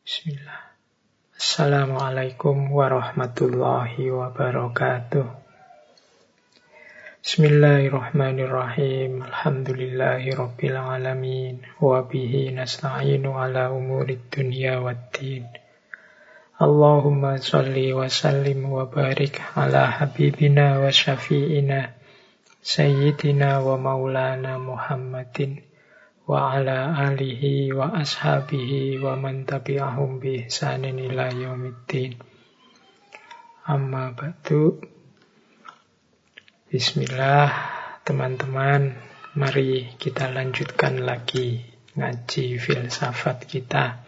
Bismillah. Assalamualaikum warahmatullahi wabarakatuh. Bismillahirrahmanirrahim. Alhamdulillahi rabbil alamin. Wa bihi nasta'inu ala umurid dunya waddin. Allahumma salli wa sallim wa barik ala habibina wa syafi'ina Sayyidina wa maulana Muhammadin wa ala alihi wa ashabihi wa man tabi'ahum bi ihsanin ila yaumiddin. Amma ba'du. Bismillah, teman-teman. Mari kita lanjutkan lagi ngaji filsafat kita.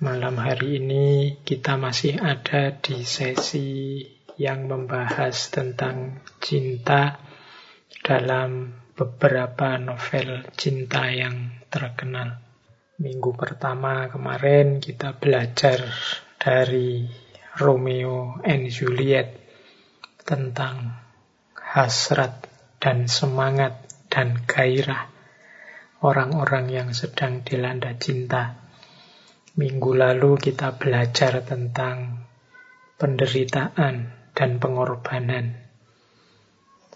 Malam hari ini kita masih ada di sesi yang membahas tentang cinta dalam beberapa novel cinta yang terkenal. Minggu pertama kemarin kita belajar dari Romeo and Juliet tentang hasrat dan semangat dan gairah orang-orang yang sedang dilanda cinta. Minggu lalu kita belajar tentang penderitaan dan pengorbanan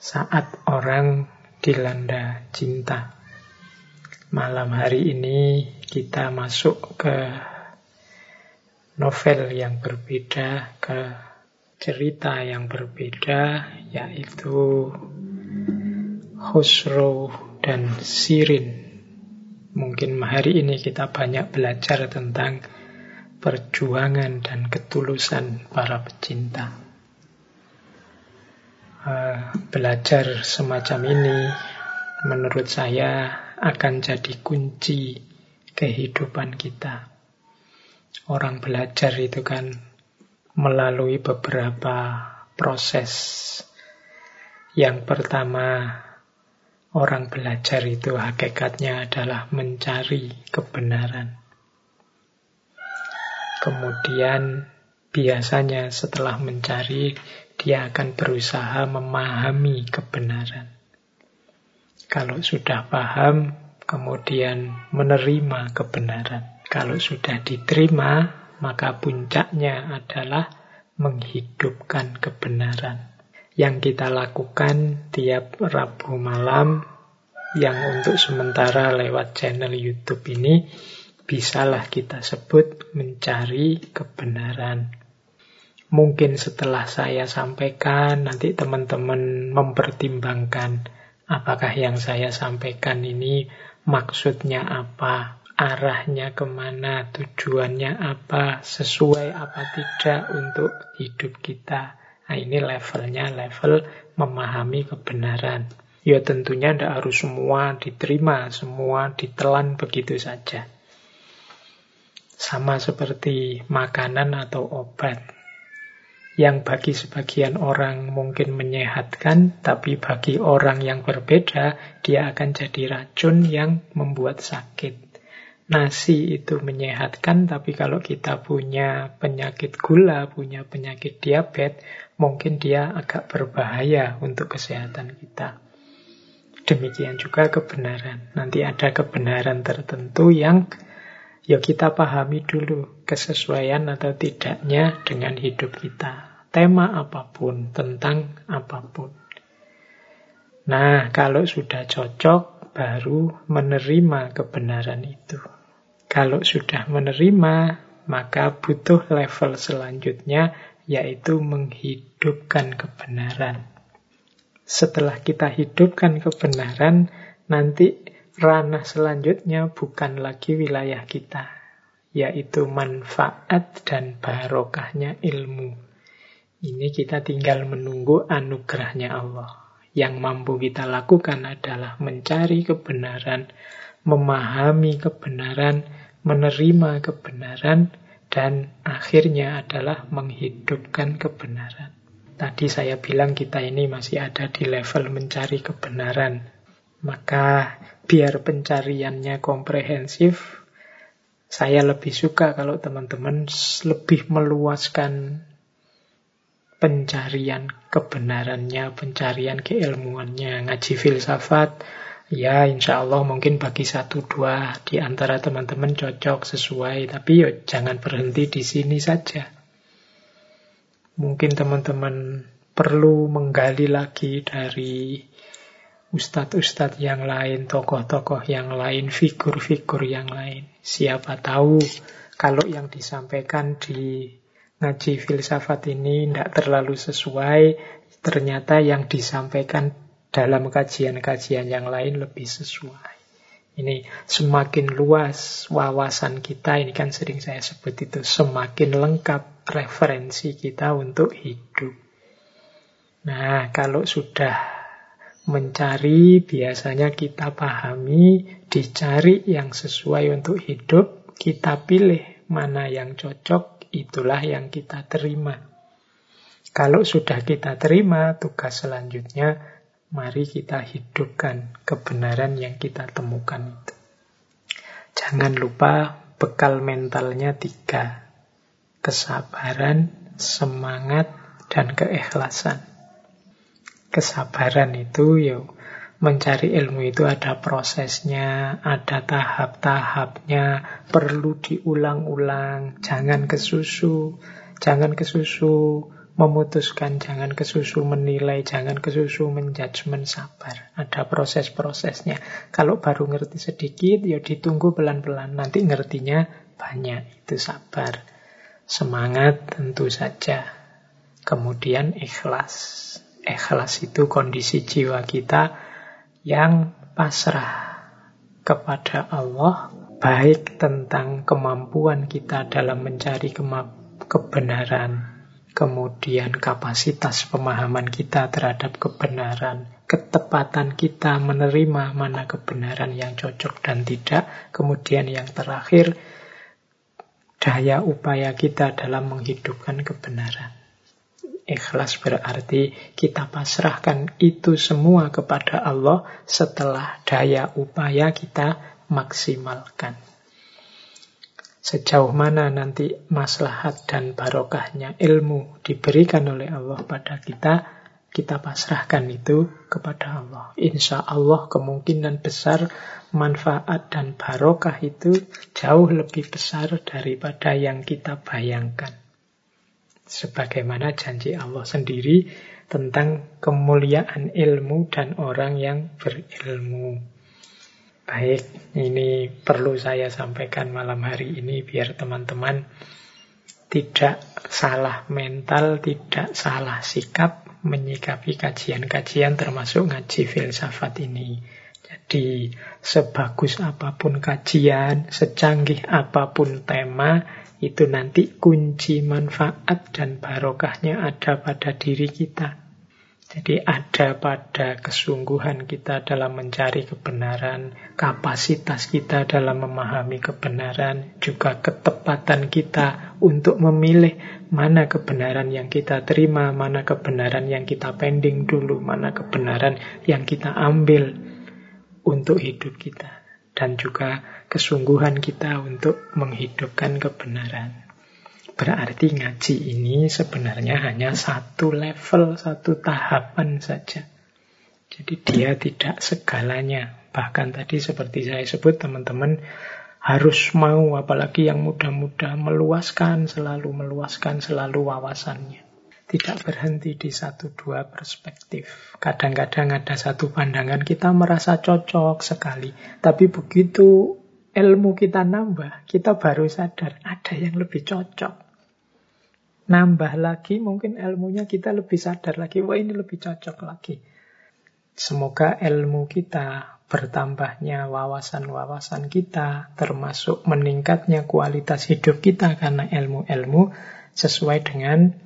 saat orang dilanda cinta. Malam hari ini kita masuk ke novel yang berbeda, ke cerita yang berbeda, yaitu Khusro dan Sirin. Mungkin hari ini kita banyak belajar tentang perjuangan dan ketulusan para pecinta. Uh, belajar semacam ini menurut saya akan jadi kunci kehidupan kita. Orang belajar itu kan melalui beberapa proses. Yang pertama, orang belajar itu hakikatnya adalah mencari kebenaran. Kemudian biasanya setelah mencari dia akan berusaha memahami kebenaran. Kalau sudah paham, kemudian menerima kebenaran. Kalau sudah diterima, maka puncaknya adalah menghidupkan kebenaran. Yang kita lakukan tiap Rabu malam, yang untuk sementara lewat channel YouTube ini, bisalah kita sebut mencari kebenaran. Mungkin setelah saya sampaikan, nanti teman-teman mempertimbangkan apakah yang saya sampaikan ini maksudnya apa, arahnya ke mana, tujuannya apa, sesuai apa tidak untuk hidup kita. Nah ini levelnya level memahami kebenaran. Ya tentunya tidak harus semua diterima, semua ditelan begitu saja. Sama seperti makanan atau obat yang bagi sebagian orang mungkin menyehatkan, tapi bagi orang yang berbeda, dia akan jadi racun yang membuat sakit. Nasi itu menyehatkan, tapi kalau kita punya penyakit gula, punya penyakit diabetes, mungkin dia agak berbahaya untuk kesehatan kita. Demikian juga kebenaran. Nanti ada kebenaran tertentu yang ya kita pahami dulu kesesuaian atau tidaknya dengan hidup kita. Tema apa pun, tentang apa pun. Nah, kalau sudah cocok, baru menerima kebenaran itu. Kalau sudah menerima, maka butuh level selanjutnya, yaitu menghidupkan kebenaran. Setelah kita hidupkan kebenaran, nanti ranah selanjutnya bukan lagi wilayah kita, yaitu manfaat dan barokahnya ilmu. Ini kita tinggal menunggu anugerahnya Allah. Yang mampu kita lakukan adalah mencari kebenaran, memahami kebenaran, menerima kebenaran, dan akhirnya adalah menghidupkan kebenaran. Tadi saya bilang kita ini masih ada di level mencari kebenaran. Maka biar pencariannya komprehensif, saya lebih suka kalau teman-teman lebih meluaskan pencarian kebenarannya, pencarian keilmuannya, ngaji filsafat, Ya, insya Allah mungkin bagi satu dua di antara teman-teman cocok sesuai, tapi yo jangan berhenti di sini saja. Mungkin teman-teman perlu menggali lagi dari ustadz-ustadz yang lain, tokoh-tokoh yang lain, figur-figur yang lain. Siapa tahu kalau yang disampaikan di ngaji filsafat ini tidak terlalu sesuai, ternyata yang disampaikan dalam kajian-kajian yang lain lebih sesuai. Ini semakin luas wawasan kita, ini kan sering saya sebut itu, semakin lengkap referensi kita untuk hidup. Nah, kalau sudah mencari, biasanya kita pahami, dicari yang sesuai untuk hidup, kita pilih mana yang cocok, itulah yang kita terima. Kalau sudah kita terima, tugas selanjutnya mari kita hidupkan kebenaran yang kita temukan itu. Jangan lupa bekal mentalnya tiga. Kesabaran, semangat, dan keikhlasan. Kesabaran itu ya mencari ilmu itu ada prosesnya, ada tahap-tahapnya, perlu diulang-ulang, jangan kesusu, jangan kesusu memutuskan, jangan kesusu menilai, jangan kesusu menjudgment, sabar. Ada proses-prosesnya. Kalau baru ngerti sedikit, ya ditunggu pelan-pelan. Nanti ngertinya banyak, itu sabar. Semangat tentu saja. Kemudian ikhlas. Ikhlas itu kondisi jiwa kita yang pasrah kepada Allah, baik tentang kemampuan kita dalam mencari kebenaran, kemudian kapasitas pemahaman kita terhadap kebenaran, ketepatan kita menerima mana kebenaran yang cocok dan tidak, kemudian yang terakhir, daya upaya kita dalam menghidupkan kebenaran. Ikhlas berarti kita pasrahkan itu semua kepada Allah setelah daya upaya kita maksimalkan. Sejauh mana nanti maslahat dan barokahnya ilmu diberikan oleh Allah pada kita, kita pasrahkan itu kepada Allah. Insya Allah kemungkinan besar manfaat dan barokah itu jauh lebih besar daripada yang kita bayangkan. Sebagaimana janji Allah sendiri tentang kemuliaan ilmu dan orang yang berilmu. Baik, ini perlu saya sampaikan malam hari ini biar teman-teman tidak salah mental, tidak salah sikap menyikapi kajian-kajian termasuk ngaji filsafat ini. Jadi sebagus apa pun kajian, secanggih apa pun tema, itu nanti kunci manfaat dan barokahnya ada pada diri kita. Jadi ada pada kesungguhan kita dalam mencari kebenaran, kapasitas kita dalam memahami kebenaran, juga ketepatan kita untuk memilih mana kebenaran yang kita terima, mana kebenaran yang kita pending dulu, mana kebenaran yang kita ambil untuk hidup kita. Dan juga kesungguhan kita untuk menghidupkan kebenaran. Berarti ngaji ini sebenarnya hanya satu level, satu tahapan saja. Jadi dia tidak segalanya. Bahkan tadi seperti saya sebut teman-teman harus mau apalagi yang muda-muda meluaskan, selalu meluaskan selalu wawasannya. Tidak berhenti di satu dua perspektif. Kadang-kadang ada satu pandangan kita merasa cocok sekali. Tapi begitu ilmu kita nambah, kita baru sadar ada yang lebih cocok nambah lagi mungkin ilmunya kita lebih sadar lagi, wah ini lebih cocok lagi. Semoga ilmu kita bertambahnya wawasan-wawasan kita, termasuk meningkatnya kualitas hidup kita karena ilmu-ilmu sesuai dengan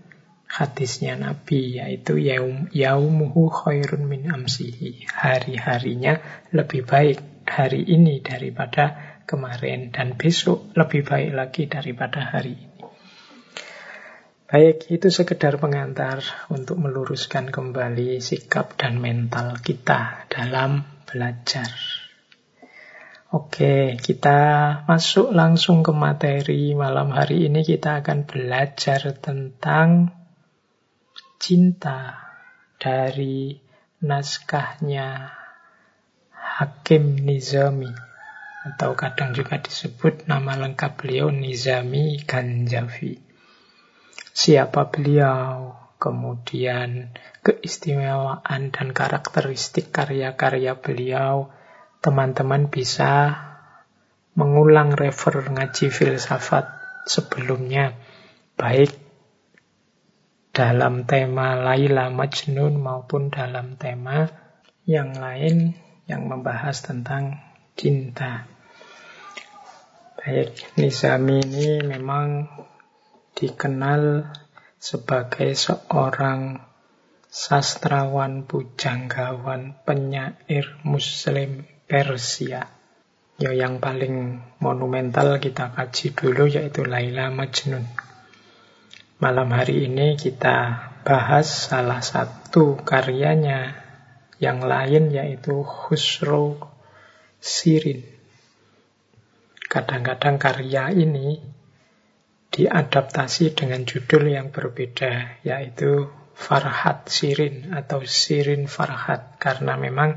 hadisnya Nabi, yaitu yaum, yaumuhu khairun min amsihi. Hari-harinya lebih baik hari ini daripada kemarin, dan besok lebih baik lagi daripada hari ini. Baik, itu sekedar pengantar untuk meluruskan kembali sikap dan mental kita dalam belajar. Oke, kita masuk langsung ke materi malam hari ini kita akan belajar tentang cinta dari naskahnya Hakim Nizami atau kadang juga disebut nama lengkap beliau Nizami Ganjavi. Siapa beliau? Kemudian keistimewaan dan karakteristik karya-karya beliau, teman-teman bisa mengulang refer ngaji filsafat sebelumnya, baik dalam tema Laila Majnun maupun dalam tema yang lain yang membahas tentang cinta. Baik, Nizami ini memang dikenal sebagai seorang sastrawan pujanggawan penyair muslim Persia. Ya yang paling monumental kita kaji dulu yaitu Laila Majnun. Malam hari ini kita bahas salah satu karyanya yang lain yaitu Khusro Sirin. Kadang-kadang karya ini diadaptasi dengan judul yang berbeda, yaitu Farhat Sirin atau Sirin Farhat. Karena memang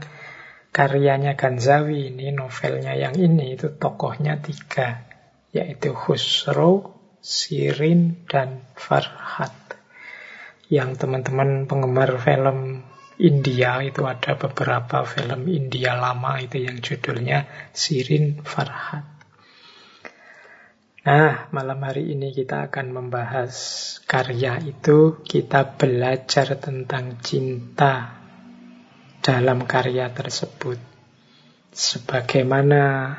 karyanya Ganzawi ini, novelnya yang ini, itu tokohnya tiga, yaitu Khusro, Sirin, dan Farhat. Yang teman-teman penggemar film India itu ada beberapa film India lama itu yang judulnya Sirin Farhat. Nah, malam hari ini kita akan membahas karya itu. Kita belajar tentang cinta dalam karya tersebut. Sebagaimana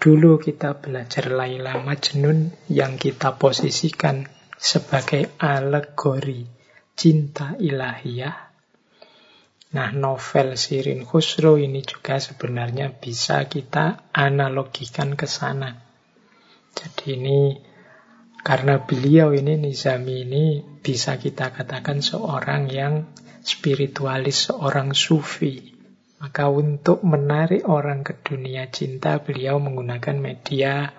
dulu kita belajar Laila Majnun yang kita posisikan sebagai alegori cinta ilahiyah. Nah, novel Sirin Khusro ini juga sebenarnya bisa kita analogikan ke sana jadi ini karena beliau ini Nizami ini bisa kita katakan seorang yang spiritualis, seorang sufi. Maka untuk menarik orang ke dunia cinta beliau menggunakan media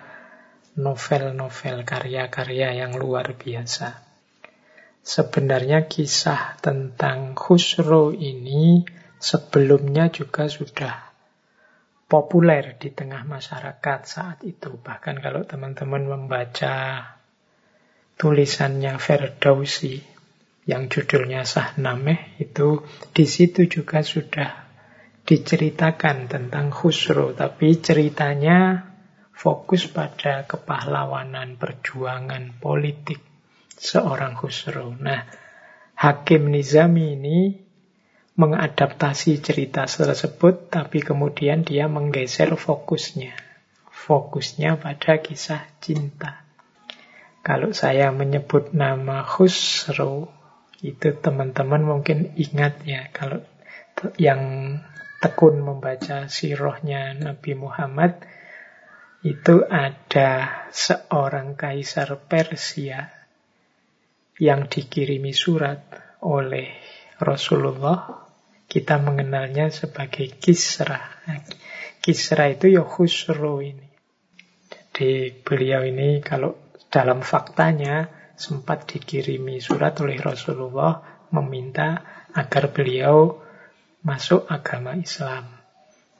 novel-novel, karya-karya yang luar biasa. Sebenarnya kisah tentang Khusro ini sebelumnya juga sudah populer di tengah masyarakat saat itu. Bahkan kalau teman-teman membaca tulisannya Ferdowsi yang judulnya Sahnameh itu di situ juga sudah diceritakan tentang Khusro, tapi ceritanya fokus pada kepahlawanan, perjuangan politik seorang Khusro. Nah, Hakim Nizami ini mengadaptasi cerita tersebut, tapi kemudian dia menggeser fokusnya. Fokusnya pada kisah cinta. Kalau saya menyebut nama Khusro, itu teman-teman mungkin ingat ya, kalau yang tekun membaca sirohnya Nabi Muhammad, itu ada seorang kaisar Persia yang dikirimi surat oleh Rasulullah kita mengenalnya sebagai Kisra. Kisra itu ya Khusro ini. Jadi beliau ini kalau dalam faktanya sempat dikirimi surat oleh Rasulullah meminta agar beliau masuk agama Islam.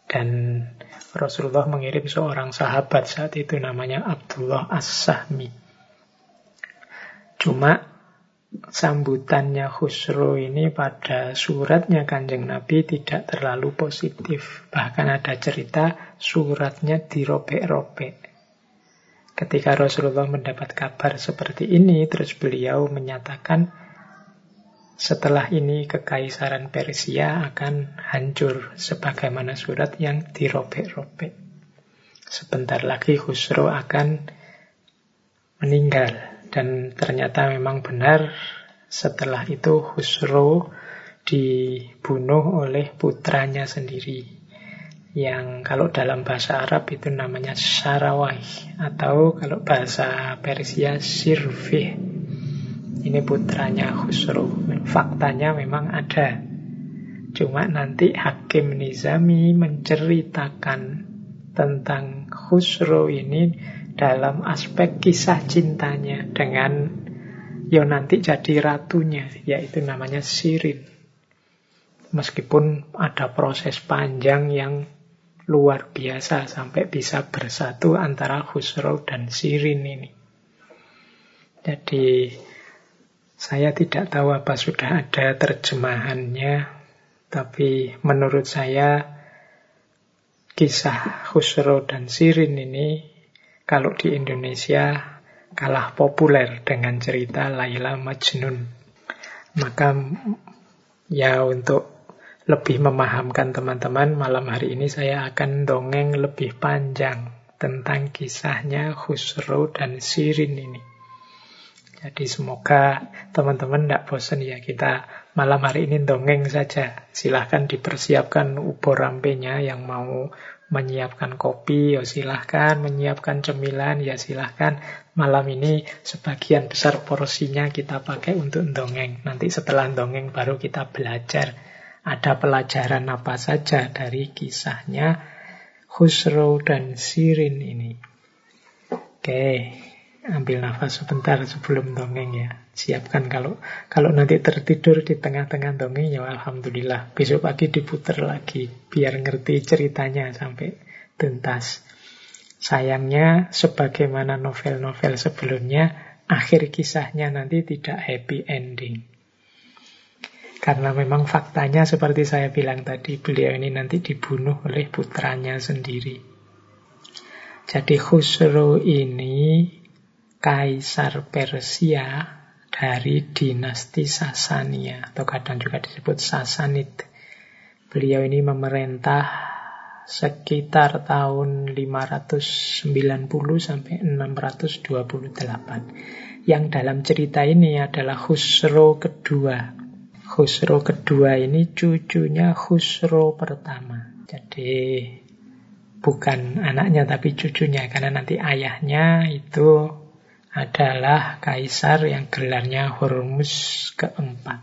Dan Rasulullah mengirim seorang sahabat saat itu namanya Abdullah As-Sahmi. Cuma sambutannya Khusro ini pada suratnya Kanjeng Nabi tidak terlalu positif. Bahkan ada cerita suratnya dirobek-robek. Ketika Rasulullah mendapat kabar seperti ini, terus beliau menyatakan setelah ini kekaisaran Persia akan hancur sebagaimana surat yang dirobek-robek. Sebentar lagi Khusro akan meninggal. Dan ternyata memang benar setelah itu Husro dibunuh oleh putranya sendiri. Yang kalau dalam bahasa Arab itu namanya Sarawai. Atau kalau bahasa Persia Sirfih. Ini putranya Husro. Faktanya memang ada. Cuma nanti Hakim Nizami menceritakan tentang Khusro ini dalam aspek kisah cintanya dengan yo nanti jadi ratunya, yaitu namanya Sirin. Meskipun ada proses panjang yang luar biasa sampai bisa bersatu antara Khusro dan Sirin ini. Jadi saya tidak tahu apa sudah ada terjemahannya, tapi menurut saya kisah Khusro dan Sirin ini kalau di Indonesia kalah populer dengan cerita Laila Majnun. Maka ya untuk lebih memahamkan teman-teman, malam hari ini saya akan dongeng lebih panjang tentang kisahnya Khusro dan Sirin ini. Jadi semoga teman-teman tidak bosan ya kita malam hari ini dongeng saja. Silahkan dipersiapkan ubor rampenya yang mau menyiapkan kopi, ya silahkan. Menyiapkan cemilan, ya silahkan. Malam ini sebagian besar porsinya kita pakai untuk dongeng. Nanti setelah dongeng baru kita belajar ada pelajaran apa saja dari kisahnya Khusro dan Sirin ini. Oke, ambil nafas sebentar sebelum dongeng ya. Siapkan kalau kalau nanti tertidur di tengah-tengah dongeng ya alhamdulillah. Besok pagi diputar lagi biar ngerti ceritanya sampai tuntas. Sayangnya sebagaimana novel-novel sebelumnya akhir kisahnya nanti tidak happy ending. Karena memang faktanya seperti saya bilang tadi, beliau ini nanti dibunuh oleh putranya sendiri. Jadi Khusro ini kaisar Persia dari dinasti Sasania atau kadang juga disebut Sasanid. Beliau ini memerintah sekitar tahun 590 sampai 628. Yang dalam cerita ini adalah Khusro kedua Khusro kedua ini cucunya Khusro pertama. Jadi bukan anaknya tapi cucunya karena nanti ayahnya itu adalah kaisar yang gelarnya Hormuz keempat.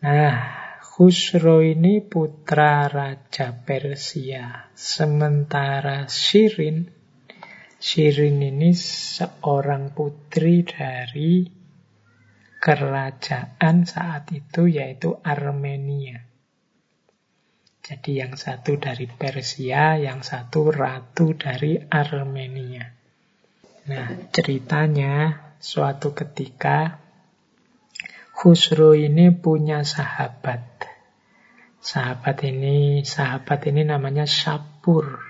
Nah, Khusro ini putra raja Persia. Sementara Shirin, Shirin ini seorang putri dari kerajaan saat itu yaitu Armenia. Jadi yang satu dari Persia, yang satu ratu dari Armenia. Nah, ceritanya suatu ketika Khusro ini punya sahabat. Sahabat ini, sahabat ini namanya Sapur.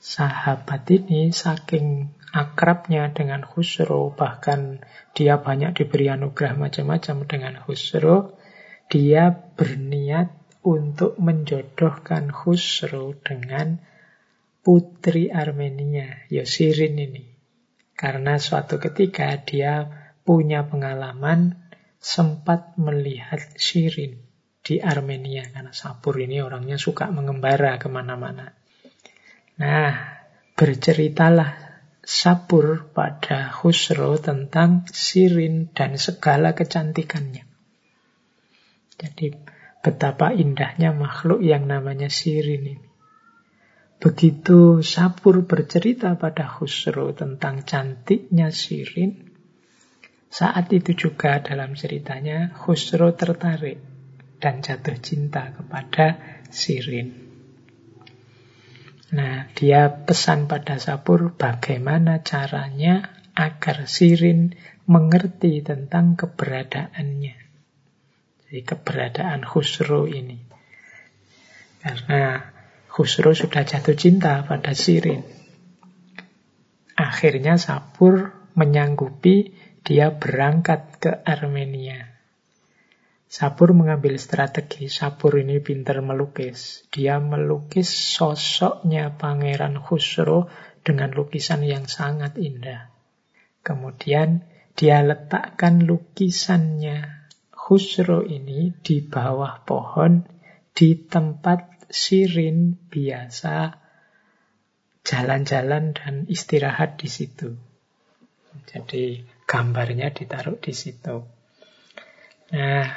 Sahabat ini saking akrabnya dengan Khusro, bahkan dia banyak diberi anugerah macam-macam dengan Khusro, dia berniat untuk menjodohkan Khusro dengan putri Armenia, Yosirin ini. Karena suatu ketika dia punya pengalaman sempat melihat Shirin di Armenia. Karena Sapur ini orangnya suka mengembara ke mana-mana. Nah, berceritalah Sabur pada Khusro tentang Sirin dan segala kecantikannya. Jadi betapa indahnya makhluk yang namanya Sirin ini. Begitu Sabur bercerita pada Khusro tentang cantiknya Sirin, saat itu juga dalam ceritanya Khusro tertarik dan jatuh cinta kepada Sirin. Nah, dia pesan pada Sapur bagaimana caranya agar Sirin mengerti tentang keberadaannya. Jadi keberadaan Khusro ini. Karena Khusro sudah jatuh cinta pada Sirin. Akhirnya Sapur menyanggupi dia berangkat ke Armenia. Sapur mengambil strategi. Sapur ini pintar melukis. Dia melukis sosoknya Pangeran Khusro dengan lukisan yang sangat indah. Kemudian dia letakkan lukisannya Khusro ini di bawah pohon di tempat Sirin biasa jalan-jalan dan istirahat di situ. Jadi gambarnya ditaruh di situ. Nah,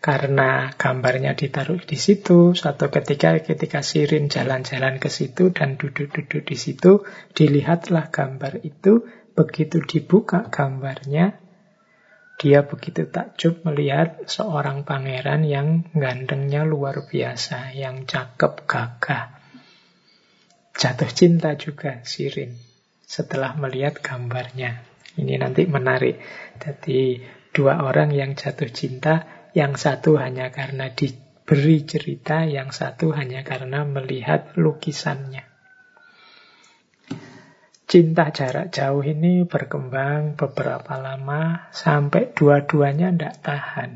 karena gambarnya ditaruh di situ, suatu ketika ketika Sirin jalan-jalan ke situ dan duduk-duduk di situ, dilihatlah gambar itu, begitu dibuka gambarnya, Dia begitu takjub melihat seorang pangeran yang gantengnya luar biasa, yang cakep gagah. Jatuh cinta juga Sirin setelah melihat gambarnya. Ini nanti menarik. Jadi dua orang yang jatuh cinta, yang satu hanya karena diberi cerita, yang satu hanya karena melihat lukisannya. Cinta jarak jauh ini berkembang beberapa lama sampai dua-duanya tidak tahan.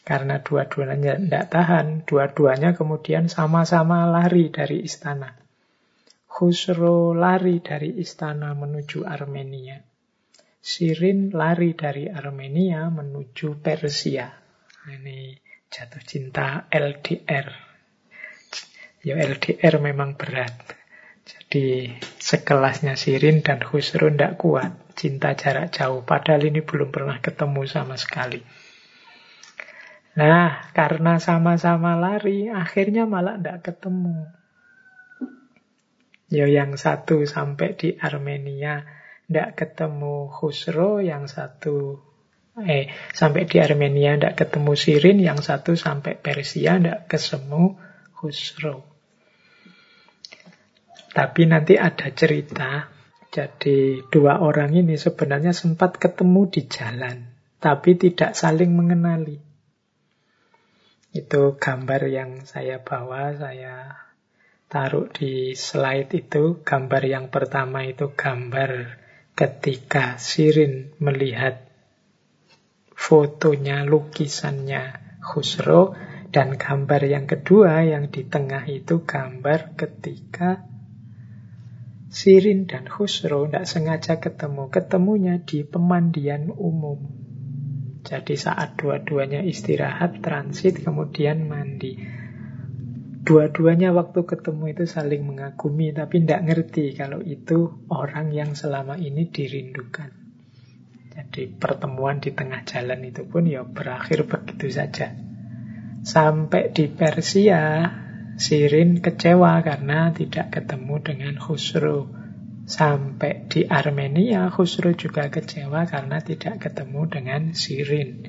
Karena dua-duanya tidak tahan, dua-duanya kemudian sama-sama lari dari istana. Khusro lari dari istana menuju Armenia. Sirin lari dari Armenia menuju Persia. Ini jatuh cinta LDR. Ya LDR memang berat. Jadi sekelasnya Sirin dan Khusro tidak kuat. Cinta jarak jauh. Padahal ini belum pernah ketemu sama sekali. Nah, karena sama-sama lari, akhirnya malah tidak ketemu. Ya yang satu sampai di Armenia tidak ketemu Khusro, yang satu eh sampai di Armenia tidak ketemu Sirin, yang satu sampai Persia tidak ketemu Khusro. Tapi nanti ada cerita, jadi dua orang ini sebenarnya sempat ketemu di jalan, tapi tidak saling mengenali. Itu gambar yang saya bawa, saya taruh di slide itu. Gambar yang pertama itu gambar ketika Sirin melihat fotonya, lukisannya Khusro. Dan gambar yang kedua yang di tengah itu gambar ketika Sirin dan Khusro tidak sengaja ketemu. Ketemunya di pemandian umum. Jadi saat dua-duanya istirahat, transit, kemudian mandi. Dua-duanya waktu ketemu itu saling mengagumi, tapi tidak ngerti kalau itu orang yang selama ini dirindukan. Jadi pertemuan di tengah jalan itu pun ya berakhir begitu saja. Sampai di Persia, Sirin kecewa karena tidak ketemu dengan Khusro. Sampai di Armenia, Khusro juga kecewa karena tidak ketemu dengan Sirin.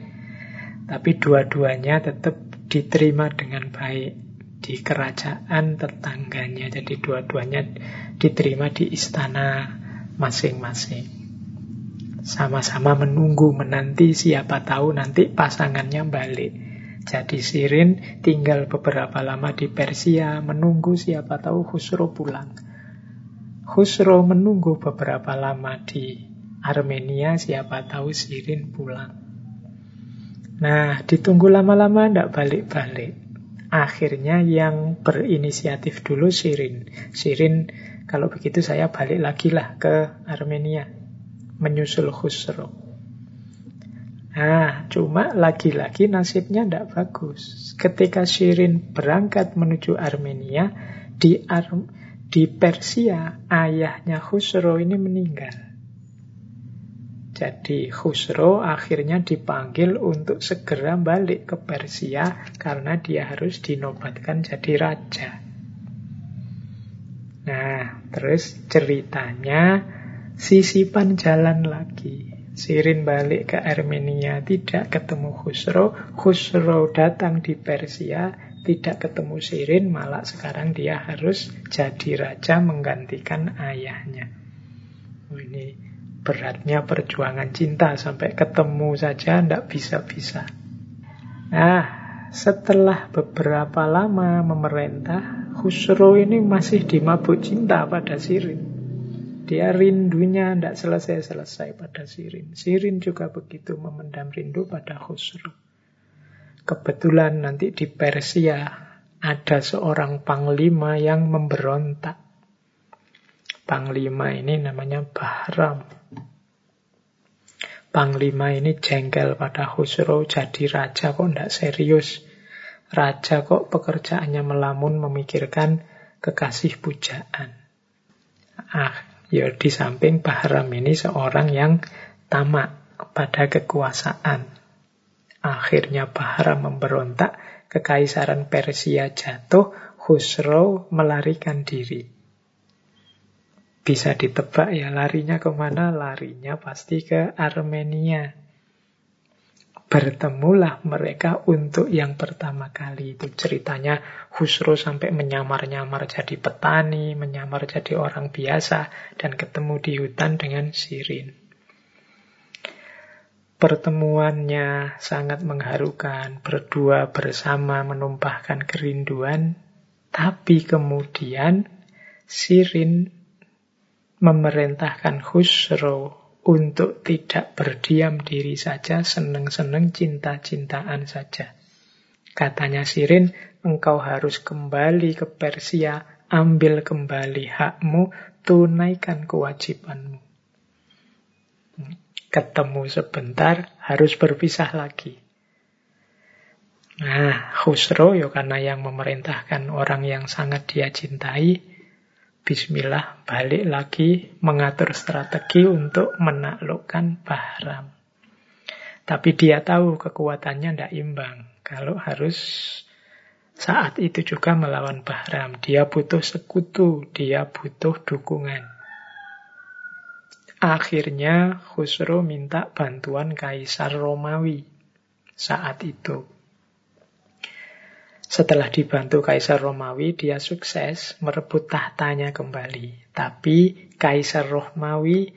Tapi dua-duanya tetap diterima dengan baik di kerajaan tetangganya. Jadi dua-duanya diterima di istana masing-masing. Sama-sama menunggu, menanti siapa tahu nanti pasangannya balik. Jadi Sirin tinggal beberapa lama di Persia, menunggu siapa tahu Khusro pulang. Khusro menunggu beberapa lama di Armenia, siapa tahu Sirin pulang. Nah, ditunggu lama-lama tidak balik-balik. Akhirnya yang berinisiatif dulu Sirin. Sirin, kalau begitu saya balik lagi lah ke Armenia, menyusul Khusro. Nah, cuma lagi-lagi nasibnya tidak bagus. Ketika Shirin berangkat menuju Armenia, di, Ar di Persia, ayahnya Khusro ini meninggal. Jadi Khusro akhirnya dipanggil untuk segera balik ke Persia karena dia harus dinobatkan jadi raja. Nah, terus ceritanya sisipan jalan lagi. Sirin balik ke Armenia, tidak ketemu Khusro. Khusro datang di Persia, tidak ketemu Sirin, malah sekarang dia harus jadi raja menggantikan ayahnya. Oh, ini beratnya perjuangan cinta, sampai ketemu saja tidak bisa-bisa. Nah, setelah beberapa lama memerintah, Khusro ini masih dimabuk cinta pada Sirin. Dia rindunya tidak selesai-selesai pada Sirin. Sirin juga begitu memendam rindu pada Khusro. Kebetulan nanti di Persia ada seorang panglima yang memberontak. Panglima ini namanya Bahram. Panglima ini jengkel pada Khusro jadi raja kok tidak serius. Raja kok pekerjaannya melamun memikirkan kekasih pujaan. Ah, Ya di samping Bahram ini seorang yang tamak pada kekuasaan. Akhirnya Bahram memberontak, kekaisaran Persia jatuh, Khusro melarikan diri. Bisa ditebak ya larinya ke mana? Larinya pasti ke Armenia. Bertemulah mereka untuk yang pertama kali. Itu ceritanya Husro sampai menyamar-nyamar jadi petani, menyamar jadi orang biasa, dan ketemu di hutan dengan Sirin. Pertemuannya sangat mengharukan, berdua bersama menumpahkan kerinduan, tapi kemudian Sirin memerintahkan Husro untuk tidak berdiam diri saja, seneng-seneng cinta-cintaan saja. Katanya Sirin, engkau harus kembali ke Persia, ambil kembali hakmu, tunaikan kewajibanmu. Ketemu sebentar, harus berpisah lagi. Nah, Khusro, ya karena yang memerintahkan orang yang sangat dia cintai, Bismillah balik lagi mengatur strategi untuk menaklukkan Bahram. Tapi dia tahu kekuatannya tidak imbang. Kalau harus saat itu juga melawan Bahram. Dia butuh sekutu, dia butuh dukungan. Akhirnya Khusro minta bantuan Kaisar Romawi saat itu. Setelah dibantu Kaisar Romawi, dia sukses merebut tahtanya kembali. Tapi Kaisar Romawi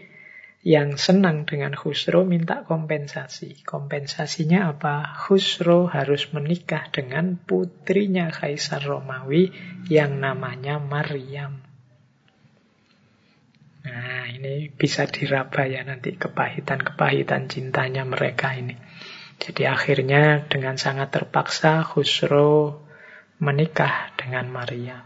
yang senang dengan Khusro minta kompensasi. Kompensasinya apa? Khusro harus menikah dengan putrinya Kaisar Romawi yang namanya Maryam. Nah, ini bisa diraba ya nanti kepahitan-kepahitan cintanya mereka ini. Jadi akhirnya dengan sangat terpaksa Khusro menikah dengan Maria.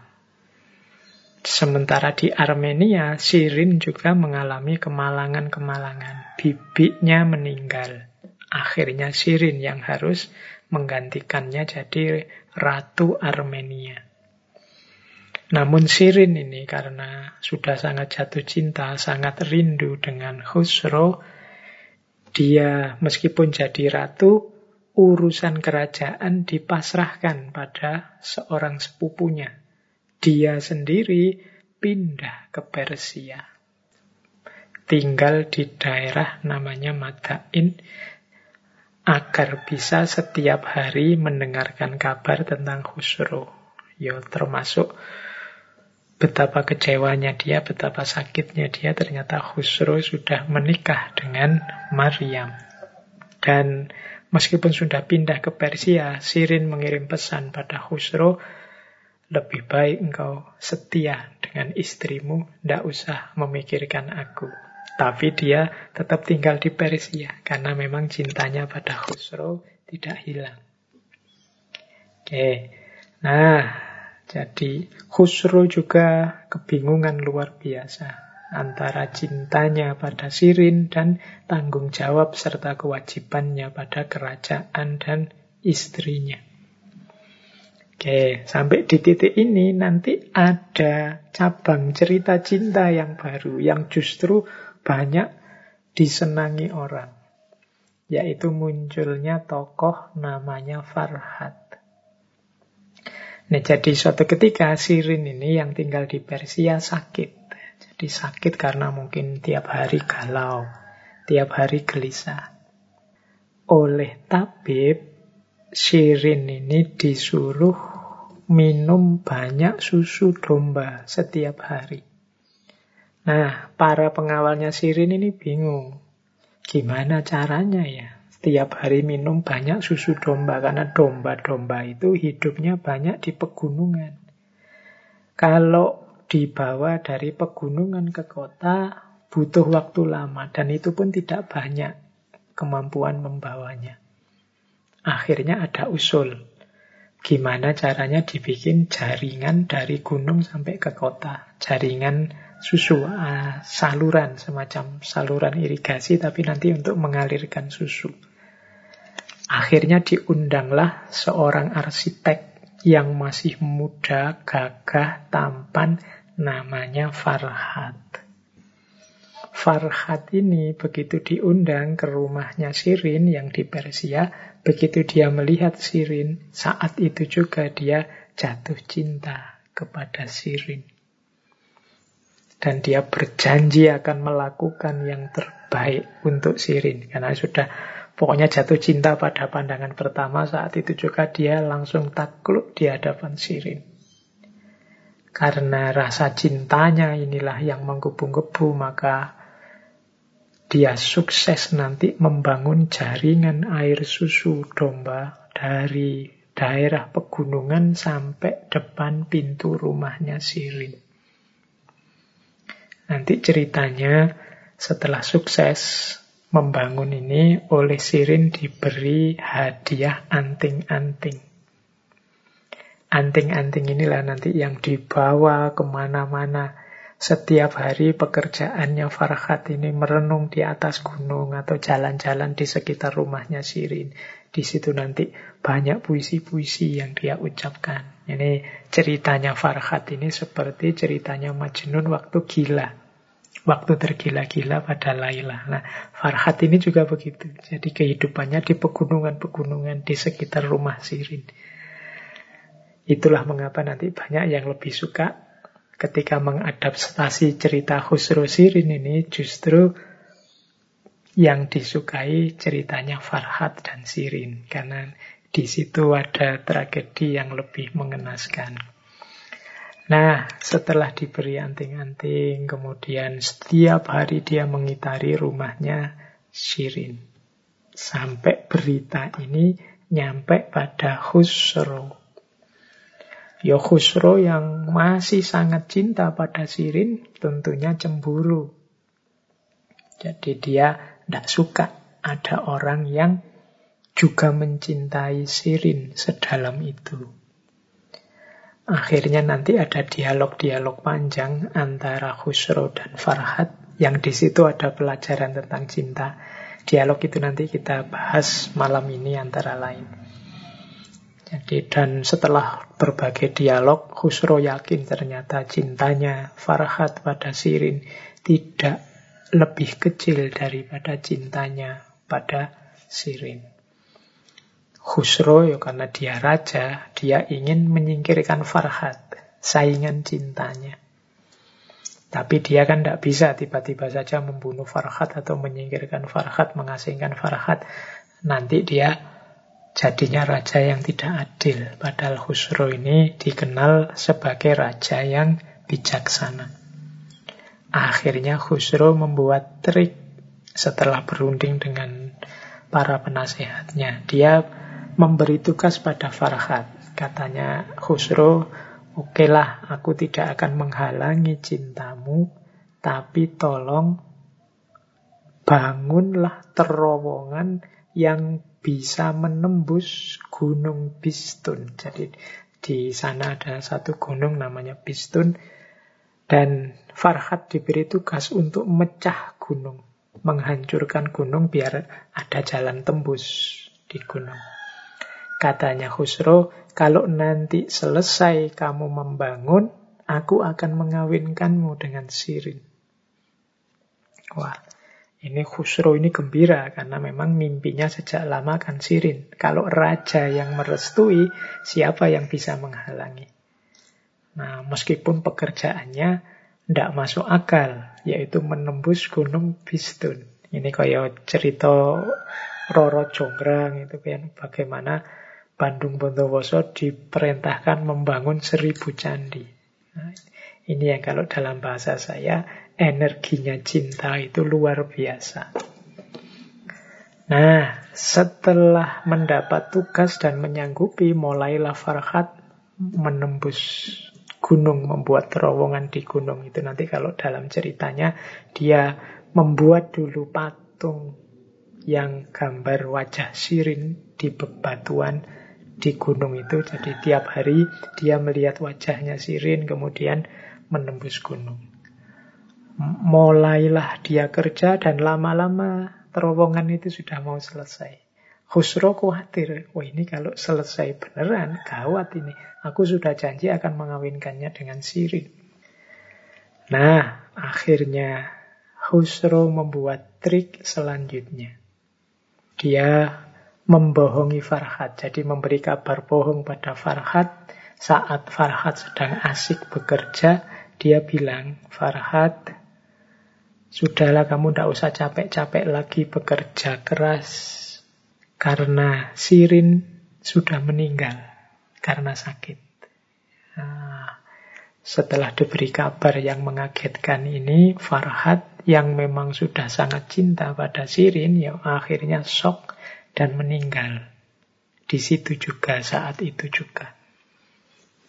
Sementara di Armenia, Sirin juga mengalami kemalangan-kemalangan. Bibinya meninggal. Akhirnya Sirin yang harus menggantikannya jadi Ratu Armenia. Namun Sirin ini karena sudah sangat jatuh cinta, sangat rindu dengan Khusro, dia meskipun jadi ratu, urusan kerajaan dipasrahkan pada seorang sepupunya. Dia sendiri pindah ke Persia. Tinggal di daerah namanya Madain agar bisa setiap hari mendengarkan kabar tentang Khusro. Ya termasuk betapa kecewanya dia, betapa sakitnya dia, ternyata Khusro sudah menikah dengan Maryam. Dan meskipun sudah pindah ke Persia, Sirin mengirim pesan pada Khusro, lebih baik engkau setia dengan istrimu, tidak usah memikirkan aku. Tapi dia tetap tinggal di Persia, karena memang cintanya pada Khusro tidak hilang. Oke, nah jadi Khusro juga kebingungan luar biasa antara cintanya pada Sirin dan tanggung jawab serta kewajibannya pada kerajaan dan istrinya. Oke, sampai di titik ini nanti ada cabang cerita cinta yang baru yang justru banyak disenangi orang. Yaitu munculnya tokoh namanya Farhat. Nah, jadi suatu ketika Sirin ini yang tinggal di Persia sakit. Jadi sakit karena mungkin tiap hari galau, tiap hari gelisah. Oleh tabib, Sirin ini disuruh minum banyak susu domba setiap hari. Nah, para pengawalnya Sirin ini bingung. Gimana caranya ya? Tiap hari minum banyak susu domba karena domba-domba itu hidupnya banyak di pegunungan. Kalau dibawa dari pegunungan ke kota butuh waktu lama dan itu pun tidak banyak kemampuan membawanya. Akhirnya ada usul. Gimana caranya dibikin jaringan dari gunung sampai ke kota. Jaringan susu, uh, saluran, semacam saluran irigasi tapi nanti untuk mengalirkan susu. Akhirnya diundanglah seorang arsitek yang masih muda, gagah, tampan, namanya Farhat. Farhat ini begitu diundang ke rumahnya Sirin yang di Persia, begitu dia melihat Sirin, saat itu juga dia jatuh cinta kepada Sirin. Dan dia berjanji akan melakukan yang terbaik untuk Sirin. Karena sudah pokoknya jatuh cinta pada pandangan pertama, saat itu juga dia langsung takluk di hadapan Sirin. Karena rasa cintanya inilah yang menggebu-gebu, maka dia sukses nanti membangun jaringan air susu domba dari daerah pegunungan sampai depan pintu rumahnya Sirin. Nanti ceritanya setelah sukses membangun ini oleh Sirin diberi hadiah anting-anting. Anting-anting inilah nanti yang dibawa ke mana-mana. Setiap hari pekerjaannya Farhat ini merenung di atas gunung atau jalan-jalan di sekitar rumahnya Sirin. Di situ nanti banyak puisi-puisi yang dia ucapkan. Ini ceritanya Farhat ini seperti ceritanya Majnun waktu gila. Waktu tergila-gila pada Laila. Nah, Farhat ini juga begitu. Jadi kehidupannya di pegunungan-pegunungan di sekitar rumah Sirin. Itulah mengapa nanti banyak yang lebih suka ketika mengadaptasi cerita Khusro Sirin ini justru yang disukai ceritanya Farhat dan Sirin. Karena di situ ada tragedi yang lebih mengenaskan. Nah, setelah diberi anting-anting, kemudian setiap hari dia mengitari rumahnya Shirin. Sampai berita ini nyampe pada Khusro. Ya Khusro yang masih sangat cinta pada Sirin tentunya cemburu. Jadi dia tidak suka ada orang yang juga mencintai Sirin sedalam itu. Akhirnya nanti ada dialog-dialog panjang antara Khusro dan Farhat yang di situ ada pelajaran tentang cinta. Dialog itu nanti kita bahas malam ini antara lain. Jadi dan setelah berbagai dialog, Khusro yakin ternyata cintanya Farhat pada Sirin tidak lebih kecil daripada cintanya pada Sirin. Khusro ya karena dia raja, dia ingin menyingkirkan Farhat, saingan cintanya. Tapi dia kan tidak bisa tiba-tiba saja membunuh Farhat atau menyingkirkan Farhat, mengasingkan Farhat. Nanti dia jadinya raja yang tidak adil. Padahal Khusro ini dikenal sebagai raja yang bijaksana. Akhirnya Khusro membuat trik setelah berunding dengan para penasehatnya. Dia memberi tugas pada Farhat. Katanya Khusro, oke lah, aku tidak akan menghalangi cintamu, tapi tolong bangunlah terowongan yang bisa menembus gunung Bistun. Jadi di sana ada satu gunung namanya Bistun, dan Farhat diberi tugas untuk mecah gunung, menghancurkan gunung biar ada jalan tembus di gunung. Katanya Khusro, kalau nanti selesai kamu membangun, aku akan mengawinkanmu dengan Sirin. Wah, ini Khusro ini gembira karena memang mimpinya sejak lama kan Sirin. Kalau raja yang merestui, siapa yang bisa menghalangi? Nah, meskipun pekerjaannya tidak masuk akal, yaitu menembus gunung Bistun. Ini kayak cerita Roro Jonggrang itu kan bagaimana Bandung Bondowoso diperintahkan membangun seribu candi. Nah, ini yang kalau dalam bahasa saya energinya cinta itu luar biasa. Nah, setelah mendapat tugas dan menyanggupi, mulailah Farhat menembus gunung, membuat terowongan di gunung. Itu nanti kalau dalam ceritanya, dia membuat dulu patung yang gambar wajah sirin di bebatuan di gunung itu. Jadi tiap hari dia melihat wajahnya Sirin kemudian menembus gunung. Mulailah dia kerja dan lama-lama terowongan itu sudah mau selesai. Khusro khawatir, wah ini kalau selesai beneran, gawat ini. Aku sudah janji akan mengawinkannya dengan Sirin. Nah, akhirnya Khusro membuat trik selanjutnya. Dia membohongi Farhat. Jadi memberi kabar bohong pada Farhat saat Farhat sedang asik bekerja, dia bilang, Farhat, sudahlah kamu tidak usah capek-capek lagi bekerja keras karena Sirin sudah meninggal karena sakit. Nah, setelah diberi kabar yang mengagetkan ini, Farhat yang memang sudah sangat cinta pada Sirin, ya akhirnya shock dan meninggal. Di situ juga, saat itu juga.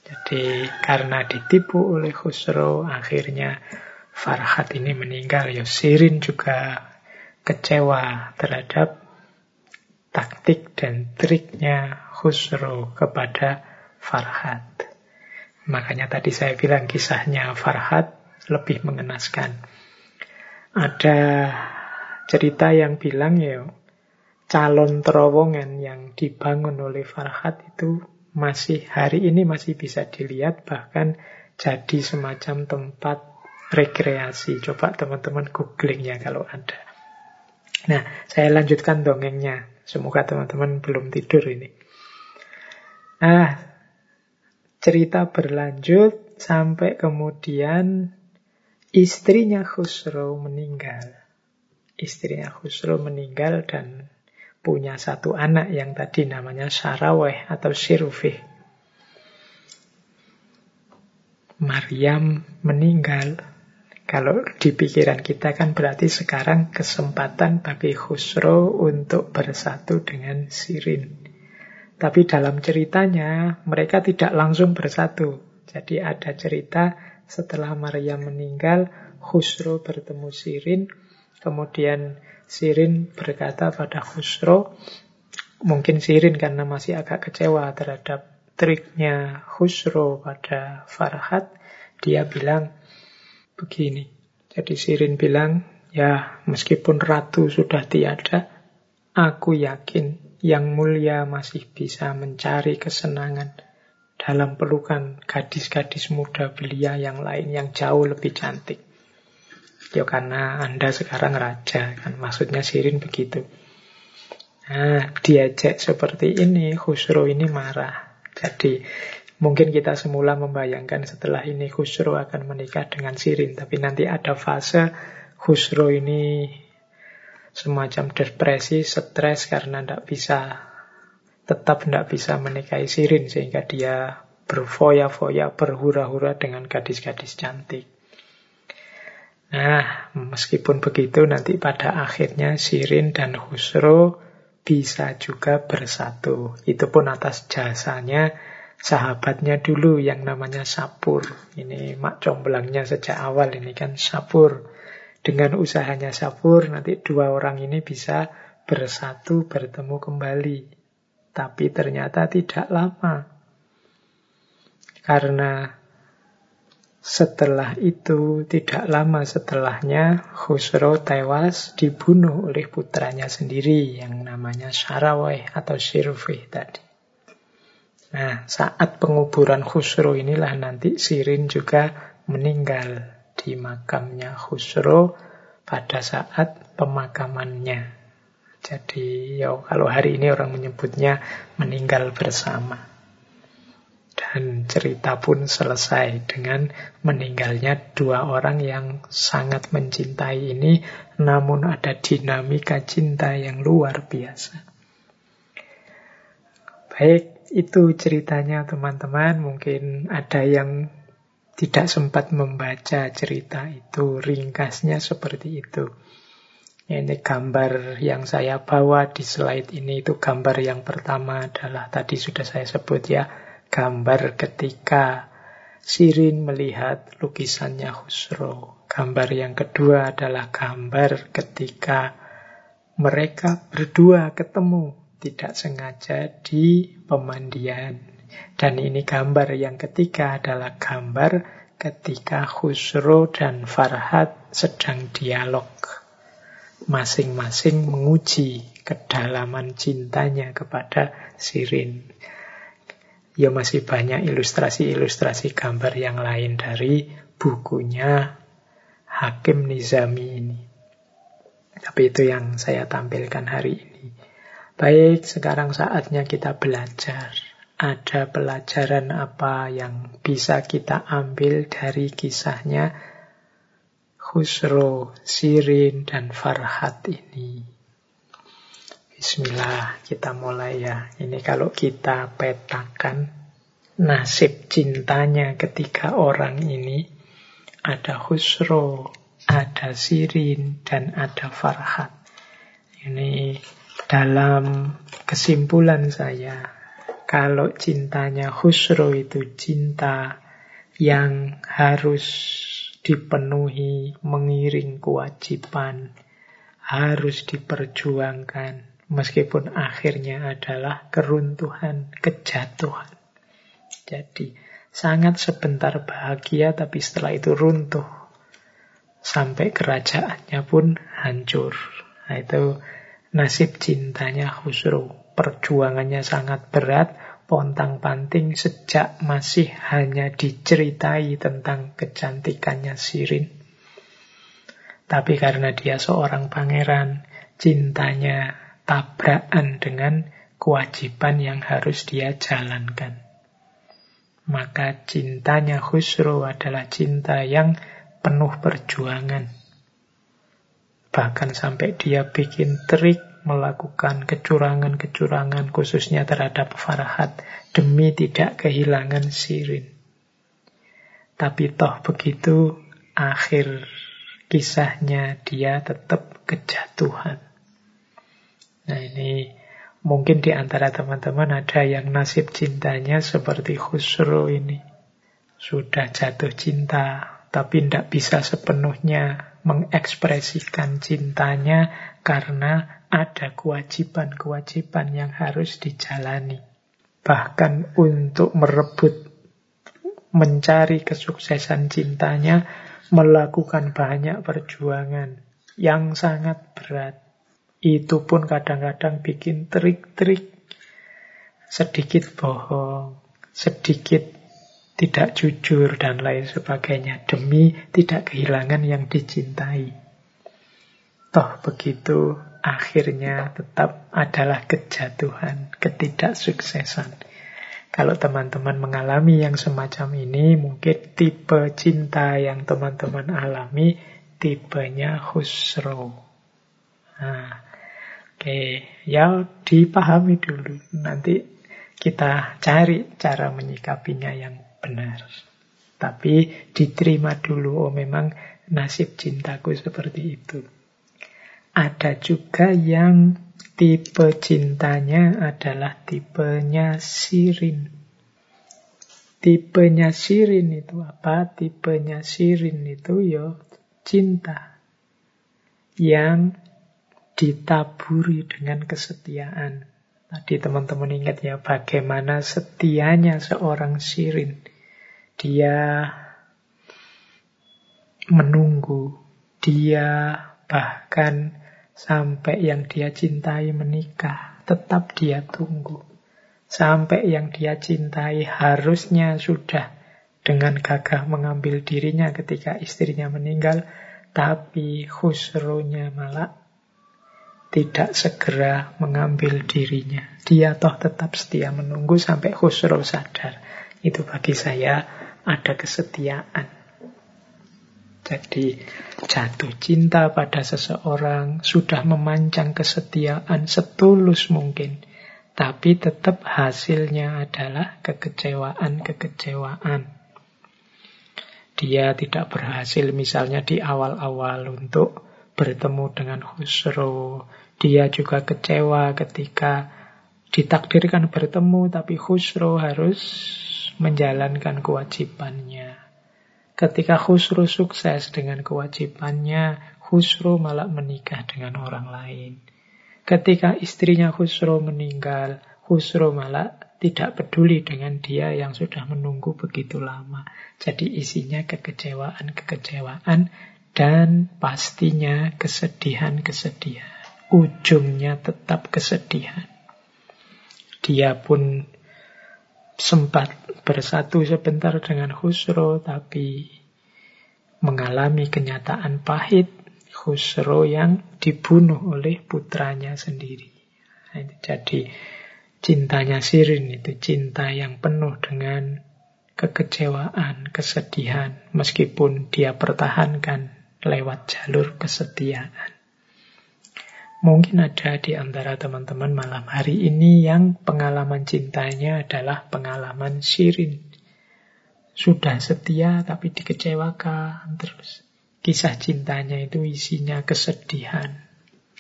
Jadi karena ditipu oleh Khusro, akhirnya Farhat ini meninggal. Ya Sirin juga kecewa terhadap taktik dan triknya Khusro kepada Farhat. Makanya tadi saya bilang kisahnya Farhat lebih mengenaskan. Ada cerita yang bilang ya calon terowongan yang dibangun oleh Farhat itu masih hari ini masih bisa dilihat bahkan jadi semacam tempat rekreasi. Coba teman-teman googling ya kalau ada. Nah, saya lanjutkan dongengnya. Semoga teman-teman belum tidur ini. Nah, cerita berlanjut sampai kemudian istrinya Khusro meninggal. Istrinya Khusro meninggal dan punya satu anak yang tadi namanya Saraweh atau Sirufih. Maryam meninggal. Kalau di pikiran kita kan berarti sekarang kesempatan bagi Khusro untuk bersatu dengan Sirin. Tapi dalam ceritanya mereka tidak langsung bersatu. Jadi ada cerita setelah Maryam meninggal, Khusro bertemu Sirin, kemudian Sirin berkata pada Khusro, mungkin Sirin karena masih agak kecewa terhadap triknya Khusro pada Farhat, dia bilang begini. Jadi Sirin bilang, ya meskipun ratu sudah tiada, aku yakin yang mulia masih bisa mencari kesenangan dalam pelukan gadis-gadis muda belia yang lain yang jauh lebih cantik. Ya karena Anda sekarang raja, kan maksudnya Sirin begitu. Nah, diajak seperti ini, Khusro ini marah. Jadi, mungkin kita semula membayangkan setelah ini Khusro akan menikah dengan Sirin, tapi nanti ada fase Khusro ini semacam depresi, stres karena tidak bisa tetap tidak bisa menikahi Sirin sehingga dia berfoya-foya, berhura-hura dengan gadis-gadis cantik. Nah, meskipun begitu nanti pada akhirnya Sirin dan Husro bisa juga bersatu. Itu pun atas jasanya sahabatnya dulu yang namanya Sapur. Ini mak comblangnya sejak awal ini kan Sapur. Dengan usahanya Sapur nanti dua orang ini bisa bersatu bertemu kembali. Tapi ternyata tidak lama. Karena setelah itu, tidak lama setelahnya, Khusro tewas dibunuh oleh putranya sendiri yang namanya Sarawai atau Sirfih tadi. Nah, saat penguburan Khusro inilah nanti Sirin juga meninggal di makamnya Khusro pada saat pemakamannya. Jadi, ya kalau hari ini orang menyebutnya meninggal bersama. Dan cerita pun selesai dengan meninggalnya dua orang yang sangat mencintai ini, namun ada dinamika cinta yang luar biasa. Baik, itu ceritanya teman-teman. Mungkin ada yang tidak sempat membaca cerita itu, ringkasnya seperti itu. Ini gambar yang saya bawa di slide ini itu gambar yang pertama adalah tadi sudah saya sebut ya, gambar ketika Sirin melihat lukisannya Khusro. Gambar yang kedua adalah gambar ketika mereka berdua ketemu tidak sengaja di pemandian. Dan ini gambar yang ketiga adalah gambar ketika Khusro dan Farhat sedang dialog. Masing-masing menguji kedalaman cintanya kepada Sirin ya masih banyak ilustrasi-ilustrasi gambar yang lain dari bukunya Hakim Nizami ini. Tapi itu yang saya tampilkan hari ini. Baik, sekarang saatnya kita belajar. ada pelajaran apa yang bisa kita ambil dari kisahnya Khusro, Sirin, dan Farhat ini. Bismillah, kita mulai ya. Ini kalau kita petakan nasib cintanya ketiga orang ini, ada Khusro, ada Sirin, dan ada Farhat. Ini dalam kesimpulan saya, kalau cintanya Khusro itu cinta yang harus dipenuhi, mengiring kewajiban, harus diperjuangkan, meskipun akhirnya adalah keruntuhan, kejatuhan. Jadi, sangat sebentar bahagia, tapi setelah itu runtuh. Sampai kerajaannya pun hancur. Nah, itu nasib cintanya Khusro. Perjuangannya sangat berat, pontang-panting sejak masih hanya diceritai tentang kecantikannya Sirin. Tapi karena dia seorang pangeran, cintanya tabrakan dengan kewajiban yang harus dia jalankan. Maka cintanya Khusro adalah cinta yang penuh perjuangan. Bahkan sampai dia bikin trik melakukan kecurangan-kecurangan khususnya terhadap Farhat demi tidak kehilangan Sirin. Tapi toh begitu akhir kisahnya dia tetap kejatuhan. Nah ini mungkin di antara teman-teman ada yang nasib cintanya seperti Khusro ini. Sudah jatuh cinta, tapi tidak bisa sepenuhnya mengekspresikan cintanya karena ada kewajiban-kewajiban yang harus dijalani. Bahkan untuk merebut, mencari kesuksesan cintanya, melakukan banyak perjuangan yang sangat berat. Itu pun kadang-kadang bikin trik-trik, sedikit bohong, sedikit tidak jujur dan lain sebagainya demi tidak kehilangan yang dicintai. Toh begitu akhirnya tetap adalah kejatuhan, ketidaksuksesan. Kalau teman-teman mengalami yang semacam ini, mungkin tipe cinta yang teman-teman alami tipenya khusro. Nah, oke, ya dipahami dulu. Nanti kita cari cara menyikapinya yang benar. Tapi diterima dulu, oh memang nasib cintaku seperti itu. Ada juga yang tipe cintanya adalah tipenya sirin. Tipenya sirin itu apa? Tipenya sirin itu ya cinta yang ditaburi dengan kesetiaan. Tadi teman-teman ingat ya bagaimana setianya seorang sirin. Dia menunggu, dia bahkan sampai yang dia cintai menikah, tetap dia tunggu. Sampai yang dia cintai harusnya sudah dengan gagah mengambil dirinya ketika istrinya meninggal, tapi khusrunya malah tidak segera mengambil dirinya. Dia toh tetap setia menunggu sampai khusru sadar. Itu bagi saya ada kesetiaan. Jadi jatuh cinta pada seseorang sudah memancang kesetiaan setulus mungkin. Tapi tetap hasilnya adalah kekecewaan-kekecewaan. Dia tidak berhasil misalnya di awal-awal untuk bertemu dengan Khusro. Dia juga kecewa ketika ditakdirkan bertemu tapi Khusro harus menjalankan kewajibannya. Ketika Khusro sukses dengan kewajibannya, Khusro malah menikah dengan orang lain. Ketika istrinya Khusro meninggal, Khusro malah tidak peduli dengan dia yang sudah menunggu begitu lama. Jadi isinya kekecewaan-kekecewaan dan pastinya kesedihan-kesedihan. Ujungnya tetap kesedihan. Dia pun sempat bersatu sebentar dengan Khusro, tapi mengalami kenyataan pahit Khusro yang dibunuh oleh putranya sendiri. Jadi Cintanya Sirin itu cinta yang penuh dengan kekecewaan, kesedihan, meskipun dia pertahankan lewat jalur kesetiaan. Mungkin ada di antara teman-teman malam hari ini yang pengalaman cintanya adalah pengalaman Sirin. Sudah setia tapi dikecewakan terus. Kisah cintanya itu isinya kesedihan.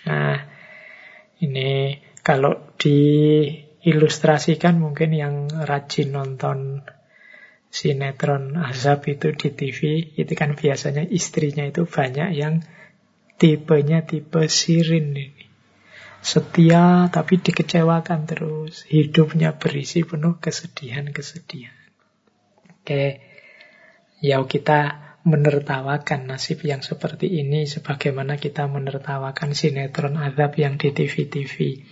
Nah, ini kalau diilustrasikan mungkin yang rajin nonton sinetron azab itu di TV, itu kan biasanya istrinya itu banyak yang tipenya tipe sirin. Setia tapi dikecewakan terus. Hidupnya berisi penuh kesedihan-kesedihan. Oke, ya kita menertawakan nasib yang seperti ini sebagaimana kita menertawakan sinetron azab yang di TV-TV.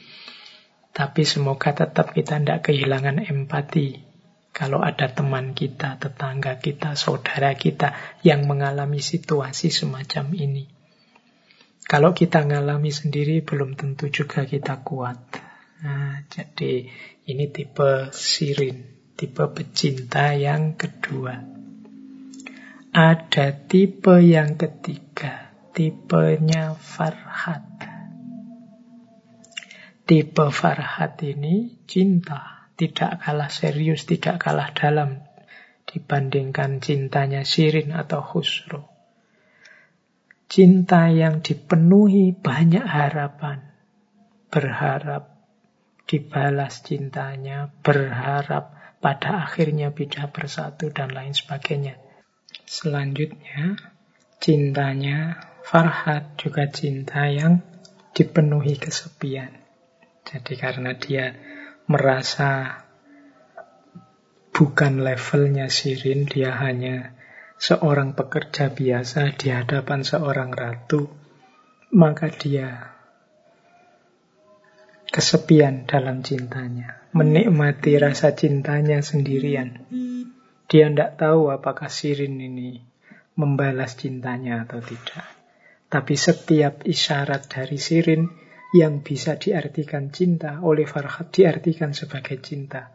Tapi semoga tetap kita tidak kehilangan empati. Kalau ada teman kita, tetangga kita, saudara kita yang mengalami situasi semacam ini. Kalau kita ngalami sendiri, belum tentu juga kita kuat. Nah, jadi ini tipe sirin, tipe pecinta yang kedua. Ada tipe yang ketiga, tipenya Farhat. Tipe Farhat ini cinta, tidak kalah serius, tidak kalah dalam dibandingkan cintanya Sirin atau Husro. Cinta yang dipenuhi banyak harapan, berharap dibalas cintanya, berharap pada akhirnya bisa bersatu dan lain sebagainya. Selanjutnya, cintanya Farhat juga cinta yang dipenuhi kesepian. Jadi karena dia merasa bukan levelnya Sirin, dia hanya seorang pekerja biasa di hadapan seorang ratu, maka dia kesepian dalam cintanya, menikmati rasa cintanya sendirian. Dia tidak tahu apakah Sirin ini membalas cintanya atau tidak. Tapi setiap isyarat dari Sirin yang bisa diartikan cinta oleh Farhat diartikan sebagai cinta.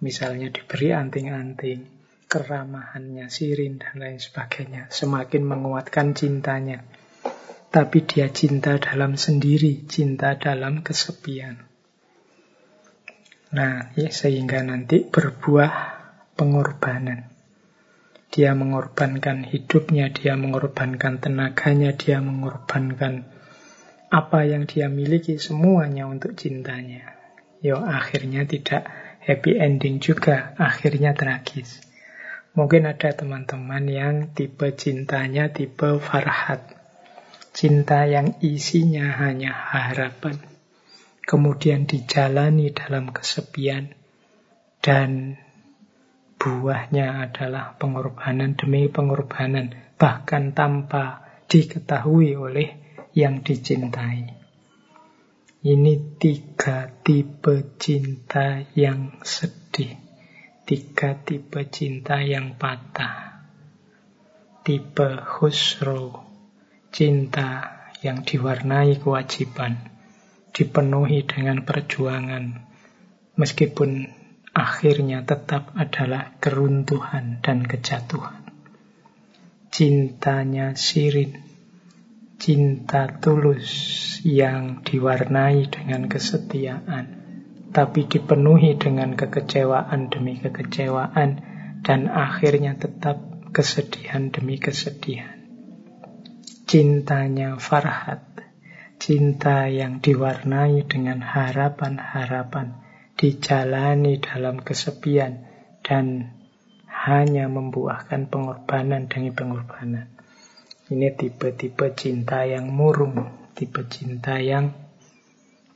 Misalnya diberi anting-anting, keramahannya, sirin, dan lain sebagainya. Semakin menguatkan cintanya. Tapi dia cinta dalam sendiri, cinta dalam kesepian. Nah, ya, sehingga nanti berbuah pengorbanan. Dia mengorbankan hidupnya, dia mengorbankan tenaganya, dia mengorbankan apa yang dia miliki semuanya untuk cintanya. Yo akhirnya tidak happy ending juga, akhirnya tragis. Mungkin ada teman-teman yang tipe cintanya tipe farhat. Cinta yang isinya hanya harapan. Kemudian dijalani dalam kesepian. Dan buahnya adalah pengorbanan demi pengorbanan. Bahkan tanpa diketahui oleh yang dicintai. Ini tiga tipe cinta yang sedih. Tiga tipe cinta yang patah. Tipe khusro, cinta yang diwarnai kewajiban, dipenuhi dengan perjuangan, meskipun akhirnya tetap adalah keruntuhan dan kejatuhan. Cintanya Sirin. Cinta tulus yang diwarnai dengan kesetiaan, tapi dipenuhi dengan kekecewaan demi kekecewaan, dan akhirnya tetap kesedihan demi kesedihan. Cintanya Farhat, cinta yang diwarnai dengan harapan-harapan, dijalani dalam kesepian, dan hanya membuahkan pengorbanan demi pengorbanan. Ini tipe-tipe cinta yang murung, tipe cinta yang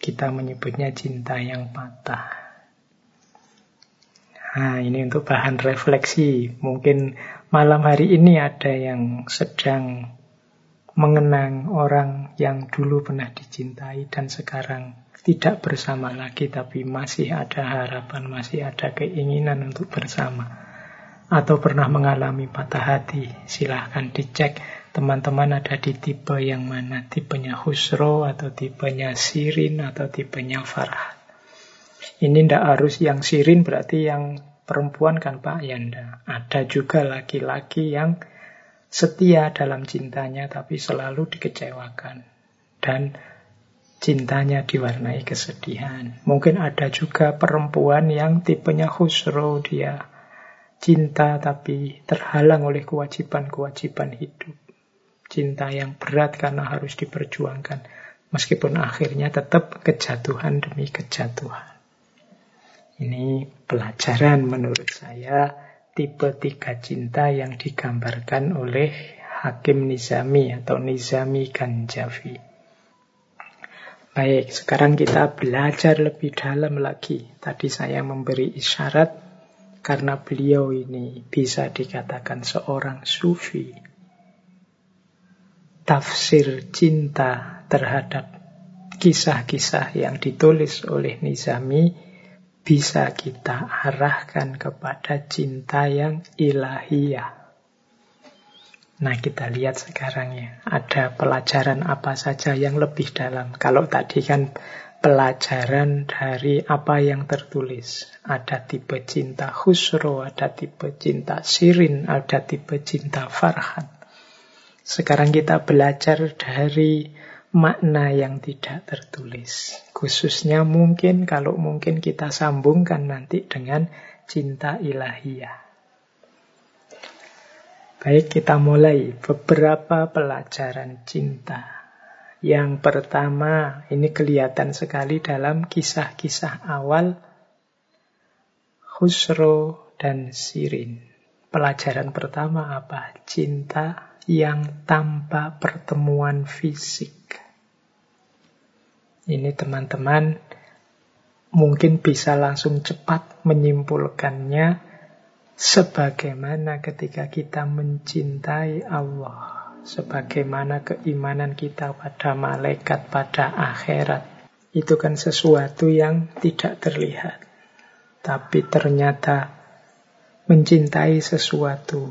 kita menyebutnya cinta yang patah. Nah, ini untuk bahan refleksi. Mungkin malam hari ini ada yang sedang mengenang orang yang dulu pernah dicintai dan sekarang tidak bersama lagi, tapi masih ada harapan, masih ada keinginan untuk bersama. Atau pernah mengalami patah hati, silahkan dicek teman-teman ada di tipe yang mana? Tipenya Husro atau tipenya Sirin atau tipenya Farah. Ini ndak harus yang sirin berarti yang perempuan kan Pak? Ya ndak. Ada juga laki-laki yang setia dalam cintanya tapi selalu dikecewakan. Dan cintanya diwarnai kesedihan. Mungkin ada juga perempuan yang tipenya khusro dia cinta tapi terhalang oleh kewajiban-kewajiban hidup. Cinta yang berat karena harus diperjuangkan. Meskipun akhirnya tetap kejatuhan demi kejatuhan. Ini pelajaran menurut saya tipe tiga cinta yang digambarkan oleh Hakim Nizami atau Nizami Ganjavi. Baik, sekarang kita belajar lebih dalam lagi. Tadi saya memberi isyarat karena beliau ini bisa dikatakan seorang sufi. Tafsir cinta terhadap kisah-kisah yang ditulis oleh Nizami bisa kita arahkan kepada cinta yang ilahiyah. Nah kita lihat sekarang ya, ada pelajaran apa saja yang lebih dalam. Kalau tadi kan pelajaran dari apa yang tertulis. Ada tipe cinta khusro, ada tipe cinta sirin, ada tipe cinta farhan. Sekarang kita belajar dari makna yang tidak tertulis. Khususnya mungkin kalau mungkin kita sambungkan nanti dengan cinta ilahiyah. Baik, kita mulai beberapa pelajaran cinta. Yang pertama, ini kelihatan sekali dalam kisah-kisah awal Khusro dan Sirin. Pelajaran pertama apa? Cinta yang tanpa pertemuan fisik. Ini teman-teman mungkin bisa langsung cepat menyimpulkannya sebagaimana ketika kita mencintai Allah sebagaimana keimanan kita pada malaikat, pada akhirat. Itu kan sesuatu yang tidak terlihat. Tapi ternyata mencintai sesuatu,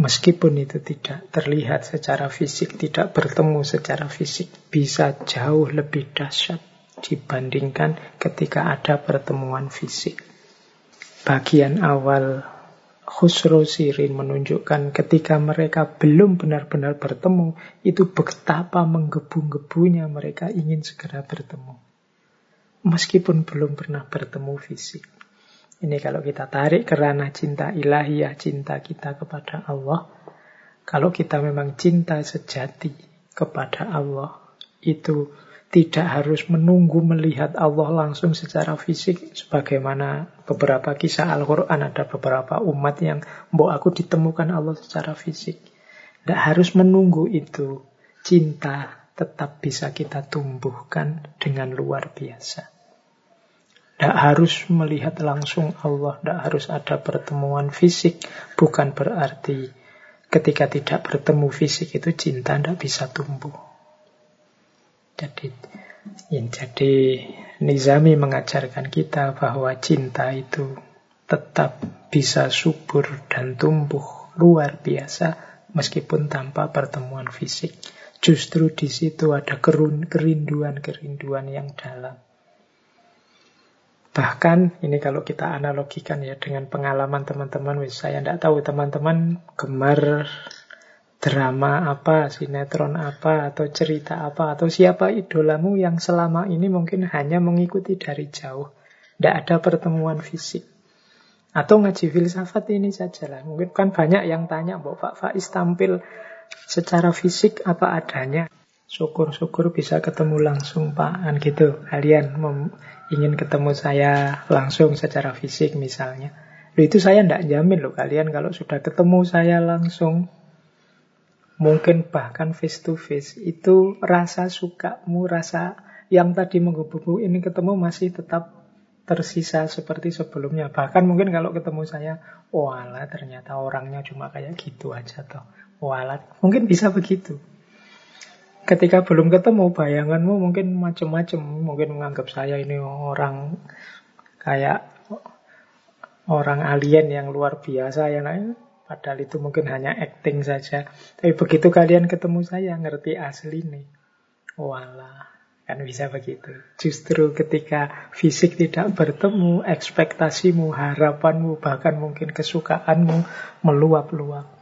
meskipun itu tidak terlihat secara fisik, tidak bertemu secara fisik, bisa jauh lebih dahsyat dibandingkan ketika ada pertemuan fisik. Bagian awal Khusro Sirin menunjukkan ketika mereka belum benar-benar bertemu, itu betapa menggebu-gebunya mereka ingin segera bertemu. Meskipun belum pernah bertemu fisik. Ini kalau kita tarik ke ranah cinta ilahiyah, cinta kita kepada Allah. Kalau kita memang cinta sejati kepada Allah, itu tidak harus menunggu melihat Allah langsung secara fisik sebagaimana beberapa kisah Al-Quran ada beberapa umat yang mbok aku ditemukan Allah secara fisik tidak harus menunggu itu cinta tetap bisa kita tumbuhkan dengan luar biasa tidak harus melihat langsung Allah tidak harus ada pertemuan fisik bukan berarti ketika tidak bertemu fisik itu cinta tidak bisa tumbuh jadi, ya, jadi Nizami mengajarkan kita bahwa cinta itu tetap bisa subur dan tumbuh luar biasa meskipun tanpa pertemuan fisik. Justru di situ ada kerinduan-kerinduan yang dalam. Bahkan ini kalau kita analogikan ya dengan pengalaman teman-teman, saya tidak tahu teman-teman gemar drama apa, sinetron apa, atau cerita apa, atau siapa idolamu yang selama ini mungkin hanya mengikuti dari jauh. Tidak ada pertemuan fisik. Atau ngaji filsafat ini saja lah. Mungkin kan banyak yang tanya, bahwa Pak Faiz tampil secara fisik apa adanya. Syukur-syukur bisa ketemu langsung Pak. Kan gitu. Kalian ingin ketemu saya langsung secara fisik misalnya. Loh, itu saya tidak jamin loh kalian kalau sudah ketemu saya langsung mungkin bahkan face to face, itu rasa sukamu, rasa yang tadi menggebu ini ketemu masih tetap tersisa seperti sebelumnya. Bahkan mungkin kalau ketemu saya, wala ternyata orangnya cuma kayak gitu aja toh. Wala, mungkin bisa begitu. Ketika belum ketemu, bayanganmu mungkin macam-macam. Mungkin menganggap saya ini orang kayak orang alien yang luar biasa yang lain Padahal itu mungkin hanya acting saja. Tapi begitu kalian ketemu saya, ngerti asli nih. Walah, Kan bisa begitu. Justru ketika fisik tidak bertemu, ekspektasimu, harapanmu, bahkan mungkin kesukaanmu meluap-luap.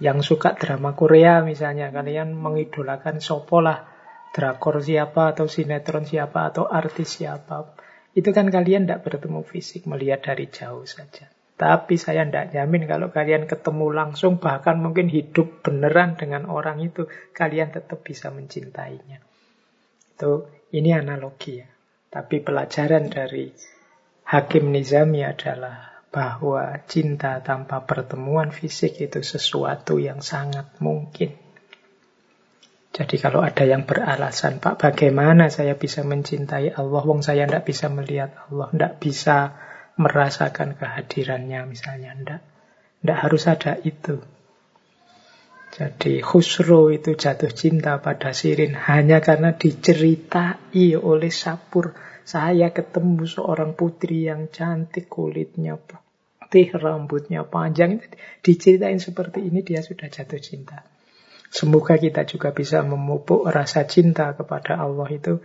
Yang suka drama Korea misalnya, kalian mengidolakan sopolah drakor siapa atau sinetron siapa atau artis siapa. Itu kan kalian tidak bertemu fisik, melihat dari jauh saja. Tapi saya tidak jamin kalau kalian ketemu langsung, bahkan mungkin hidup beneran dengan orang itu, kalian tetap bisa mencintainya. Itu ini analogi ya. Tapi pelajaran dari Hakim Nizami adalah bahwa cinta tanpa pertemuan fisik itu sesuatu yang sangat mungkin. Jadi kalau ada yang beralasan, Pak bagaimana saya bisa mencintai Allah, wong saya tidak bisa melihat Allah, tidak bisa merasakan kehadirannya misalnya, tidak. Tidak harus ada itu. Jadi Khusro itu jatuh cinta pada Sirin hanya karena diceritai oleh Sapur. Saya ketemu seorang putri yang cantik, kulitnya putih, rambutnya panjang. Diceritain seperti ini dia sudah jatuh cinta. Semoga kita juga bisa memupuk rasa cinta kepada Allah itu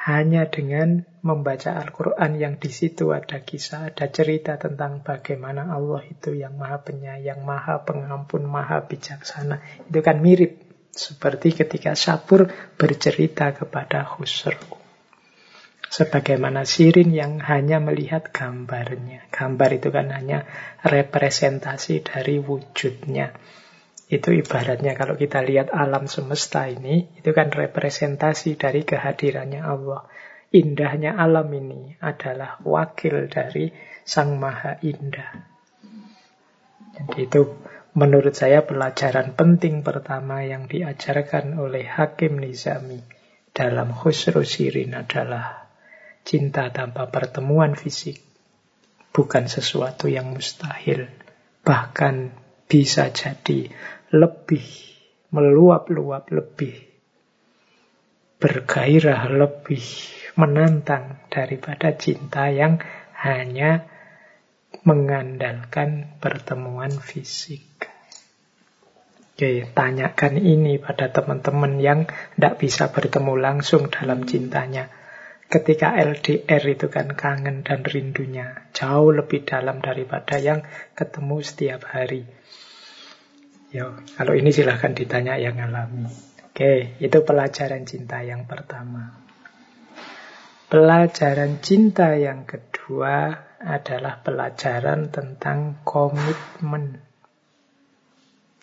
hanya dengan membaca Al-Quran yang di situ ada kisah, ada cerita tentang bagaimana Allah itu yang maha penyayang, maha pengampun, maha bijaksana. Itu kan mirip seperti ketika Sapur bercerita kepada Khusro. Sebagaimana Sirin yang hanya melihat gambarnya. Gambar itu kan hanya representasi dari wujudnya. Itu ibaratnya kalau kita lihat alam semesta ini, itu kan representasi dari kehadirannya Allah. Indahnya alam ini adalah wakil dari Sang Maha Indah. Jadi itu menurut saya pelajaran penting pertama yang diajarkan oleh Hakim Nizami dalam Khusru Sirin adalah cinta tanpa pertemuan fisik bukan sesuatu yang mustahil. Bahkan bisa jadi lebih meluap-luap, lebih bergairah, lebih menantang daripada cinta yang hanya mengandalkan pertemuan fisik. Oke, tanyakan ini pada teman-teman yang tidak bisa bertemu langsung dalam cintanya. Ketika LDR itu kan kangen dan rindunya jauh lebih dalam daripada yang ketemu setiap hari. Yo, kalau ini silahkan ditanya yang alami. Oke, itu pelajaran cinta yang pertama. Pelajaran cinta yang kedua adalah pelajaran tentang komitmen.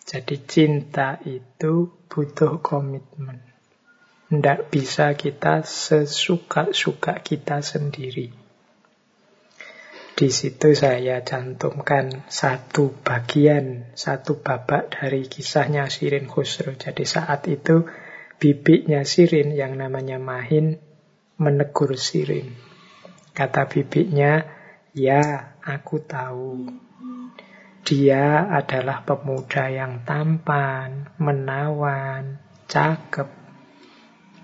Jadi cinta itu butuh komitmen. Tidak bisa kita sesuka-suka kita sendiri. Di situ saya cantumkan satu bagian, satu babak dari kisahnya Sirin Khusro. Jadi saat itu bibiknya Sirin yang namanya Mahin menegur Sirin. Kata bibiknya, ya aku tahu. Dia adalah pemuda yang tampan, menawan, cakep.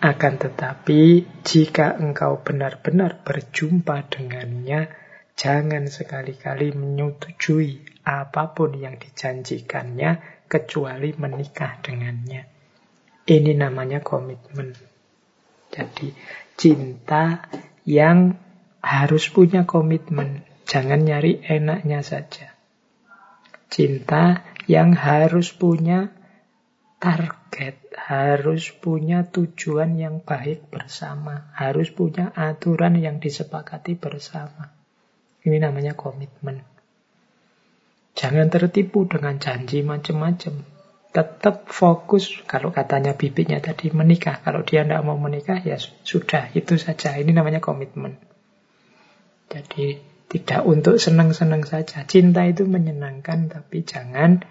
Akan tetapi, jika engkau benar-benar berjumpa dengannya, Jangan sekali-kali menyetujui apa pun yang dijanjikannya kecuali menikah dengannya. Ini namanya komitmen. Jadi cinta yang harus punya komitmen. Jangan nyari enaknya saja. Cinta yang harus punya target, harus punya tujuan yang baik bersama, harus punya aturan yang disepakati bersama. Ini namanya komitmen. Jangan tertipu dengan janji macam-macam. Tetap fokus, kalau katanya bibitnya tadi menikah. Kalau dia tidak mau menikah, ya sudah, itu saja. Ini namanya komitmen. Jadi tidak untuk senang-senang saja. Cinta itu menyenangkan, tapi jangan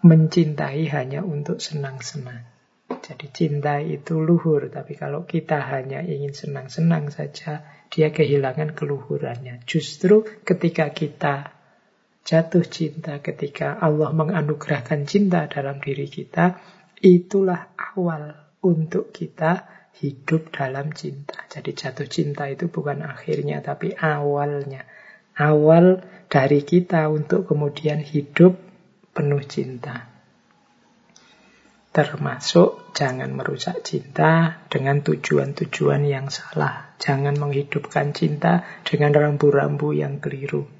mencintai hanya untuk senang-senang. Jadi cinta itu luhur, tapi kalau kita hanya ingin senang-senang saja, dia kehilangan keluhurannya. Justru ketika kita jatuh cinta, ketika Allah menganugerahkan cinta dalam diri kita, itulah awal untuk kita hidup dalam cinta. Jadi jatuh cinta itu bukan akhirnya, tapi awalnya. Awal dari kita untuk kemudian hidup penuh cinta. Termasuk jangan merusak cinta dengan tujuan-tujuan yang salah. Jangan menghidupkan cinta dengan rambu-rambu yang keliru.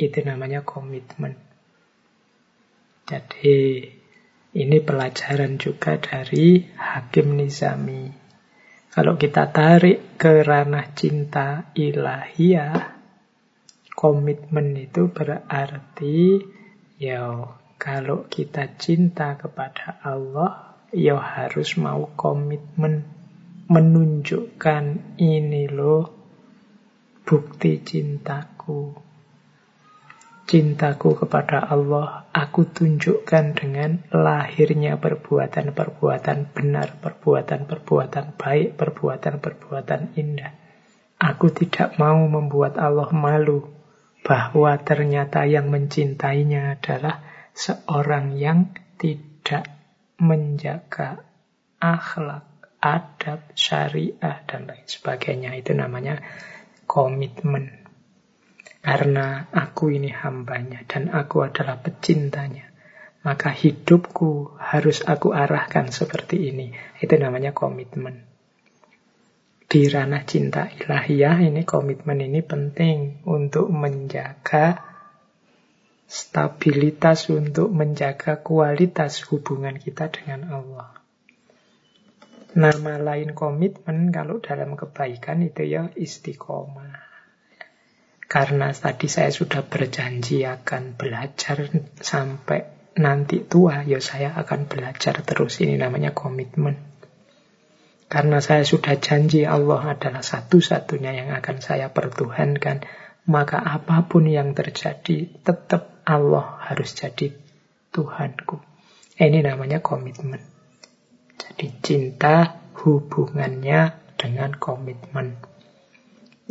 Itu namanya komitmen. Jadi ini pelajaran juga dari Hakim Nizami. Kalau kita tarik ke ranah cinta ilahiyah, komitmen itu berarti ya kalau kita cinta kepada Allah, ya harus mau komitmen menunjukkan ini loh bukti cintaku. Cintaku kepada Allah aku tunjukkan dengan lahirnya perbuatan-perbuatan benar, perbuatan-perbuatan baik, perbuatan-perbuatan indah. Aku tidak mau membuat Allah malu bahwa ternyata yang mencintainya adalah seorang yang tidak menjaga akhlak, adab, syariah, dan lain sebagainya. Itu namanya komitmen. Karena aku ini hambanya dan aku adalah pecintanya. Maka hidupku harus aku arahkan seperti ini. Itu namanya komitmen. Di ranah cinta ilahiyah ini komitmen ini penting untuk menjaga stabilitas untuk menjaga kualitas hubungan kita dengan Allah. Nama lain komitmen kalau dalam kebaikan itu ya istiqomah. Karena tadi saya sudah berjanji akan belajar sampai nanti tua, ya saya akan belajar terus. Ini namanya komitmen. Karena saya sudah janji Allah adalah satu-satunya yang akan saya pertuhankan, maka apa pun yang terjadi tetap Allah harus jadi Tuhanku. Ini namanya komitmen. Jadi cinta hubungannya dengan komitmen.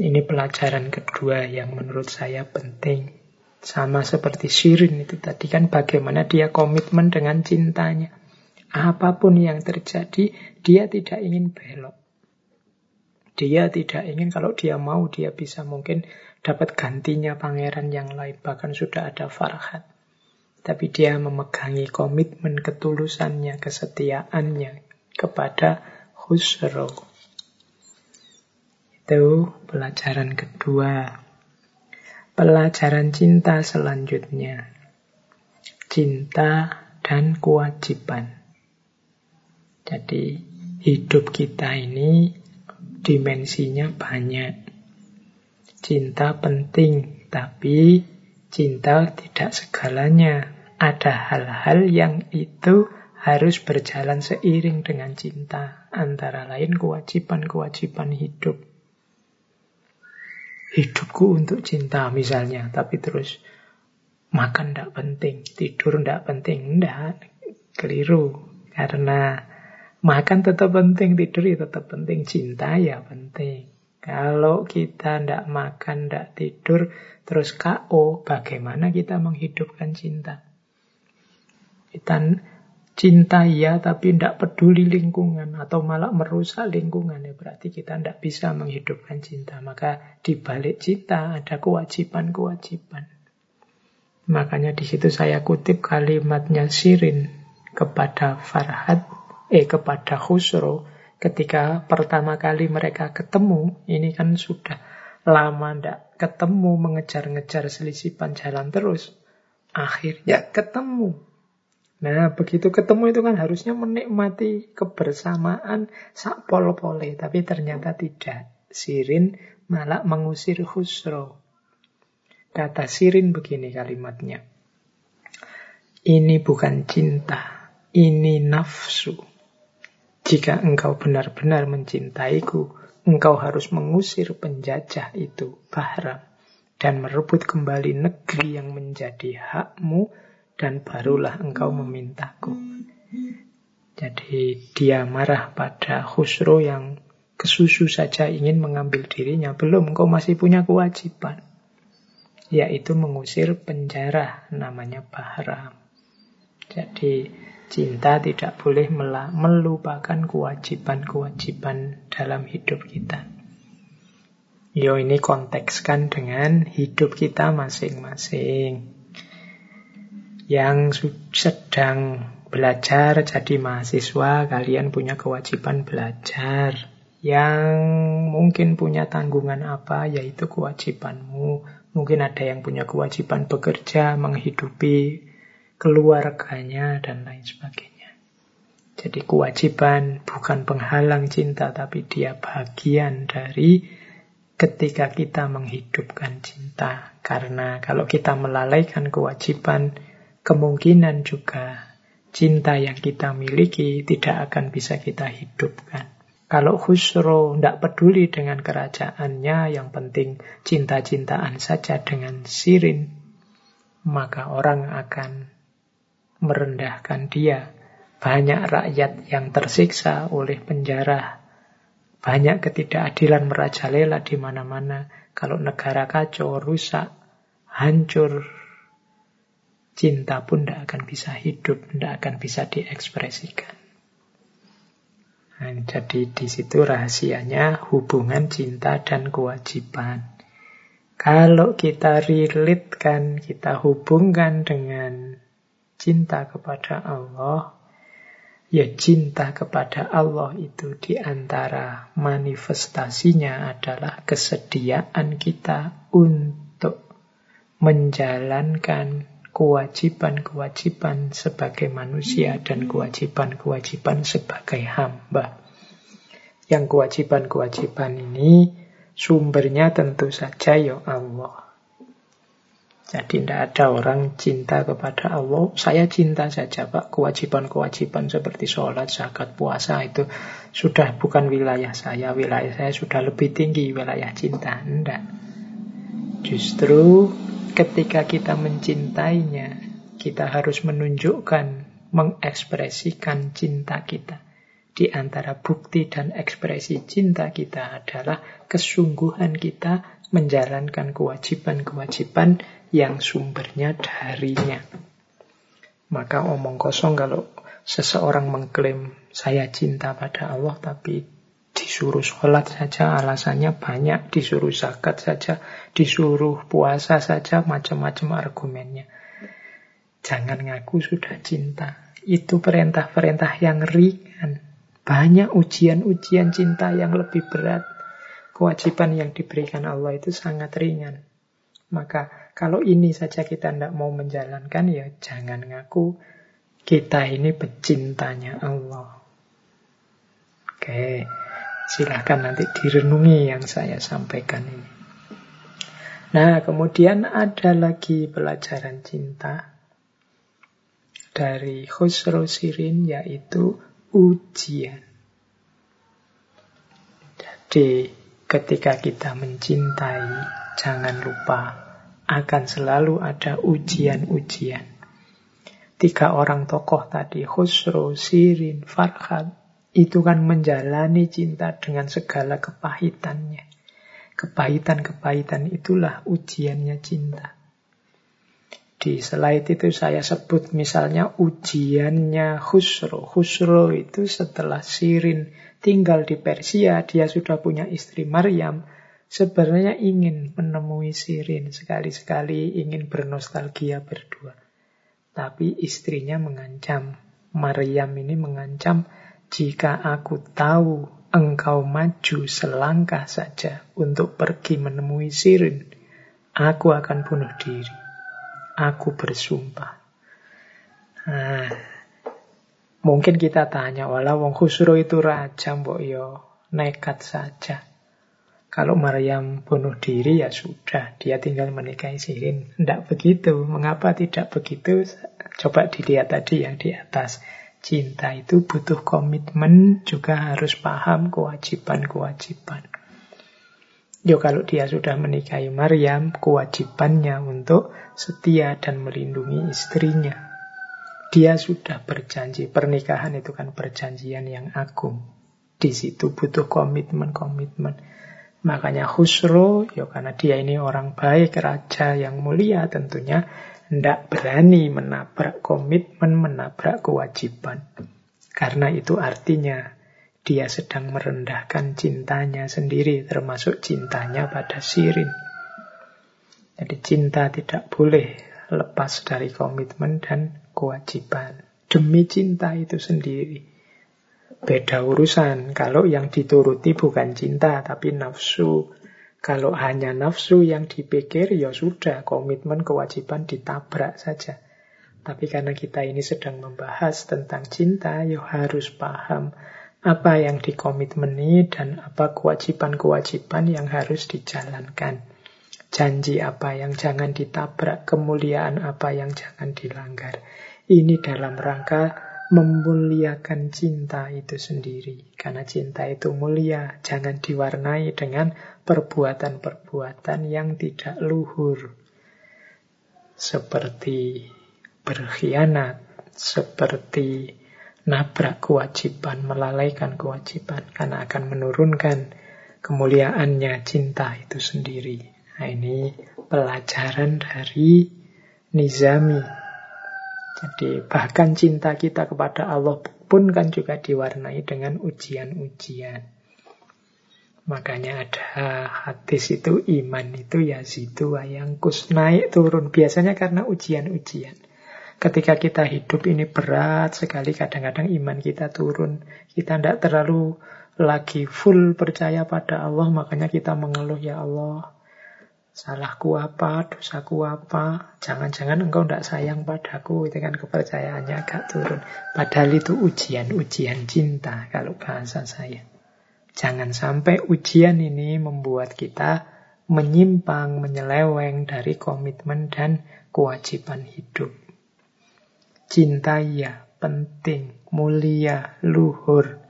Ini pelajaran kedua yang menurut saya penting. Sama seperti Shirin itu tadi kan bagaimana dia komitmen dengan cintanya. Apa pun yang terjadi, dia tidak ingin belok. Dia tidak ingin kalau dia mau dia bisa mungkin dapat gantinya pangeran yang lain, bahkan sudah ada Farhat. Tapi dia memegangi komitmen ketulusannya, kesetiaannya kepada Khusro. Itu pelajaran kedua. Pelajaran cinta selanjutnya. Cinta dan kewajiban. Jadi hidup kita ini dimensinya banyak. Cinta penting, tapi cinta tidak segalanya. Ada hal-hal yang itu harus berjalan seiring dengan cinta. Antara lain kewajiban-kewajiban hidup. Hidupku untuk cinta misalnya, tapi terus makan tidak penting, tidur tidak penting. Tidak, keliru. Karena makan tetap penting, tidur ya tetap penting, cinta ya penting. Kalau kita tidak makan, tidak tidur, terus KO, bagaimana kita menghidupkan cinta? Kita cinta ya, tapi tidak peduli lingkungan, atau malah merusak lingkungan, ya berarti kita tidak bisa menghidupkan cinta. Maka di balik cinta ada kewajiban-kewajiban. Makanya di situ saya kutip kalimatnya Sirin kepada Farhad, eh kepada Khusro, ketika pertama kali mereka ketemu, ini kan sudah lama ndak ketemu, mengejar-ngejar selisipan jalan terus. Akhirnya ketemu. Nah, begitu ketemu itu kan harusnya menikmati kebersamaan sak pol-pole, tapi ternyata tidak. Sirin malah mengusir Khusro. Kata Sirin begini kalimatnya. Ini bukan cinta, ini nafsu. Jika engkau benar-benar mencintaiku, engkau harus mengusir penjajah itu, Bahram, dan merebut kembali negeri yang menjadi hakmu, dan barulah engkau memintaku. Jadi dia marah pada Khusro yang kesusu saja ingin mengambil dirinya. Belum, engkau masih punya kewajiban. Yaitu mengusir penjara namanya Bahram. Jadi Cinta tidak boleh melupakan kewajiban-kewajiban dalam hidup kita. Yo ini kontekskan dengan hidup kita masing-masing. Yang sedang belajar jadi mahasiswa, kalian punya kewajiban belajar. Yang mungkin punya tanggungan apa, yaitu kewajibanmu. Mungkin ada yang punya kewajiban bekerja, menghidupi keluarganya, dan lain sebagainya. Jadi kewajiban bukan penghalang cinta, tapi dia bagian dari ketika kita menghidupkan cinta. Karena kalau kita melalaikan kewajiban, kemungkinan juga cinta yang kita miliki tidak akan bisa kita hidupkan. Kalau Khusro tidak peduli dengan kerajaannya, yang penting cinta-cintaan saja dengan Sirin, maka orang akan merendahkan dia. Banyak rakyat yang tersiksa oleh penjara, banyak ketidakadilan merajalela di mana-mana. Kalau negara kacau, rusak, hancur, cinta pun tidak akan bisa hidup, tidak akan bisa diekspresikan. Nah, jadi di situ rahasianya hubungan cinta dan kewajiban. Kalau kita relate kan, kita hubungkan dengan cinta kepada Allah, ya cinta kepada Allah itu di antara manifestasinya adalah kesediaan kita untuk menjalankan kewajiban-kewajiban sebagai manusia dan kewajiban-kewajiban sebagai hamba. Yang kewajiban-kewajiban ini sumbernya tentu saja ya Allah. Jadi tidak ada orang cinta kepada Allah. Saya cinta saja Pak. Kewajiban-kewajiban seperti sholat, zakat, puasa itu sudah bukan wilayah saya. Wilayah saya sudah lebih tinggi wilayah cinta. Tidak. Justru ketika kita mencintainya, kita harus menunjukkan, mengekspresikan cinta kita. Di antara bukti dan ekspresi cinta kita adalah kesungguhan kita menjalankan kewajiban-kewajiban yang sumbernya darinya. Maka omong kosong kalau seseorang mengklaim saya cinta pada Allah tapi Disuruh sholat saja alasannya banyak, disuruh zakat saja, disuruh puasa saja, macam-macam argumennya. Jangan ngaku sudah cinta. Itu perintah-perintah yang ringan. Banyak ujian-ujian cinta yang lebih berat. Kewajiban yang diberikan Allah itu sangat ringan. Maka kalau ini saja kita tidak mau menjalankan, ya jangan ngaku kita ini pecintanya Allah. Oke. Silahkan nanti direnungi yang saya sampaikan ini. Nah, kemudian ada lagi pelajaran cinta dari Khusro Sirin yaitu ujian. Jadi, ketika kita mencintai, jangan lupa akan selalu ada ujian-ujian. Tiga orang tokoh tadi, Khusro, Sirin, Farhad, itu kan menjalani cinta dengan segala kepahitannya. Kepahitan-kepahitan itulah ujiannya cinta. Di slide itu saya sebut misalnya ujiannya Khusro. Khusro itu setelah Sirin tinggal di Persia, dia sudah punya istri Maryam. Sebenarnya ingin menemui Sirin, sekali-sekali ingin bernostalgia berdua. Tapi istrinya mengancam, Maryam ini mengancam, jika aku tahu engkau maju selangkah saja untuk pergi menemui Sirin, aku akan bunuh diri. Aku bersumpah. Nah, mungkin kita tanya, walau wong Khusro itu raja, mbok yo nekat saja. Kalau Maryam bunuh diri ya sudah, dia tinggal menikahi Sirin. Tidak begitu. Mengapa tidak begitu? Coba dilihat tadi yang di atas. Cinta itu butuh komitmen, juga harus paham kewajiban-kewajiban. Yo kalau dia sudah menikahi Maryam, kewajibannya untuk setia dan melindungi istrinya. Dia sudah berjanji, pernikahan itu kan perjanjian yang agung. Di situ butuh komitmen-komitmen. Makanya Khusro, yo karena dia ini orang baik, raja yang mulia tentunya, tidak berani menabrak komitmen, menabrak kewajiban. Karena itu artinya dia sedang merendahkan cintanya sendiri, termasuk cintanya pada Sirin. Jadi cinta tidak boleh lepas dari komitmen dan kewajiban. demi cinta itu sendiri. Beda urusan kalau yang dituruti bukan cinta tapi nafsu. Kalau hanya nafsu yang dipikir ya sudah komitmen kewajiban ditabrak saja. Tapi karena kita ini sedang membahas tentang cinta, ya harus paham apa yang dikomitmeni dan apa kewajiban-kewajiban yang harus dijalankan. Janji apa yang jangan ditabrak, kemuliaan apa yang jangan dilanggar. Ini dalam rangka memuliakan cinta itu sendiri. Karena cinta itu mulia, jangan diwarnai dengan perbuatan-perbuatan yang tidak luhur. Seperti berkhianat, seperti nabrak kewajiban, melalaikan kewajiban. Karena akan menurunkan kemuliaannya cinta itu sendiri. Nah ini pelajaran dari Nizami jadi bahkan cinta kita kepada Allah pun kan juga diwarnai dengan ujian-ujian. Makanya ada hadis itu iman itu ya situ kus naik turun biasanya karena ujian-ujian. Ketika kita hidup ini berat sekali kadang-kadang iman kita turun. Kita tidak terlalu lagi full percaya pada Allah makanya kita mengeluh ya Allah Salahku apa, dosaku apa, jangan-jangan engkau tidak sayang padaku, itu kan kepercayaannya agak turun. Padahal itu ujian-ujian cinta kalau bahasa saya. Jangan sampai ujian ini membuat kita menyimpang, menyeleweng dari komitmen dan kewajiban hidup. Cinta ya penting, mulia, luhur,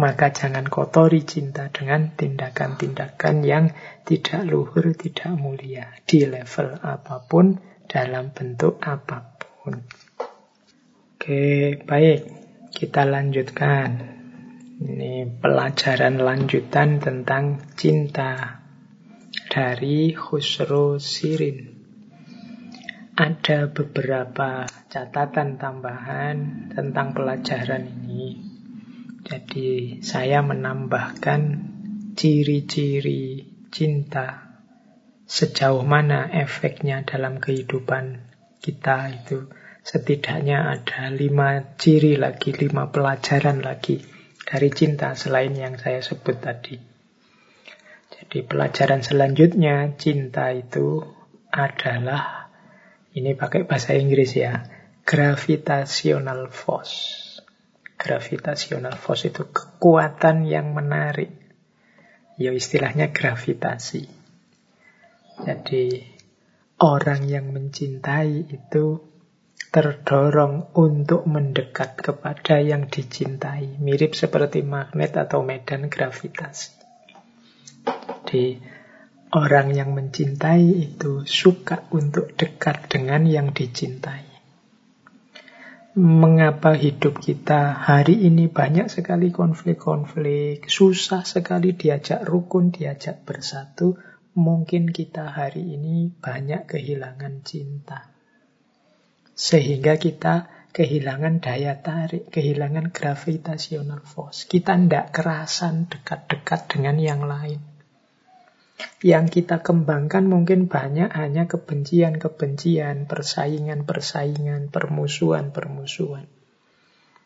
maka jangan kotori cinta dengan tindakan-tindakan yang tidak luhur, tidak mulia. Di level apa pun, dalam bentuk apa pun. Oke, baik. Kita lanjutkan. Ini pelajaran lanjutan tentang cinta dari Khusro Sirin. Ada beberapa catatan tambahan tentang pelajaran ini. Jadi saya menambahkan ciri-ciri cinta sejauh mana efeknya dalam kehidupan kita itu setidaknya ada lima ciri lagi, lima pelajaran lagi dari cinta selain yang saya sebut tadi. Jadi pelajaran selanjutnya cinta itu adalah ini pakai bahasa Inggris ya, gravitational force. Gravitational force itu kekuatan yang menarik. Ya istilahnya gravitasi. Jadi orang yang mencintai itu terdorong untuk mendekat kepada yang dicintai. Mirip seperti magnet atau medan gravitasi. Jadi orang yang mencintai itu suka untuk dekat dengan yang dicintai mengapa hidup kita hari ini banyak sekali konflik-konflik, susah sekali diajak rukun, diajak bersatu, mungkin kita hari ini banyak kehilangan cinta. Sehingga kita kehilangan daya tarik, kehilangan gravitational force. Kita tidak kerasan dekat-dekat dengan yang lain. Yang kita kembangkan mungkin banyak hanya kebencian-kebencian, persaingan-persaingan, permusuhan-permusuhan.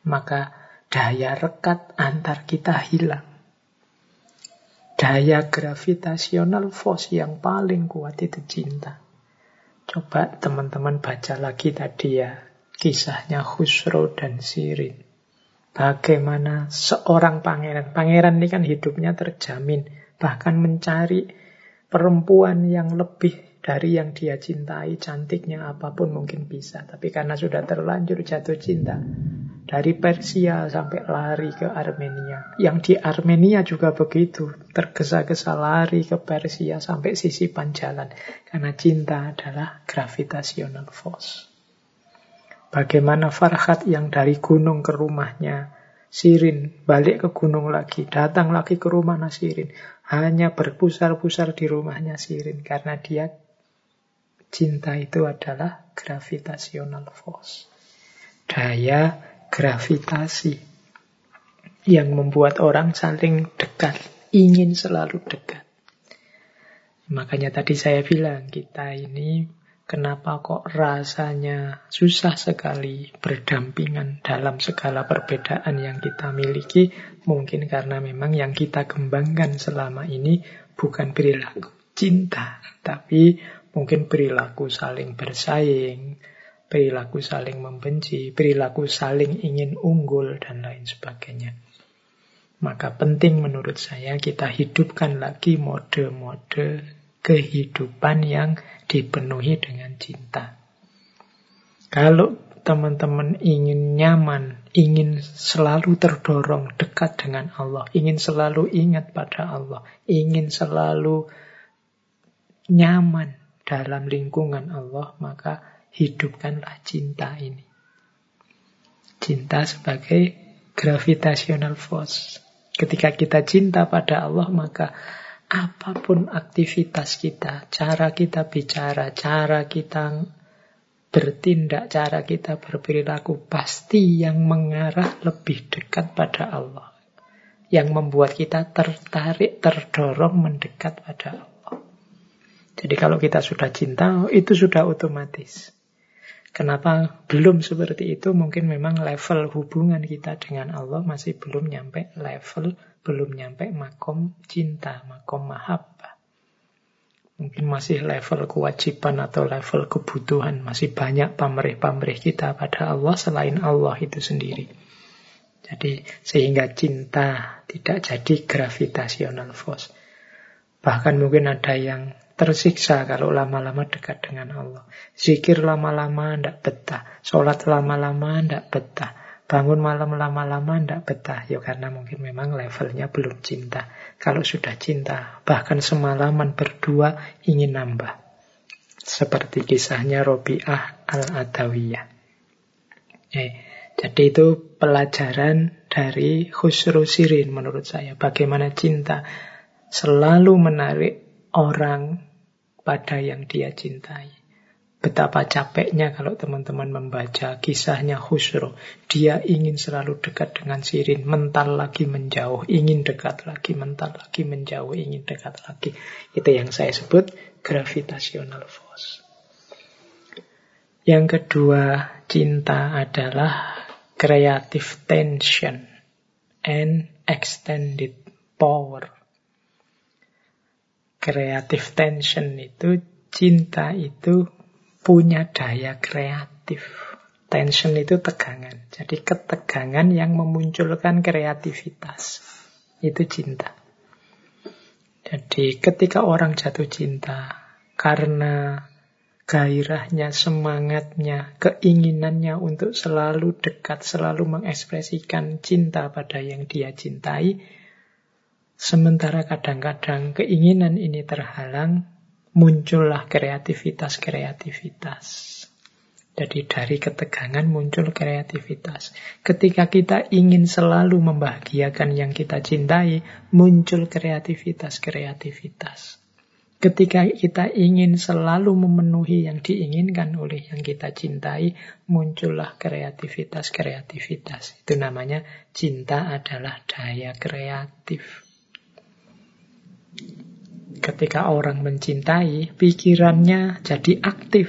Maka daya rekat antar kita hilang. Daya gravitasional force yang paling kuat itu cinta. Coba teman-teman baca lagi tadi ya, kisahnya Khusro dan Sirin. Bagaimana seorang pangeran, pangeran ini kan hidupnya terjamin, bahkan mencari perempuan yang lebih dari yang dia cintai, cantiknya apa pun mungkin bisa. Tapi karena sudah terlanjur jatuh cinta, dari Persia sampai lari ke Armenia. Yang di Armenia juga begitu, tergesa-gesa lari ke Persia sampai sisi panjalan. Karena cinta adalah gravitational force. Bagaimana Farhat yang dari gunung ke rumahnya Sirin balik ke gunung lagi, datang lagi ke rumah Nasirin. Hanya berpusar-pusar di rumahnya Sirin karena dia cinta itu adalah gravitational force. Daya gravitasi yang membuat orang saling dekat, ingin selalu dekat. Makanya tadi saya bilang kita ini Kenapa kok rasanya susah sekali berdampingan dalam segala perbedaan yang kita miliki? Mungkin karena memang yang kita kembangkan selama ini bukan perilaku cinta, tapi mungkin perilaku saling bersaing, perilaku saling membenci, perilaku saling ingin unggul, dan lain sebagainya. Maka penting menurut saya kita hidupkan lagi mode-mode kehidupan yang dipenuhi dengan cinta. Kalau teman-teman ingin nyaman, ingin selalu terdorong dekat dengan Allah, ingin selalu ingat pada Allah, ingin selalu nyaman dalam lingkungan Allah, maka hidupkanlah cinta ini. Cinta sebagai gravitational force. Ketika kita cinta pada Allah, maka apa pun aktivitas kita, cara kita bicara, cara kita bertindak, cara kita berperilaku, pasti yang mengarah lebih dekat pada Allah. Yang membuat kita tertarik, terdorong mendekat pada Allah. Jadi kalau kita sudah cinta, itu sudah otomatis. Kenapa belum seperti itu? Mungkin memang level hubungan kita dengan Allah masih belum nyampe level, belum nyampe makom cinta, makom mahabbah. Mungkin masih level kewajiban atau level kebutuhan. Masih banyak pamrih-pamrih kita pada Allah selain Allah itu sendiri. Jadi sehingga cinta tidak jadi gravitational force. Bahkan mungkin ada yang tersiksa kalau lama-lama dekat dengan Allah. Zikir lama-lama tidak betah. Sholat lama-lama tidak betah. Bangun malam lama-lama tidak betah. Ya karena mungkin memang levelnya belum cinta. Kalau sudah cinta, bahkan semalaman berdua ingin nambah. Seperti kisahnya Robi'ah al-Adawiyah. Eh, jadi itu pelajaran dari Khusru Sirin menurut saya. Bagaimana cinta selalu menarik orang pada yang dia cintai. Betapa capeknya kalau teman-teman membaca kisahnya Khusro. Dia ingin selalu dekat dengan Sirin, mental lagi menjauh, ingin dekat lagi, mental lagi menjauh, ingin dekat lagi. Itu yang saya sebut gravitational force. Yang kedua, cinta adalah creative tension and extended power creative tension itu, cinta itu punya daya kreatif. Tension itu tegangan. Jadi ketegangan yang memunculkan kreativitas. Itu cinta. Jadi ketika orang jatuh cinta karena gairahnya, semangatnya, keinginannya untuk selalu dekat, selalu mengekspresikan cinta pada yang dia cintai, Sementara kadang-kadang keinginan ini terhalang, muncullah kreativitas-kreativitas. Jadi dari ketegangan muncul kreativitas. Ketika kita ingin selalu membahagiakan yang kita cintai, muncul kreativitas-kreativitas. Ketika kita ingin selalu memenuhi yang diinginkan oleh yang kita cintai, muncullah kreativitas-kreativitas. Itu namanya cinta adalah daya kreatif. Ketika orang mencintai, pikirannya jadi aktif.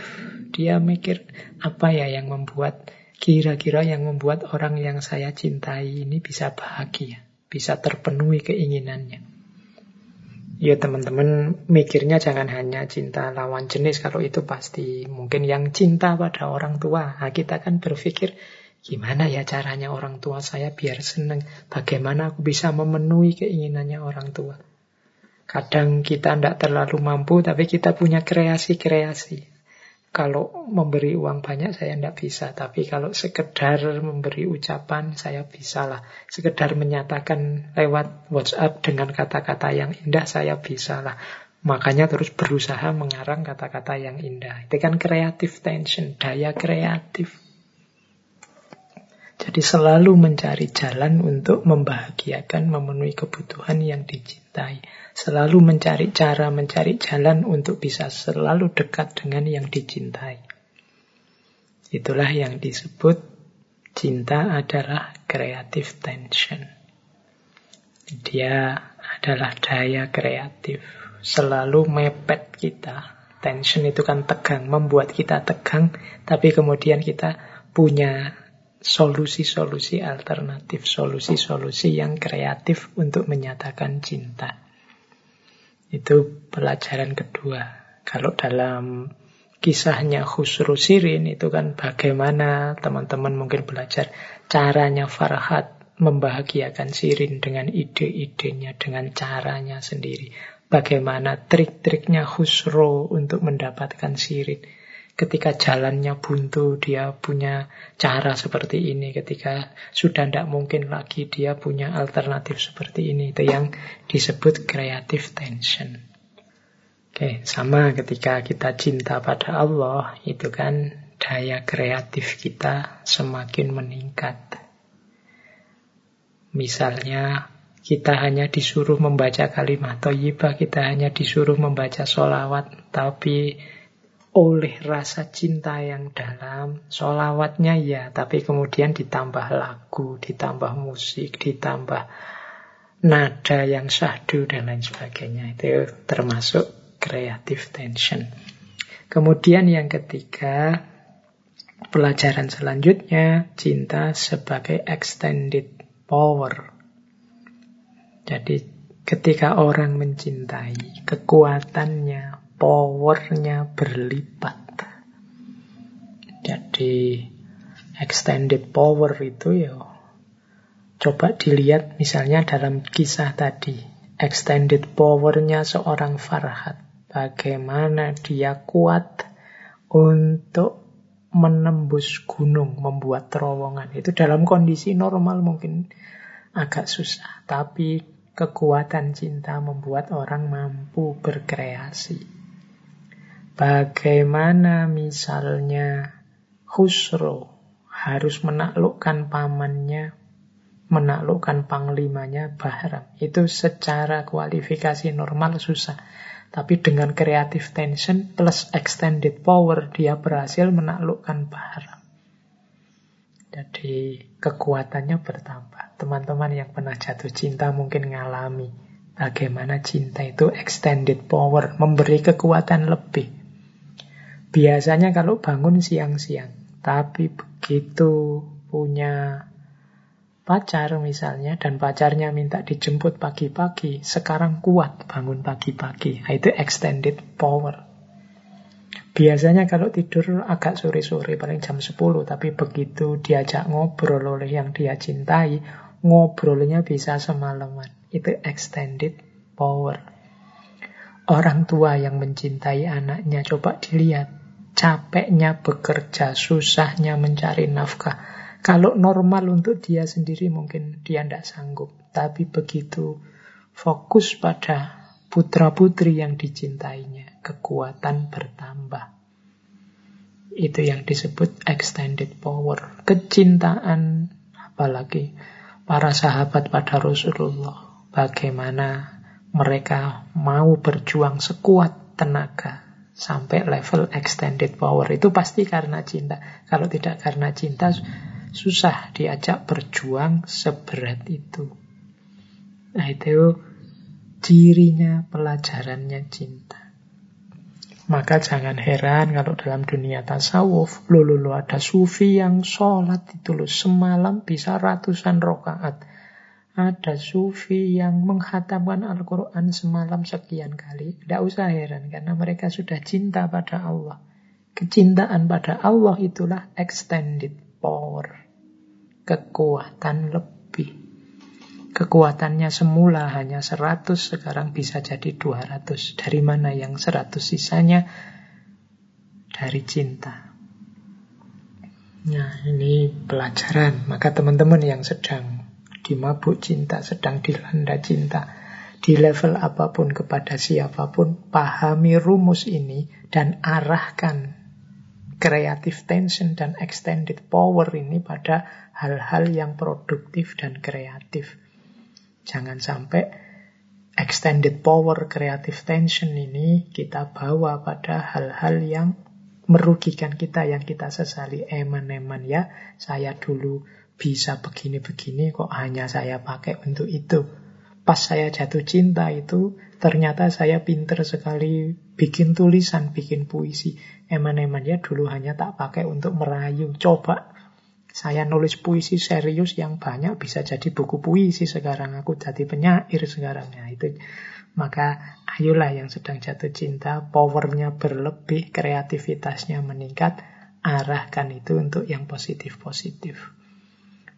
Dia mikir, apa ya yang membuat, kira-kira yang membuat orang yang saya cintai ini bisa bahagia, bisa terpenuhi keinginannya. Ya teman-teman mikirnya jangan hanya cinta lawan jenis kalau itu pasti mungkin yang cinta pada orang tua. Nah, kita kan berpikir gimana ya caranya orang tua saya biar seneng, bagaimana aku bisa memenuhi keinginannya orang tua. Kadang kita tidak terlalu mampu, tapi kita punya kreasi-kreasi. Kalau memberi uang banyak saya tidak bisa, tapi kalau sekedar memberi ucapan saya bisa lah. Sekedar menyatakan lewat WhatsApp dengan kata-kata yang indah saya bisa lah. Makanya terus berusaha mengarang kata-kata yang indah. Itu kan kreatif tension, daya kreatif. Jadi selalu mencari jalan untuk membahagiakan, memenuhi kebutuhan yang dicintai. Selalu mencari cara, mencari jalan untuk bisa selalu dekat dengan yang dicintai. Itulah yang disebut cinta adalah creative tension. Dia adalah daya kreatif. Selalu mepet kita tension itu kan tegang, membuat kita tegang, tapi kemudian kita punya solusi-solusi alternatif, solusi-solusi yang kreatif untuk menyatakan cinta. Itu pelajaran kedua. Kalau dalam kisahnya Khusru Sirin itu kan bagaimana teman-teman mungkin belajar caranya Farhat membahagiakan Sirin dengan ide-idenya, dengan caranya sendiri. Bagaimana trik-triknya Khusro untuk mendapatkan Sirin. Ketika jalannya buntu, dia punya cara seperti ini. Ketika sudah tidak mungkin lagi, dia punya alternatif seperti ini. Itu yang disebut creative tension. Oke, sama ketika kita cinta pada Allah, itu kan daya kreatif kita semakin meningkat. Misalnya kita hanya disuruh membaca kalimat toyibah, kita hanya disuruh membaca solawat, tapi oleh rasa cinta yang dalam, solawatnya ya, tapi kemudian ditambah lagu, ditambah musik, ditambah nada yang syahdu dan lain sebagainya. Itu termasuk creative tension. Kemudian yang ketiga, pelajaran selanjutnya, cinta sebagai extended power. Jadi ketika orang mencintai, kekuatannya, powernya berlipat. Jadi extended power itu ya coba dilihat misalnya dalam kisah tadi. Extended powernya seorang Farhat. Bagaimana dia kuat untuk menembus gunung, membuat terowongan. Itu dalam kondisi normal mungkin agak susah, tapi kekuatan cinta membuat orang mampu berkreasi. Bagaimana misalnya Khusro harus menaklukkan pamannya, menaklukkan panglimanya Bahram. Itu secara kualifikasi normal susah. Tapi dengan creative tension plus extended power, dia berhasil menaklukkan Bahram. Jadi kekuatannya bertambah. Teman-teman yang pernah jatuh cinta mungkin ngalami bagaimana cinta itu extended power, memberi kekuatan lebih. Biasanya kalau bangun siang-siang, tapi begitu punya pacar misalnya dan pacarnya minta dijemput pagi-pagi, sekarang kuat bangun pagi-pagi. Nah, itu extended power. Biasanya kalau tidur agak sore-sore, paling jam 10, tapi begitu diajak ngobrol oleh yang dia cintai, ngobrolnya bisa semalaman. Itu extended power. Orang tua yang mencintai anaknya, coba dilihat. Capeknya bekerja, susahnya mencari nafkah kalau normal untuk dia sendiri mungkin dia tidak sanggup. Tapi begitu fokus pada putra-putri yang dicintainya, kekuatan bertambah. Itu yang disebut extended power. Kecintaan, apalagi para sahabat pada Rasulullah. Bagaimana mereka mau berjuang sekuat tenaga sampai level extended power. Itu pasti karena cinta. Kalau tidak karena cinta, susah diajak berjuang seberat itu. Nah itu cirinya pelajarannya cinta. Maka jangan heran kalau dalam dunia tasawuf, lulu ada sufi yang sholat itu loh, semalam bisa ratusan rokaat. Ada sufi yang menghatamkan Al-Quran semalam sekian kali. Tidak usah heran, karena mereka sudah cinta pada Allah. Kecintaan pada Allah itulah extended power kekuatan lebih. Kekuatannya semula hanya 100, sekarang bisa jadi 200. Dari mana yang 100 sisanya? Dari cinta. Nah, ini pelajaran. Maka teman-teman yang sedang dimabuk cinta, sedang dilanda cinta, di level apa pun kepada siapa pun, pahami rumus ini dan arahkan creative tension dan extended power ini pada hal-hal yang produktif dan kreatif. Jangan sampai extended power creative tension ini kita bawa pada hal-hal yang merugikan kita yang kita sesali eman-eman ya saya dulu bisa begini-begini kok hanya saya pakai untuk itu pas saya jatuh cinta itu ternyata saya pinter sekali bikin tulisan, bikin puisi. Eman-eman ya dulu hanya tak pakai untuk merayu. Coba saya nulis puisi serius yang banyak bisa jadi buku puisi sekarang. Aku jadi penyair sekarang. Ya, itu maka ayolah yang sedang jatuh cinta, powernya berlebih, kreativitasnya meningkat, arahkan itu untuk yang positif-positif.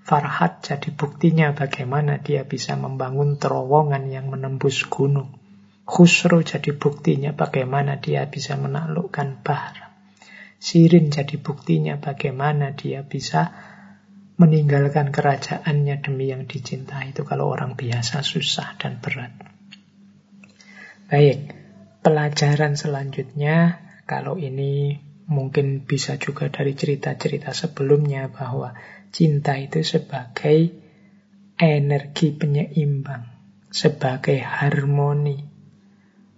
Farhat jadi buktinya bagaimana dia bisa membangun terowongan yang menembus gunung. Khusro jadi buktinya bagaimana dia bisa menaklukkan bahar. Sirin jadi buktinya bagaimana dia bisa meninggalkan kerajaannya demi yang dicintai. Itu kalau orang biasa susah dan berat. Baik, pelajaran selanjutnya kalau ini mungkin bisa juga dari cerita-cerita sebelumnya bahwa cinta itu sebagai energi penyeimbang, sebagai harmoni.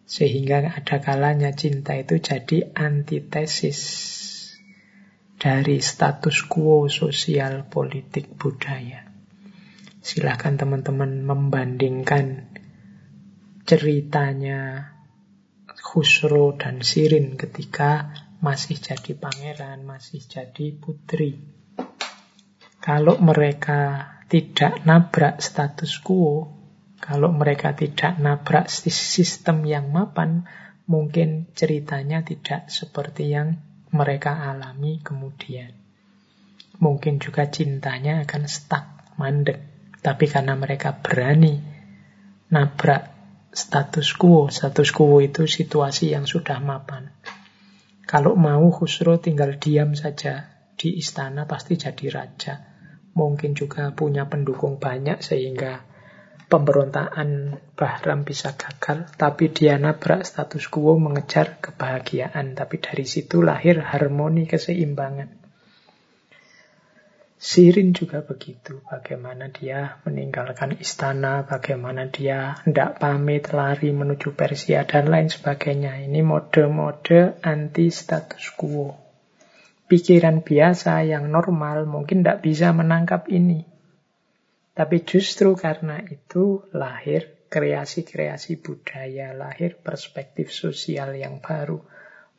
Sehingga ada kalanya cinta itu jadi antitesis dari status quo sosial politik budaya. Silahkan teman-teman membandingkan ceritanya Khusro dan Sirin ketika masih jadi pangeran, masih jadi putri. Kalau mereka tidak nabrak status quo, kalau mereka tidak nabrak sistem yang mapan, mungkin ceritanya tidak seperti yang mereka alami kemudian. Mungkin juga cintanya akan stuck, mandek. Tapi karena mereka berani nabrak status quo, status quo itu situasi yang sudah mapan. Kalau mau Khusro tinggal diam saja di istana pasti jadi raja mungkin juga punya pendukung banyak sehingga pemberontakan Bahram bisa gagal, tapi dia nabrak status quo mengejar kebahagiaan. Tapi dari situ lahir harmoni keseimbangan. Sirin juga begitu, bagaimana dia meninggalkan istana, bagaimana dia tidak pamit, lari menuju Persia, dan lain sebagainya. Ini mode-mode anti status quo pikiran biasa yang normal mungkin tidak bisa menangkap ini. Tapi justru karena itu lahir kreasi-kreasi budaya, lahir perspektif sosial yang baru.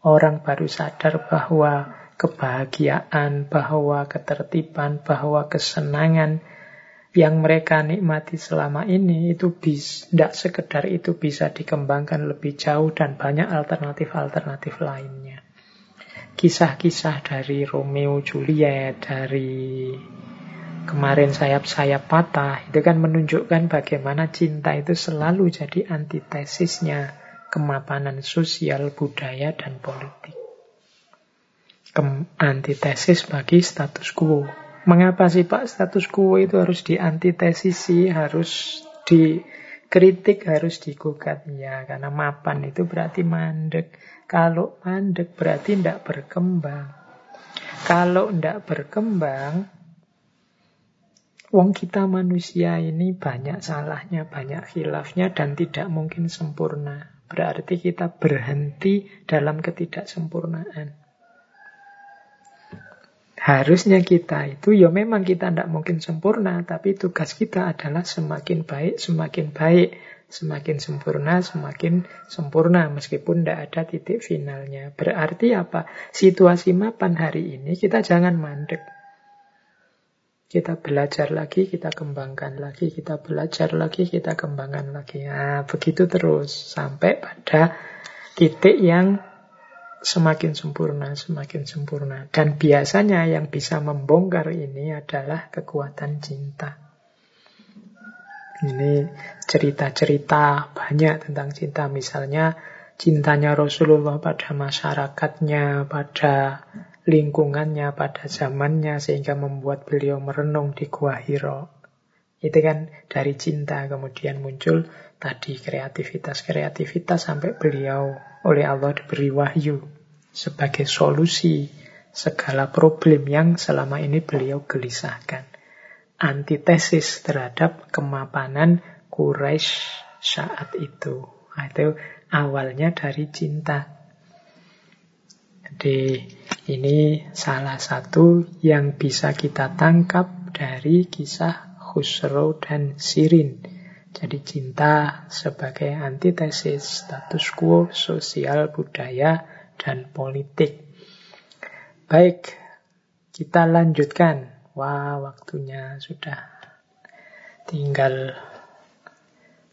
Orang baru sadar bahwa kebahagiaan, bahwa ketertiban, bahwa kesenangan yang mereka nikmati selama ini itu tidak sekedar itu bisa dikembangkan lebih jauh dan banyak alternatif-alternatif lainnya kisah-kisah dari Romeo Juliet, dari kemarin sayap-sayap patah, itu kan menunjukkan bagaimana cinta itu selalu jadi antitesisnya kemapanan sosial, budaya, dan politik. Antitesis bagi status quo. Mengapa sih Pak status quo itu harus diantitesisi, harus dikritik, harus digugat? Ya, karena mapan itu berarti mandek. Kalau mandek berarti tidak berkembang. Kalau tidak berkembang, wong kita manusia ini banyak salahnya, banyak khilafnya, dan tidak mungkin sempurna. Berarti kita berhenti dalam ketidaksempurnaan. Harusnya kita itu, ya memang kita tidak mungkin sempurna, tapi tugas kita adalah semakin baik, semakin baik Semakin sempurna, semakin sempurna meskipun tidak ada titik finalnya. Berarti apa? Situasi mapan hari ini kita jangan mandek. Kita belajar lagi, kita kembangkan lagi, kita belajar lagi, kita kembangkan lagi. Nah, begitu terus sampai pada titik yang semakin sempurna, semakin sempurna. Dan biasanya yang bisa membongkar ini adalah kekuatan cinta. Ini cerita-cerita banyak tentang cinta. Misalnya cintanya Rasulullah pada masyarakatnya, pada lingkungannya, pada zamannya, sehingga membuat beliau merenung di Gua Hiro. Itu kan dari cinta kemudian muncul tadi kreativitas-kreativitas sampai beliau oleh Allah diberi wahyu sebagai solusi segala problem yang selama ini beliau gelisahkan antitesis terhadap kemapanan Quraisy saat itu. Itu awalnya dari cinta. Jadi ini salah satu yang bisa kita tangkap dari kisah Khusro dan Sirin. Jadi cinta sebagai antitesis status quo sosial, budaya, dan politik. Baik, kita lanjutkan. Wah, waktunya sudah tinggal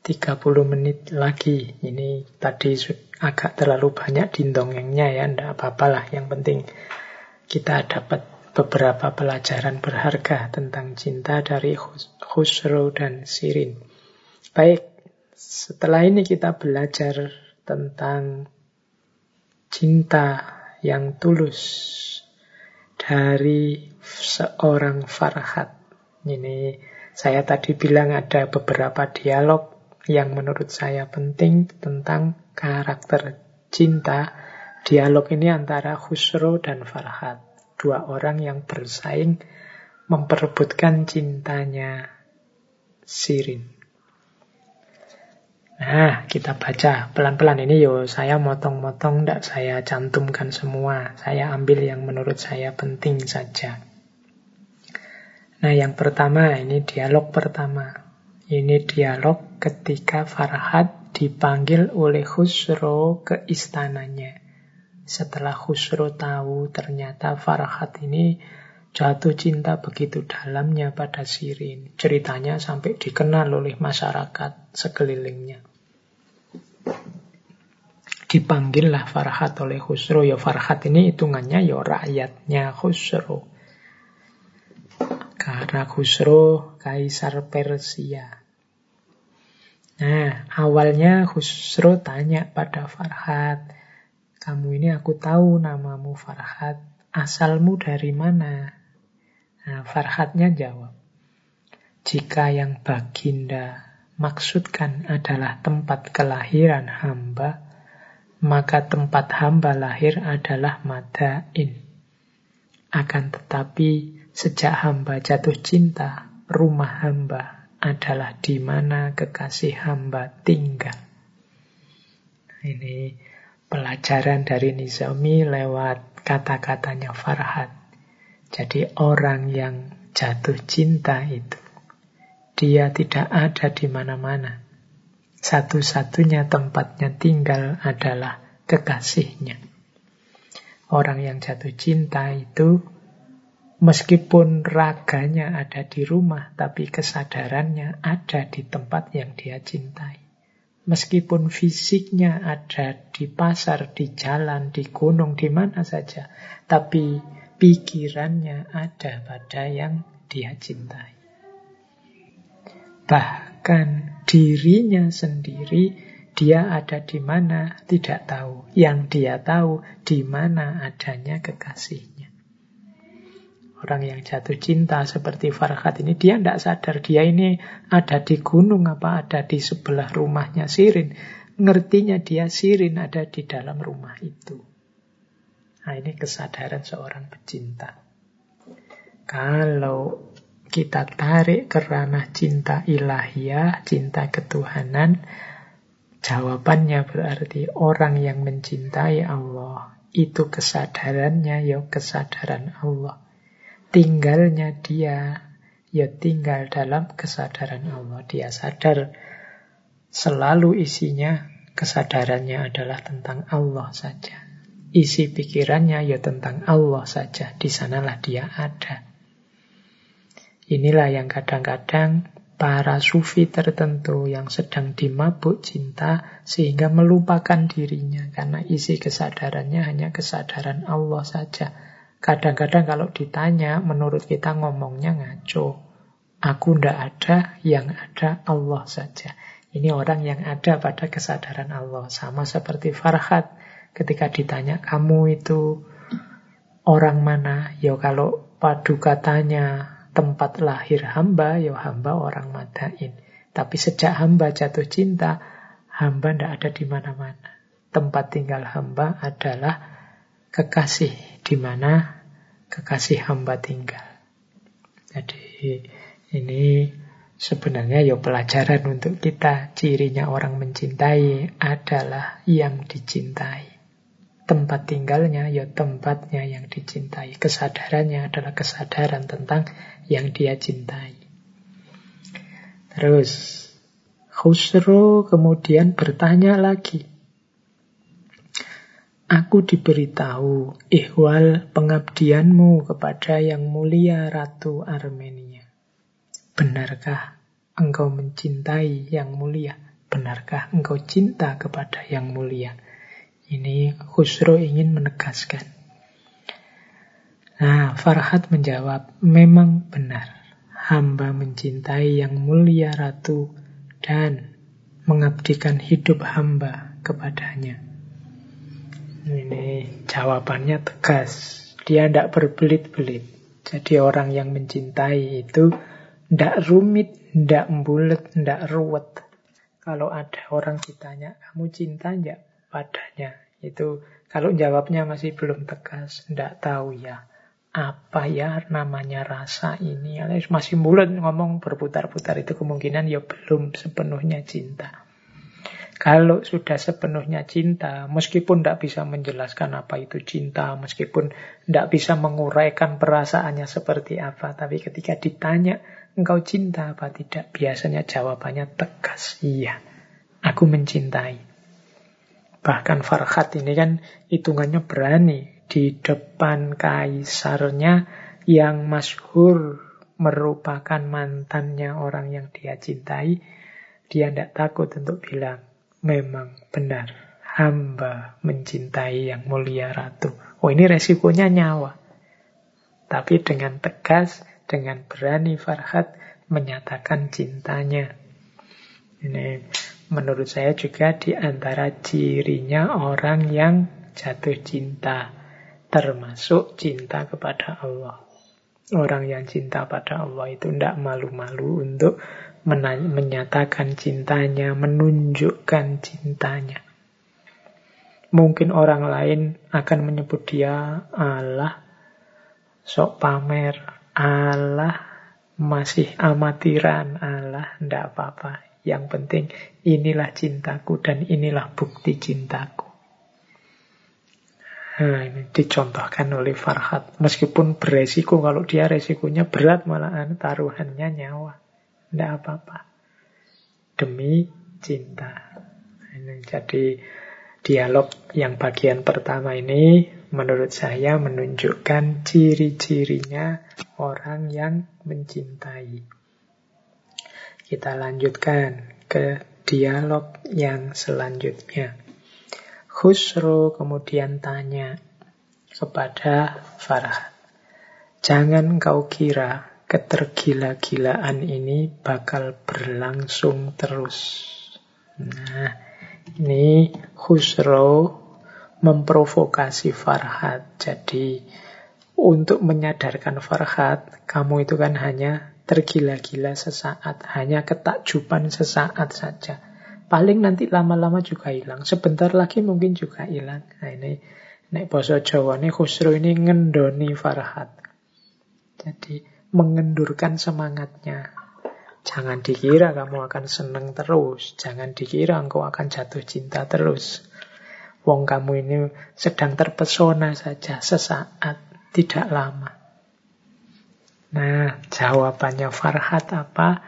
30 menit lagi. Ini tadi agak terlalu banyak dindongengnya ya, ndak apa-apalah. Yang penting kita dapat beberapa pelajaran berharga tentang cinta dari Khusro dan Sirin. Baik, setelah ini kita belajar tentang cinta yang tulus dari seorang Farhat. Ini saya tadi bilang ada beberapa dialog yang menurut saya penting tentang karakter cinta. Dialog ini antara Khusro dan Farhat. Dua orang yang bersaing memperebutkan cintanya Sirin. Nah, kita baca pelan-pelan ini yo saya motong-motong tidak saya cantumkan semua. Saya ambil yang menurut saya penting saja. Nah, yang pertama ini dialog pertama. Ini dialog ketika Farhad dipanggil oleh Khusro ke istananya. Setelah Khusro tahu ternyata Farhad ini jatuh cinta begitu dalamnya pada Sirin. Ceritanya sampai dikenal oleh masyarakat sekelilingnya. Dipanggillah Farhat oleh Khusro. Ya Farhat ini hitungannya ya rakyatnya Khusro. Karena Khusro kaisar Persia. Nah, awalnya Khusro tanya pada Farhat, kamu ini aku tahu namamu Farhat, asalmu dari mana? Nah, Farhatnya jawab, jika yang baginda maksudkan adalah tempat kelahiran hamba, maka tempat hamba lahir adalah Madain. Akan tetapi, sejak hamba jatuh cinta, rumah hamba adalah di mana kekasih hamba tinggal. Ini pelajaran dari Nizami lewat kata-katanya Farhat. Jadi orang yang jatuh cinta itu, dia tidak ada di mana-mana. Satu-satunya tempatnya tinggal adalah kekasihnya. Orang yang jatuh cinta itu meskipun raganya ada di rumah, tapi kesadarannya ada di tempat yang dia cintai. Meskipun fisiknya ada di pasar, di jalan, di gunung, di mana saja, tapi pikirannya ada pada yang dia cintai. Bahkan dirinya sendiri, dia ada di mana tidak tahu. Yang dia tahu di mana adanya kekasihnya. Orang yang jatuh cinta seperti Farhat ini, dia tidak sadar dia ini ada di gunung apa ada di sebelah rumahnya Sirin. Ngertinya dia Sirin ada di dalam rumah itu. Nah ini kesadaran seorang pecinta. Kalau kita tarik ke ranah cinta ilahiyah, cinta ketuhanan, jawabannya berarti orang yang mencintai Allah itu kesadarannya ya kesadaran Allah. Tinggalnya dia ya tinggal dalam kesadaran Allah. Dia sadar selalu isinya kesadarannya adalah tentang Allah saja isi pikirannya ya tentang Allah saja. Di sanalah dia ada. Inilah yang kadang-kadang para sufi tertentu yang sedang dimabuk cinta sehingga melupakan dirinya karena isi kesadarannya hanya kesadaran Allah saja. Kadang-kadang kalau ditanya menurut kita ngomongnya ngaco. Aku ndak ada, yang ada Allah saja. Ini orang yang ada pada kesadaran Allah. Sama seperti Farhat Ketika ditanya kamu itu orang mana? Ya kalau padu katanya tempat lahir hamba, ya hamba orang Madain. Tapi sejak hamba jatuh cinta, hamba tidak ada di mana-mana. Tempat tinggal hamba adalah kekasih, di mana kekasih hamba tinggal. Jadi ini sebenarnya ya pelajaran untuk kita. Cirinya orang mencintai adalah yang dicintai tempat tinggalnya ya tempatnya yang dicintai. Kesadarannya adalah kesadaran tentang yang dia cintai. Terus Khusro kemudian bertanya lagi. Aku diberitahu ihwal pengabdianmu kepada yang mulia Ratu Armenia. Benarkah engkau mencintai yang mulia? Benarkah engkau cinta kepada yang mulia? Ini Khusro ingin menegaskan. Nah, Farhat menjawab, memang benar. Hamba mencintai yang mulia Ratu dan mengabdikan hidup hamba kepadanya. Ini jawabannya tegas. Dia tidak berbelit-belit. Jadi orang yang mencintai itu tidak rumit, tidak bulat, tidak ruwet. Kalau ada orang ditanya, kamu cinta enggak padanya? Itu kalau jawabnya masih belum tegas, tidak tahu ya. Apa ya namanya rasa ini? Masih bulat ngomong berputar-putar itu kemungkinan ya belum sepenuhnya cinta. Kalau sudah sepenuhnya cinta, meskipun tidak bisa menjelaskan apa itu cinta, meskipun tidak bisa menguraikan perasaannya seperti apa, tapi ketika ditanya, engkau cinta apa tidak? Biasanya jawabannya tegas, iya, aku mencintai. Bahkan Farhat ini kan hitungannya berani di depan kaisarnya yang masyhur merupakan mantannya orang yang dia cintai, dia tidak takut untuk bilang, memang benar hamba mencintai yang mulia ratu. Oh ini resikonya nyawa. Tapi dengan tegas, dengan berani Farhat menyatakan cintanya. Ini menurut saya juga di antara cirinya orang yang jatuh cinta. Termasuk cinta kepada Allah. Orang yang cinta pada Allah itu tidak malu-malu untuk menyatakan cintanya, menunjukkan cintanya. Mungkin orang lain akan menyebut dia Allah, sok pamer, Allah, masih amatiran, Allah, ndak apa-apa. Yang penting inilah cintaku dan inilah bukti cintaku. Nah, ini dicontohkan oleh Farhat. Meskipun beresiko, kalau dia resikonya berat malahan taruhannya nyawa. Tidak apa-apa. Demi cinta. Ini jadi dialog yang bagian pertama ini menurut saya menunjukkan ciri-cirinya orang yang mencintai. Kita lanjutkan ke dialog yang selanjutnya. Khusro kemudian tanya kepada Farah. Jangan kau kira ketergila-gilaan ini bakal berlangsung terus. Nah, ini Khusro memprovokasi Farhat. Jadi, untuk menyadarkan Farhat, kamu itu kan hanya tergila-gila sesaat, hanya ketakjuban sesaat saja. Paling nanti lama-lama juga hilang. Sebentar lagi mungkin juga hilang. Nah ini, nek boso Jawa ini Khusro ini ngendoni Farhat. Jadi, mengendurkan semangatnya. Jangan dikira kamu akan senang terus. Jangan dikira engkau akan jatuh cinta terus. Wong kamu ini sedang terpesona saja sesaat, tidak lama. Nah, jawabannya Farhat apa?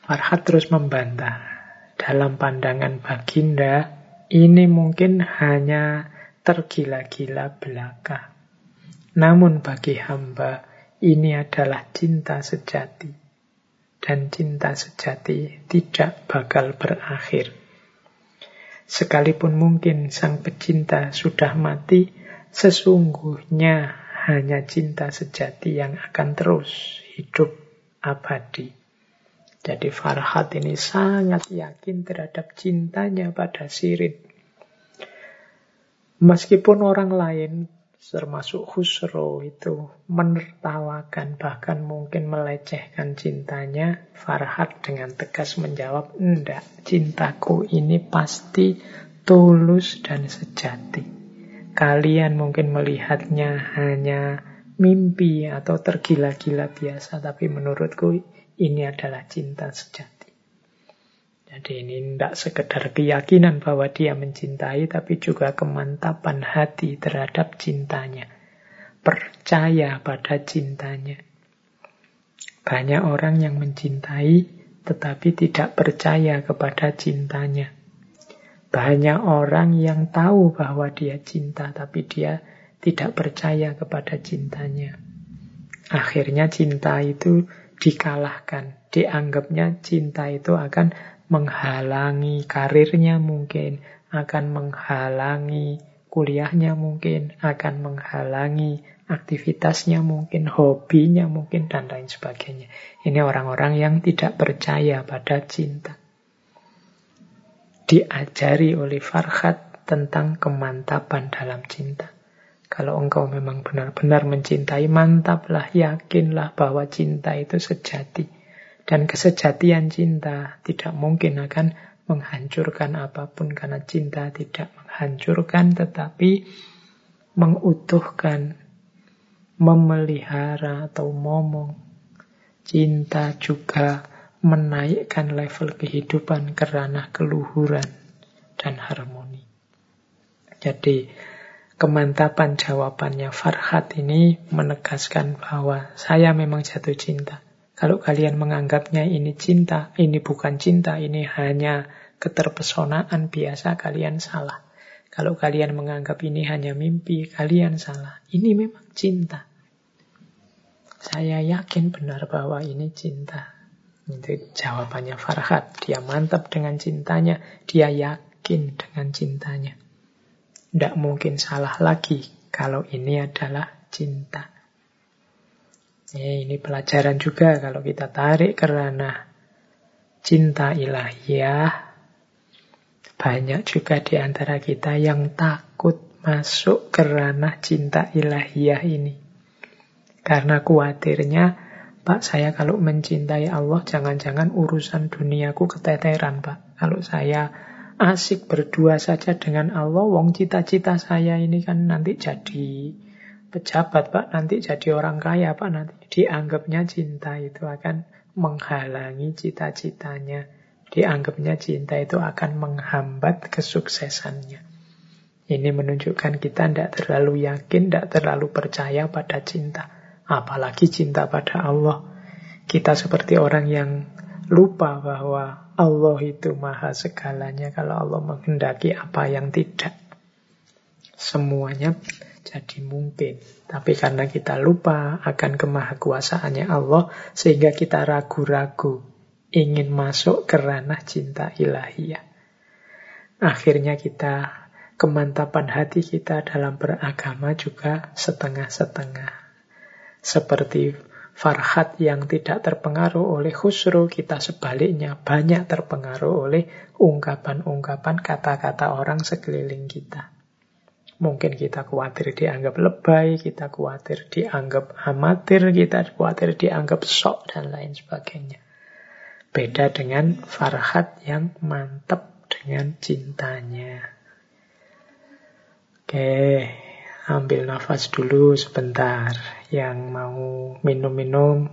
Farhat terus membantah. Dalam pandangan Baginda, ini mungkin hanya tergila-gila belaka. Namun bagi hamba, ini adalah cinta sejati. Dan cinta sejati tidak bakal berakhir. Sekalipun mungkin sang pecinta sudah mati, sesungguhnya hanya cinta sejati yang akan terus hidup abadi. Jadi Farhat ini sangat yakin terhadap cintanya pada Sirin. Meskipun orang lain termasuk Khusro itu menertawakan bahkan mungkin melecehkan cintanya Farhat dengan tegas menjawab enggak cintaku ini pasti tulus dan sejati kalian mungkin melihatnya hanya mimpi atau tergila-gila biasa tapi menurutku ini adalah cinta sejati jadi ini tidak sekedar keyakinan bahwa dia mencintai, tapi juga kemantapan hati terhadap cintanya. Percaya pada cintanya. Banyak orang yang mencintai, tetapi tidak percaya kepada cintanya. Banyak orang yang tahu bahwa dia cinta, tapi dia tidak percaya kepada cintanya. Akhirnya cinta itu dikalahkan. Dianggapnya cinta itu akan menghalangi karirnya mungkin, akan menghalangi kuliahnya mungkin, akan menghalangi aktivitasnya mungkin, hobinya mungkin, dan lain sebagainya. Ini orang-orang yang tidak percaya pada cinta diajari oleh Farhat tentang kemantapan dalam cinta. Kalau engkau memang benar-benar mencintai, mantaplah, yakinlah bahwa cinta itu sejati. Dan kesejatian cinta tidak mungkin akan menghancurkan apa pun karena cinta tidak menghancurkan tetapi mengutuhkan, memelihara atau momong. Cinta juga menaikkan level kehidupan ke ranah keluhuran dan harmoni. Jadi kemantapan jawabannya Farhat ini menegaskan bahwa saya memang jatuh cinta. Kalau kalian menganggapnya ini cinta, ini bukan cinta, ini hanya keterpesonaan biasa, kalian salah. Kalau kalian menganggap ini hanya mimpi, kalian salah. Ini memang cinta. Saya yakin benar bahwa ini cinta. Itu jawabannya Farhat. Dia mantap dengan cintanya, dia yakin dengan cintanya. Tidak mungkin salah lagi kalau ini adalah cinta. Eh, ini pelajaran juga kalau kita tarik kerana cinta ilahiyah. Banyak juga di antara kita yang takut masuk kerana cinta ilahiyah ini. Karena khawatirnya Pak, saya kalau mencintai Allah, jangan-jangan urusan duniaku keteteran, Pak. Kalau saya asik berdua saja dengan Allah, wong cita-cita saya ini kan nanti jadi pejabat, Pak. Nanti jadi orang kaya, Pak. Nanti dianggapnya cinta itu akan menghalangi cita-citanya. Dianggapnya cinta itu akan menghambat kesuksesannya. Ini menunjukkan kita tidak terlalu yakin, tidak terlalu percaya pada cinta apalagi cinta pada Allah. Kita seperti orang yang lupa bahwa Allah itu maha segalanya kalau Allah menghendaki apa yang tidak. Semuanya jadi mungkin. Tapi karena kita lupa akan kemahakuasaannya Allah, sehingga kita ragu-ragu ingin masuk ke ranah cinta ilahiyah. Akhirnya kita, kemantapan hati kita dalam beragama juga setengah-setengah. Seperti Farhat yang tidak terpengaruh oleh khusru, kita sebaliknya banyak terpengaruh oleh ungkapan-ungkapan kata-kata orang sekeliling kita. Mungkin kita khawatir dianggap lebay, kita khawatir dianggap amatir, kita khawatir dianggap sok, dan lain sebagainya. Beda dengan Farhat yang mantap dengan cintanya. Oke, ambil nafas dulu sebentar yang mau minum-minum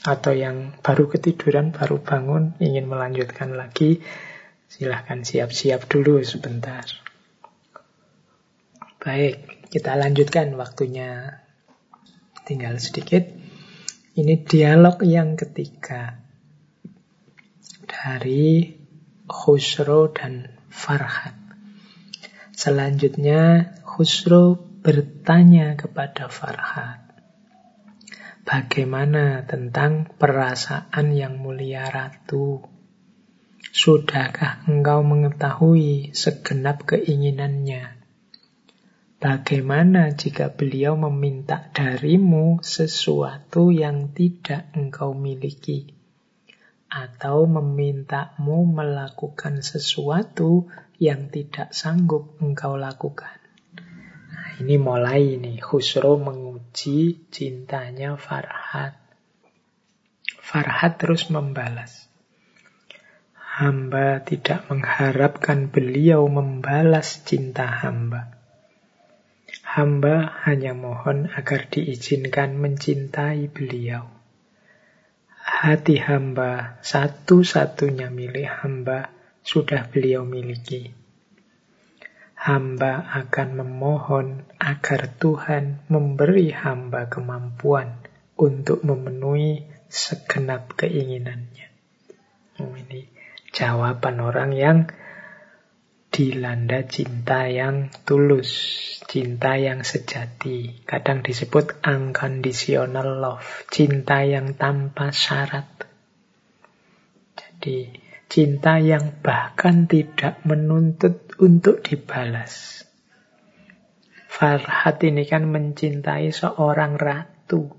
atau yang baru ketiduran, baru bangun, ingin melanjutkan lagi, silahkan siap-siap dulu sebentar. Baik, kita lanjutkan waktunya. Tinggal sedikit. Ini dialog yang ketiga dari Khusro dan Farhat. Selanjutnya Khusro bertanya kepada Farhat. Bagaimana tentang perasaan yang mulia ratu? Sudahkah engkau mengetahui segenap keinginannya? Bagaimana jika beliau meminta darimu sesuatu yang tidak engkau miliki? Atau memintamu melakukan sesuatu yang tidak sanggup engkau lakukan? Ini mulai nih, Khusro meng memuji cintanya Farhat. Farhat terus membalas. Hamba tidak mengharapkan beliau membalas cinta hamba. Hamba hanya mohon agar diizinkan mencintai beliau. Hati hamba satu-satunya milik hamba sudah beliau miliki hamba akan memohon agar Tuhan memberi hamba kemampuan untuk memenuhi segenap keinginannya. Oh, ini jawaban orang yang dilanda cinta yang tulus, cinta yang sejati. Kadang disebut unconditional love, cinta yang tanpa syarat. Jadi, cinta yang bahkan tidak menuntut untuk dibalas. Farhat ini kan mencintai seorang ratu,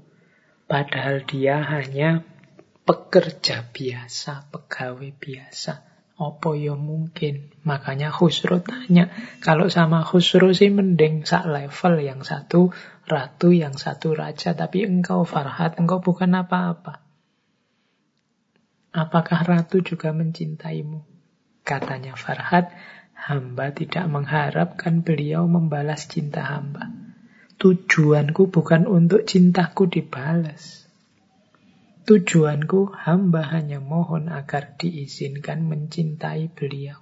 padahal dia hanya pekerja biasa, pegawai biasa Opo ya mungkin. Makanya Khusro tanya. Kalau sama Khusro sih mending sak level. Yang satu ratu, yang satu raja. Tapi engkau Farhat, engkau bukan apa-apa. Apakah ratu juga mencintaimu? Katanya Farhat, hamba tidak mengharapkan beliau membalas cinta hamba. Tujuanku bukan untuk cintaku dibalas. Tujuanku hamba hanya mohon agar diizinkan mencintai beliau.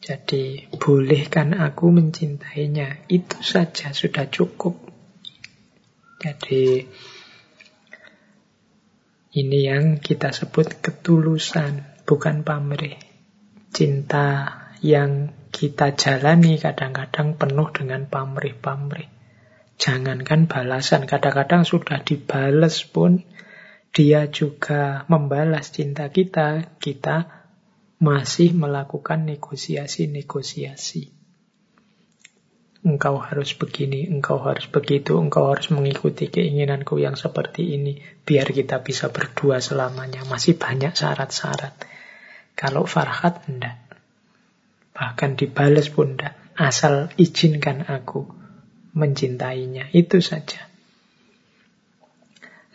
Jadi bolehkan aku mencintainya. Itu saja sudah cukup. Jadi ini yang kita sebut ketulusan, bukan pamrih. Cinta yang kita jalani kadang-kadang penuh dengan pamrih-pamrih. Jangankan balasan, kadang-kadang sudah dibales pun dia juga membalas cinta kita, kita masih melakukan negosiasi-negosiasi. Engkau harus begini, engkau harus begitu, engkau harus mengikuti keinginanku yang seperti ini, biar kita bisa berdua selamanya. Masih banyak syarat-syarat. Kalau Farhat, enggak. Bahkan dibales pun enggak. Asal izinkan aku mencintainya. Itu saja.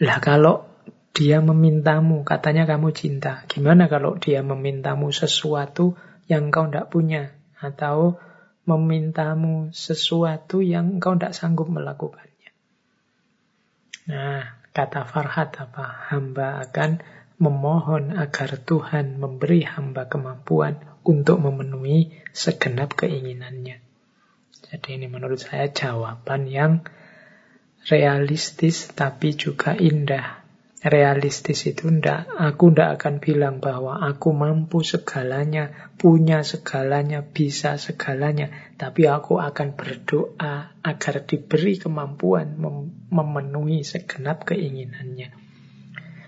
Lah kalau dia memintamu, katanya kamu cinta. Gimana kalau dia memintamu sesuatu yang kau tidak punya? Atau memintamu sesuatu yang kau tidak sanggup melakukannya. Nah, kata Farhat apa? Hamba akan memohon agar Tuhan memberi hamba kemampuan untuk memenuhi segenap keinginannya. Jadi ini menurut saya jawaban yang realistis tapi juga indah. Realistis itu ndak, aku ndak akan bilang bahwa aku mampu segalanya, punya segalanya, bisa segalanya. Tapi aku akan berdoa agar diberi kemampuan mem memenuhi segenap keinginannya.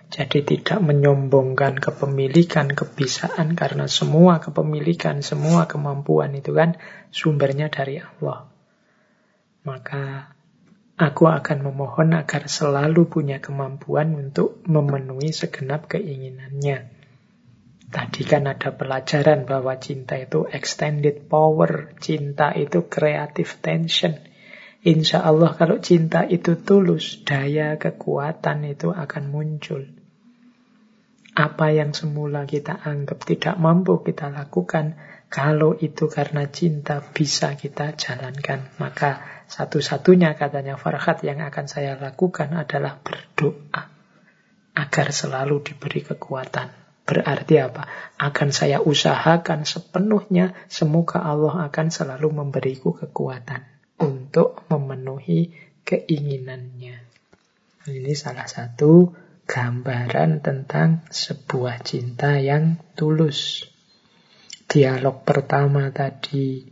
Jadi tidak menyombongkan kepemilikan, kebisaan karena semua kepemilikan, semua kemampuan itu kan sumbernya dari Allah. Maka aku akan memohon agar selalu punya kemampuan untuk memenuhi segenap keinginannya. Tadi kan ada pelajaran bahwa cinta itu extended power, cinta itu creative tension. Insya Allah kalau cinta itu tulus, daya kekuatan itu akan muncul. Apa yang semula kita anggap tidak mampu kita lakukan, kalau itu karena cinta bisa kita jalankan. Maka satu-satunya katanya Farhat yang akan saya lakukan adalah berdoa. Agar selalu diberi kekuatan. Berarti apa? Akan saya usahakan sepenuhnya, semoga Allah akan selalu memberiku kekuatan untuk memenuhi keinginannya. Ini salah satu gambaran tentang sebuah cinta yang tulus. Dialog pertama tadi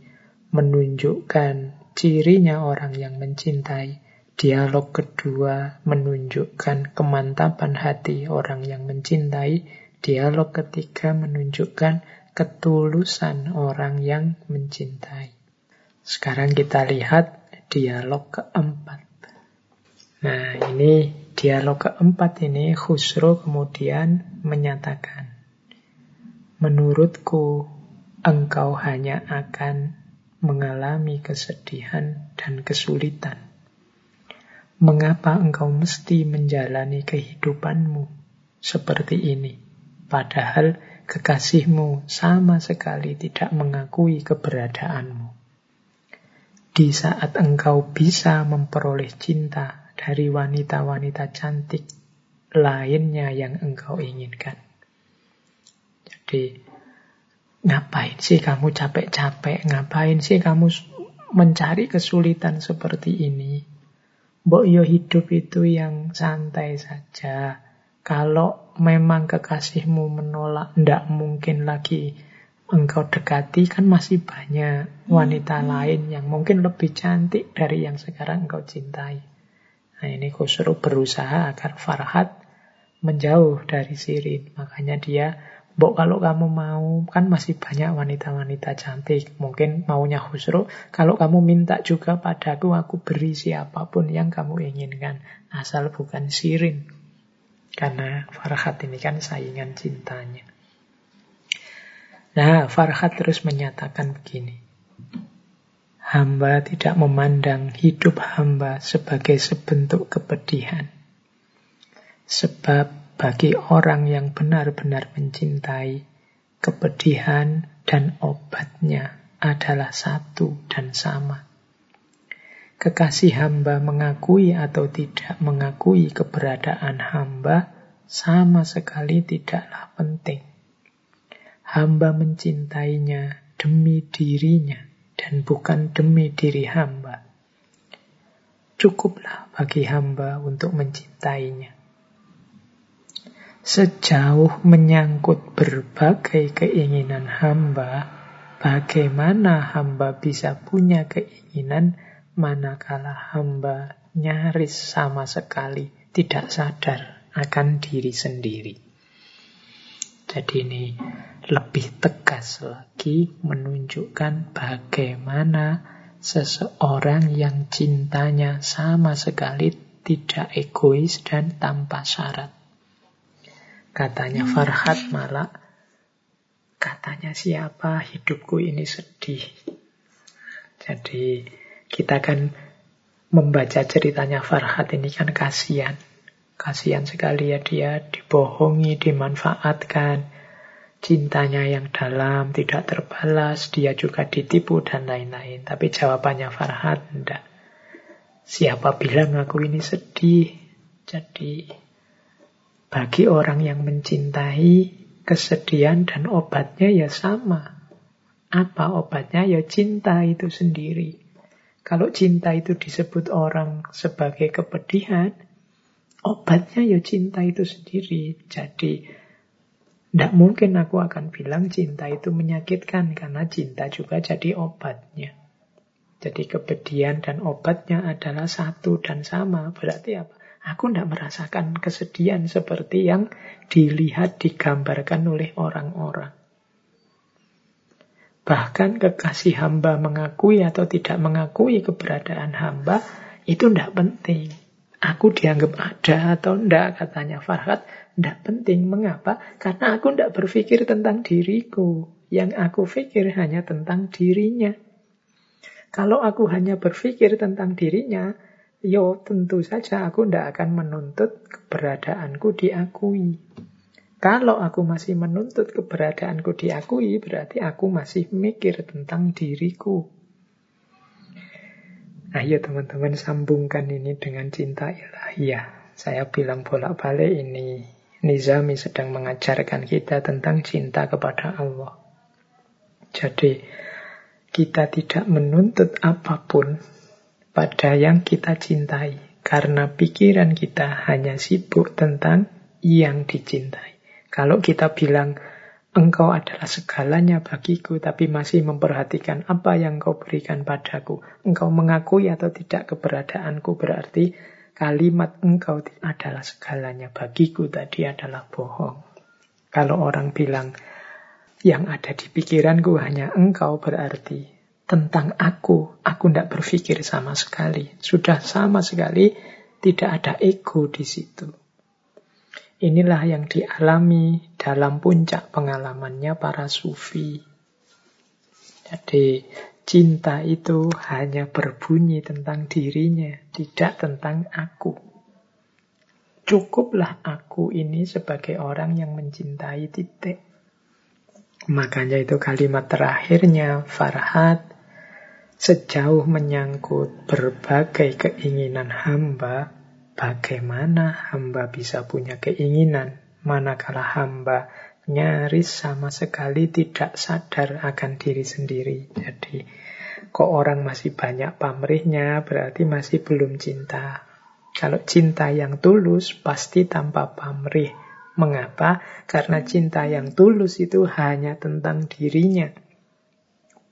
menunjukkan cirinya orang yang mencintai. Dialog kedua menunjukkan kemantapan hati orang yang mencintai. Dialog ketiga menunjukkan ketulusan orang yang mencintai. Sekarang kita lihat dialog keempat. Nah, ini dialog keempat ini Khusro kemudian menyatakan, Menurutku, engkau hanya akan mengalami kesedihan dan kesulitan. Mengapa engkau mesti menjalani kehidupanmu seperti ini? Padahal kekasihmu sama sekali tidak mengakui keberadaanmu. Di saat engkau bisa memperoleh cinta dari wanita-wanita cantik lainnya yang engkau inginkan. Jadi, ngapain sih kamu capek-capek? Ngapain sih kamu mencari kesulitan seperti ini? Mbok yo hidup itu yang santai saja. Kalau memang kekasihmu menolak, tidak mungkin lagi engkau dekati, kan masih banyak wanita hmm. lain yang mungkin lebih cantik dari yang sekarang engkau cintai. Nah ini Khusru berusaha agar Farhat menjauh dari Sirin. Makanya dia Bok kalau kamu mau, kan masih banyak wanita-wanita cantik. Mungkin maunya Khusro. Kalau kamu minta juga padaku, aku beri siapa pun yang kamu inginkan. Asal bukan sirin. Karena Farhat ini kan saingan cintanya. Nah, Farhat terus menyatakan begini. Hamba tidak memandang hidup hamba sebagai sebentuk kepedihan. Sebab bagi orang yang benar-benar mencintai, kepedihan dan obatnya adalah satu dan sama. Kekasih hamba mengakui atau tidak mengakui keberadaan hamba sama sekali tidaklah penting. Hamba mencintainya demi dirinya dan bukan demi diri hamba. Cukuplah bagi hamba untuk mencintainya. Sejauh menyangkut berbagai keinginan hamba, bagaimana hamba bisa punya keinginan manakala hamba nyaris sama sekali tidak sadar akan diri sendiri. Jadi ini lebih tegas lagi menunjukkan bagaimana seseorang yang cintanya sama sekali tidak egois dan tanpa syarat. Katanya hmm. Farhat malah katanya siapa hidupku ini sedih. Jadi kita kan membaca ceritanya Farhat ini kan kasihan. Kasihan sekali ya dia dibohongi, dimanfaatkan. Cintanya yang dalam tidak terbalas, dia juga ditipu dan lain-lain. Tapi jawabannya Farhat enggak. Siapa bilang aku ini sedih? Jadi bagi orang yang mencintai, kesedihan dan obatnya ya sama. Apa obatnya? Ya cinta itu sendiri. Kalau cinta itu disebut orang sebagai kepedihan, obatnya ya cinta itu sendiri. Jadi, tidak mungkin aku akan bilang cinta itu menyakitkan, karena cinta juga jadi obatnya. Jadi kepedihan dan obatnya adalah satu dan sama. Berarti apa? Aku tidak merasakan kesedihan seperti yang dilihat, digambarkan oleh orang-orang. Bahkan kekasih hamba mengakui atau tidak mengakui keberadaan hamba, itu tidak penting. Aku dianggap ada atau tidak, katanya Farhat, tidak penting. Mengapa? Karena aku tidak berpikir tentang diriku. Yang aku pikir hanya tentang dirinya. Kalau aku hanya berpikir tentang dirinya, Yo tentu saja aku tidak akan menuntut keberadaanku diakui. Kalau aku masih menuntut keberadaanku diakui, berarti aku masih mikir tentang diriku. Ayo teman-teman sambungkan ini dengan cinta ilahiyah. Saya bilang bolak-balik ini Nizami sedang mengajarkan kita tentang cinta kepada Allah. Jadi kita tidak menuntut apa pun pada yang kita cintai. Karena pikiran kita hanya sibuk tentang yang dicintai. Kalau kita bilang, engkau adalah segalanya bagiku, tapi masih memperhatikan apa yang kau berikan padaku. Engkau mengakui atau tidak keberadaanku, berarti kalimat engkau adalah segalanya bagiku tadi adalah bohong. Kalau orang bilang, yang ada di pikiranku hanya engkau berarti tentang aku, aku tidak berpikir sama sekali. Sudah sama sekali tidak ada ego di situ. Inilah yang dialami dalam puncak pengalamannya para sufi. Jadi cinta itu hanya berbunyi tentang dirinya, tidak tentang aku. Cukuplah aku ini sebagai orang yang mencintai titik. Makanya itu kalimat terakhirnya Farhat Sejauh menyangkut berbagai keinginan hamba, bagaimana hamba bisa punya keinginan manakala hamba nyaris sama sekali tidak sadar akan diri sendiri. Jadi, kok orang masih banyak pamrihnya berarti masih belum cinta. Kalau cinta yang tulus pasti tanpa pamrih. Mengapa? Karena cinta yang tulus itu hanya tentang dirinya,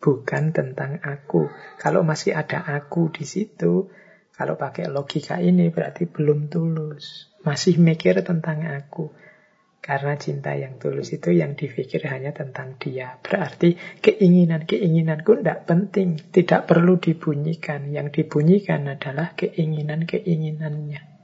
bukan tentang aku. Kalau masih ada aku di situ, kalau pakai logika ini berarti belum tulus. Masih mikir tentang aku. Karena cinta yang tulus itu yang dipikir hanya tentang dia. Berarti keinginan-keinginanku tidak penting, tidak perlu dibunyikan. Yang dibunyikan adalah keinginan-keinginannya.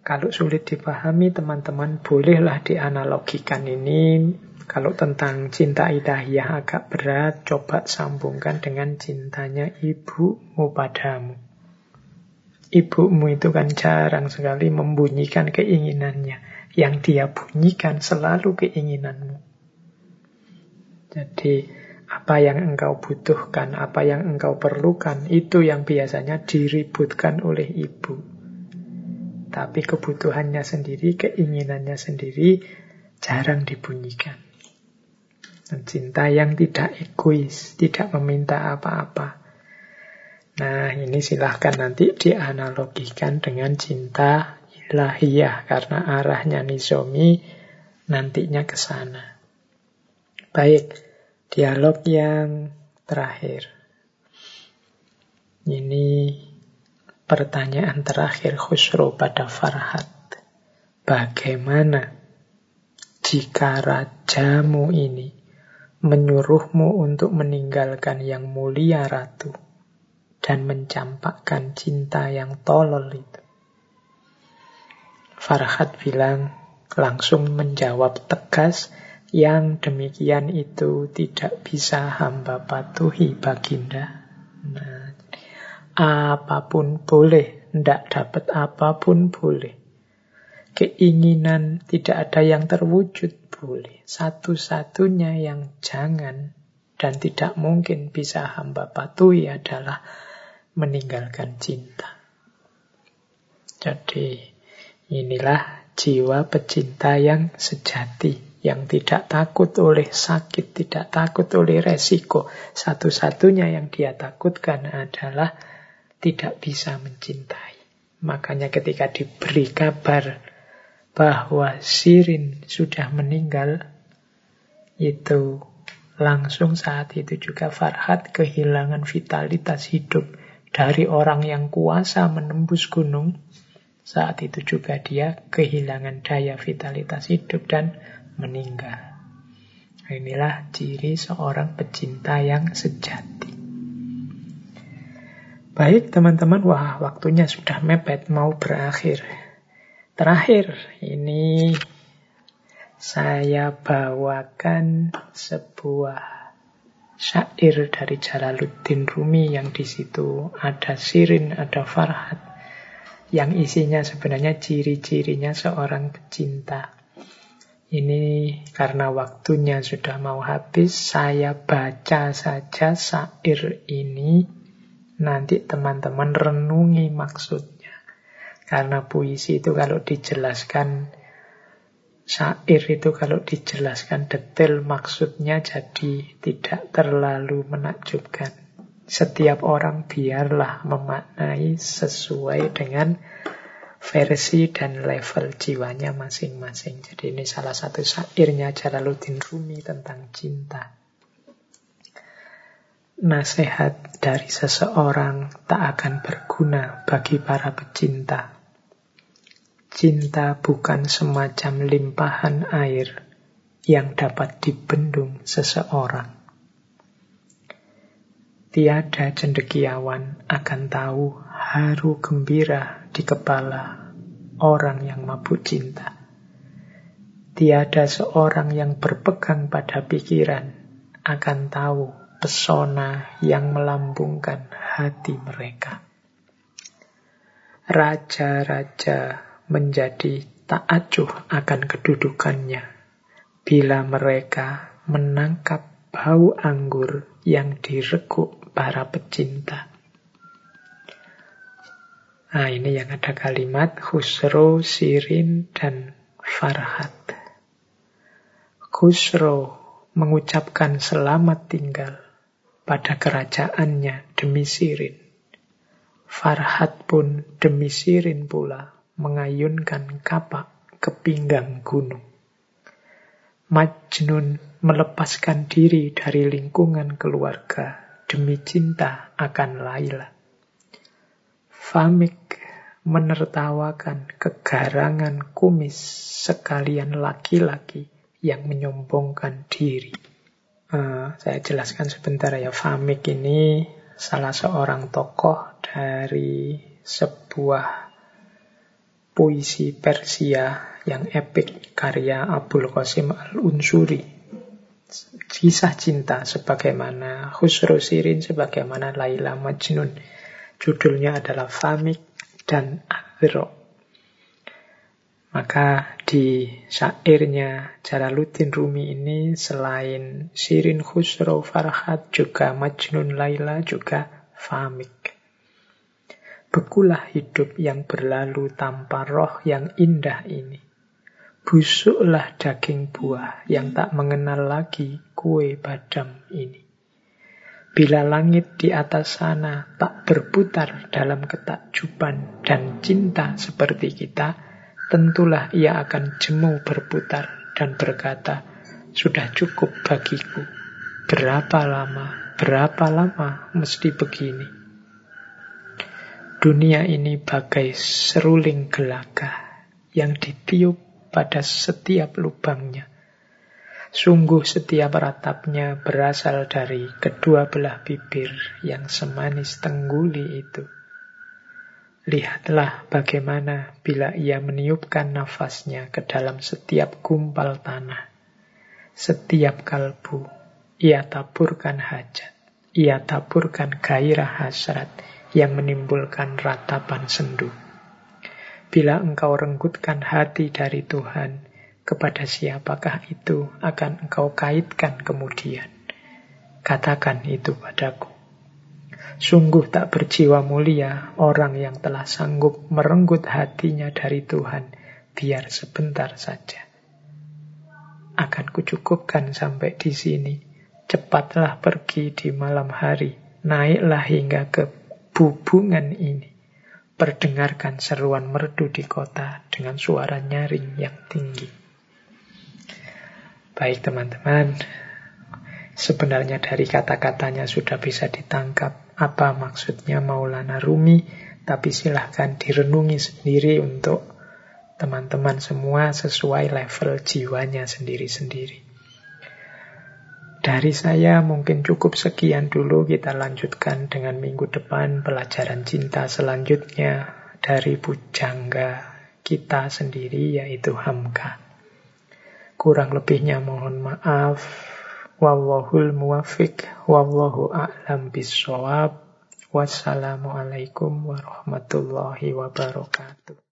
Kalau sulit dipahami, teman-teman bolehlah dianalogikan ini. Kalau tentang cinta ilahiyah agak berat, coba sambungkan dengan cintanya ibumu padamu. Ibumu itu kan jarang sekali membunyikan keinginannya yang dia bunyikan selalu keinginanmu. Jadi apa yang engkau butuhkan, apa yang engkau perlukan, itu yang biasanya diributkan oleh ibu. Tapi kebutuhannya sendiri, keinginannya sendiri jarang dibunyikan. Cinta yang tidak egois, tidak meminta apa-apa. Nah, ini silahkan nanti dianalogikan dengan cinta ilahiyah karena arahnya nisomi nantinya ke sana. Baik, dialog yang terakhir. Ini pertanyaan terakhir Khusro pada Farhat. Bagaimana jika rajamu ini menyuruhmu untuk meninggalkan yang mulia ratu dan mencampakkan cinta yang tolol itu? Farhat bilang langsung menjawab tegas yang demikian itu tidak bisa hamba patuhi baginda. Nah, apa pun boleh, tidak dapat apa pun boleh. Keinginan tidak ada yang terwujud boleh. Satu-satunya yang jangan dan tidak mungkin bisa hamba patuhi adalah meninggalkan cinta. Jadi Inilah jiwa pecinta yang sejati, yang tidak takut oleh sakit, tidak takut oleh resiko. Satu-satunya yang dia takutkan adalah tidak bisa mencintai. Makanya ketika diberi kabar bahwa Sirin sudah meninggal, itu langsung saat itu juga Farhat kehilangan vitalitas hidup dari orang yang kuasa menembus gunung saat itu juga dia kehilangan daya vitalitas hidup dan meninggal. Inilah ciri seorang pecinta yang sejati. Baik teman-teman, wah waktunya sudah mepet mau berakhir. Terakhir, ini saya bawakan sebuah syair dari Jalaluddin Rumi yang di situ ada Sirin, ada Farhat, yang isinya sebenarnya ciri-cirinya seorang pecinta. Ini karena waktunya sudah mau habis, saya baca saja sair ini, nanti teman-teman renungi maksudnya. Karena puisi itu kalau dijelaskan, sair itu kalau dijelaskan detail maksudnya jadi tidak terlalu menakjubkan setiap orang biarlah memaknai sesuai dengan versi dan level jiwanya masing-masing. Jadi ini salah satu syairnya Jalaluddin Rumi tentang cinta. Nasihat dari seseorang tak akan berguna bagi para pecinta. Cinta bukan semacam limpahan air yang dapat dibendung seseorang. Tiada cendekiawan akan tahu haru gembira di kepala orang yang mabuk cinta. Tiada seorang yang berpegang pada pikiran akan tahu pesona yang melambungkan hati mereka. Raja-raja menjadi tak acuh akan kedudukannya bila mereka menangkap bau anggur yang direkuk para pecinta. Nah, ini yang ada kalimat Khusro, Sirin, dan Farhat. Khusro mengucapkan selamat tinggal pada kerajaannya demi Sirin. Farhat pun demi Sirin pula mengayunkan kapak ke pinggang gunung. Majnun melepaskan diri dari lingkungan keluarga demi cinta akan Laila. Famik menertawakan kegarangan kumis sekalian laki-laki yang menyombongkan diri. Uh, saya jelaskan sebentar ya. Famik ini salah seorang tokoh dari sebuah puisi Persia yang epik karya Abul Qasim Al-Unsuri. Kisah cinta sebagaimana Khusro Sirin, sebagaimana Laila Majnun. Judulnya adalah Famik dan Adro. Maka di syairnya Jalaluddin Rumi ini selain Sirin Khusro Farhat juga Majnun Laila juga Famik. Bekulah hidup yang berlalu tanpa roh yang indah ini. Busuklah daging buah yang tak mengenal lagi kue badam ini. Bila langit di atas sana tak berputar dalam ketakjuban dan cinta seperti kita, tentulah ia akan jemu berputar dan berkata, sudah cukup bagiku. Berapa lama, berapa lama mesti begini? Dunia ini bagai seruling gelagah yang ditiup pada setiap lubangnya. Sungguh setiap ratapnya berasal dari kedua belah bibir yang semanis tengguli itu. Lihatlah bagaimana bila ia meniupkan nafasnya ke dalam setiap gumpal tanah. Setiap kalbu, ia taburkan hajat. Ia taburkan gairah hasrat yang menimbulkan ratapan sendu. Bila engkau renggutkan hati dari Tuhan, kepada siapakah itu akan engkau kaitkan kemudian? Katakan itu padaku. Sungguh tak berjiwa mulia orang yang telah sanggup merenggut hatinya dari Tuhan, biar sebentar saja. Akan kucukupkan sampai di sini. Cepatlah pergi di malam hari, naiklah hingga ke bubungan ini. Perdengarkan seruan merdu di kota dengan suara nyaring yang tinggi. Baik teman-teman, sebenarnya dari kata-katanya sudah bisa ditangkap apa maksudnya Maulana Rumi, tapi silahkan direnungi sendiri untuk teman-teman semua sesuai level jiwanya sendiri-sendiri. Dari saya mungkin cukup sekian dulu. Kita lanjutkan dengan minggu depan pelajaran cinta selanjutnya dari Bujangga kita sendiri yaitu Hamka. Kurang lebihnya mohon maaf. Wallahul muwafiq. Wallahu a'lam bisawab. Wassalamualaikum warahmatullahi wabarakatuh.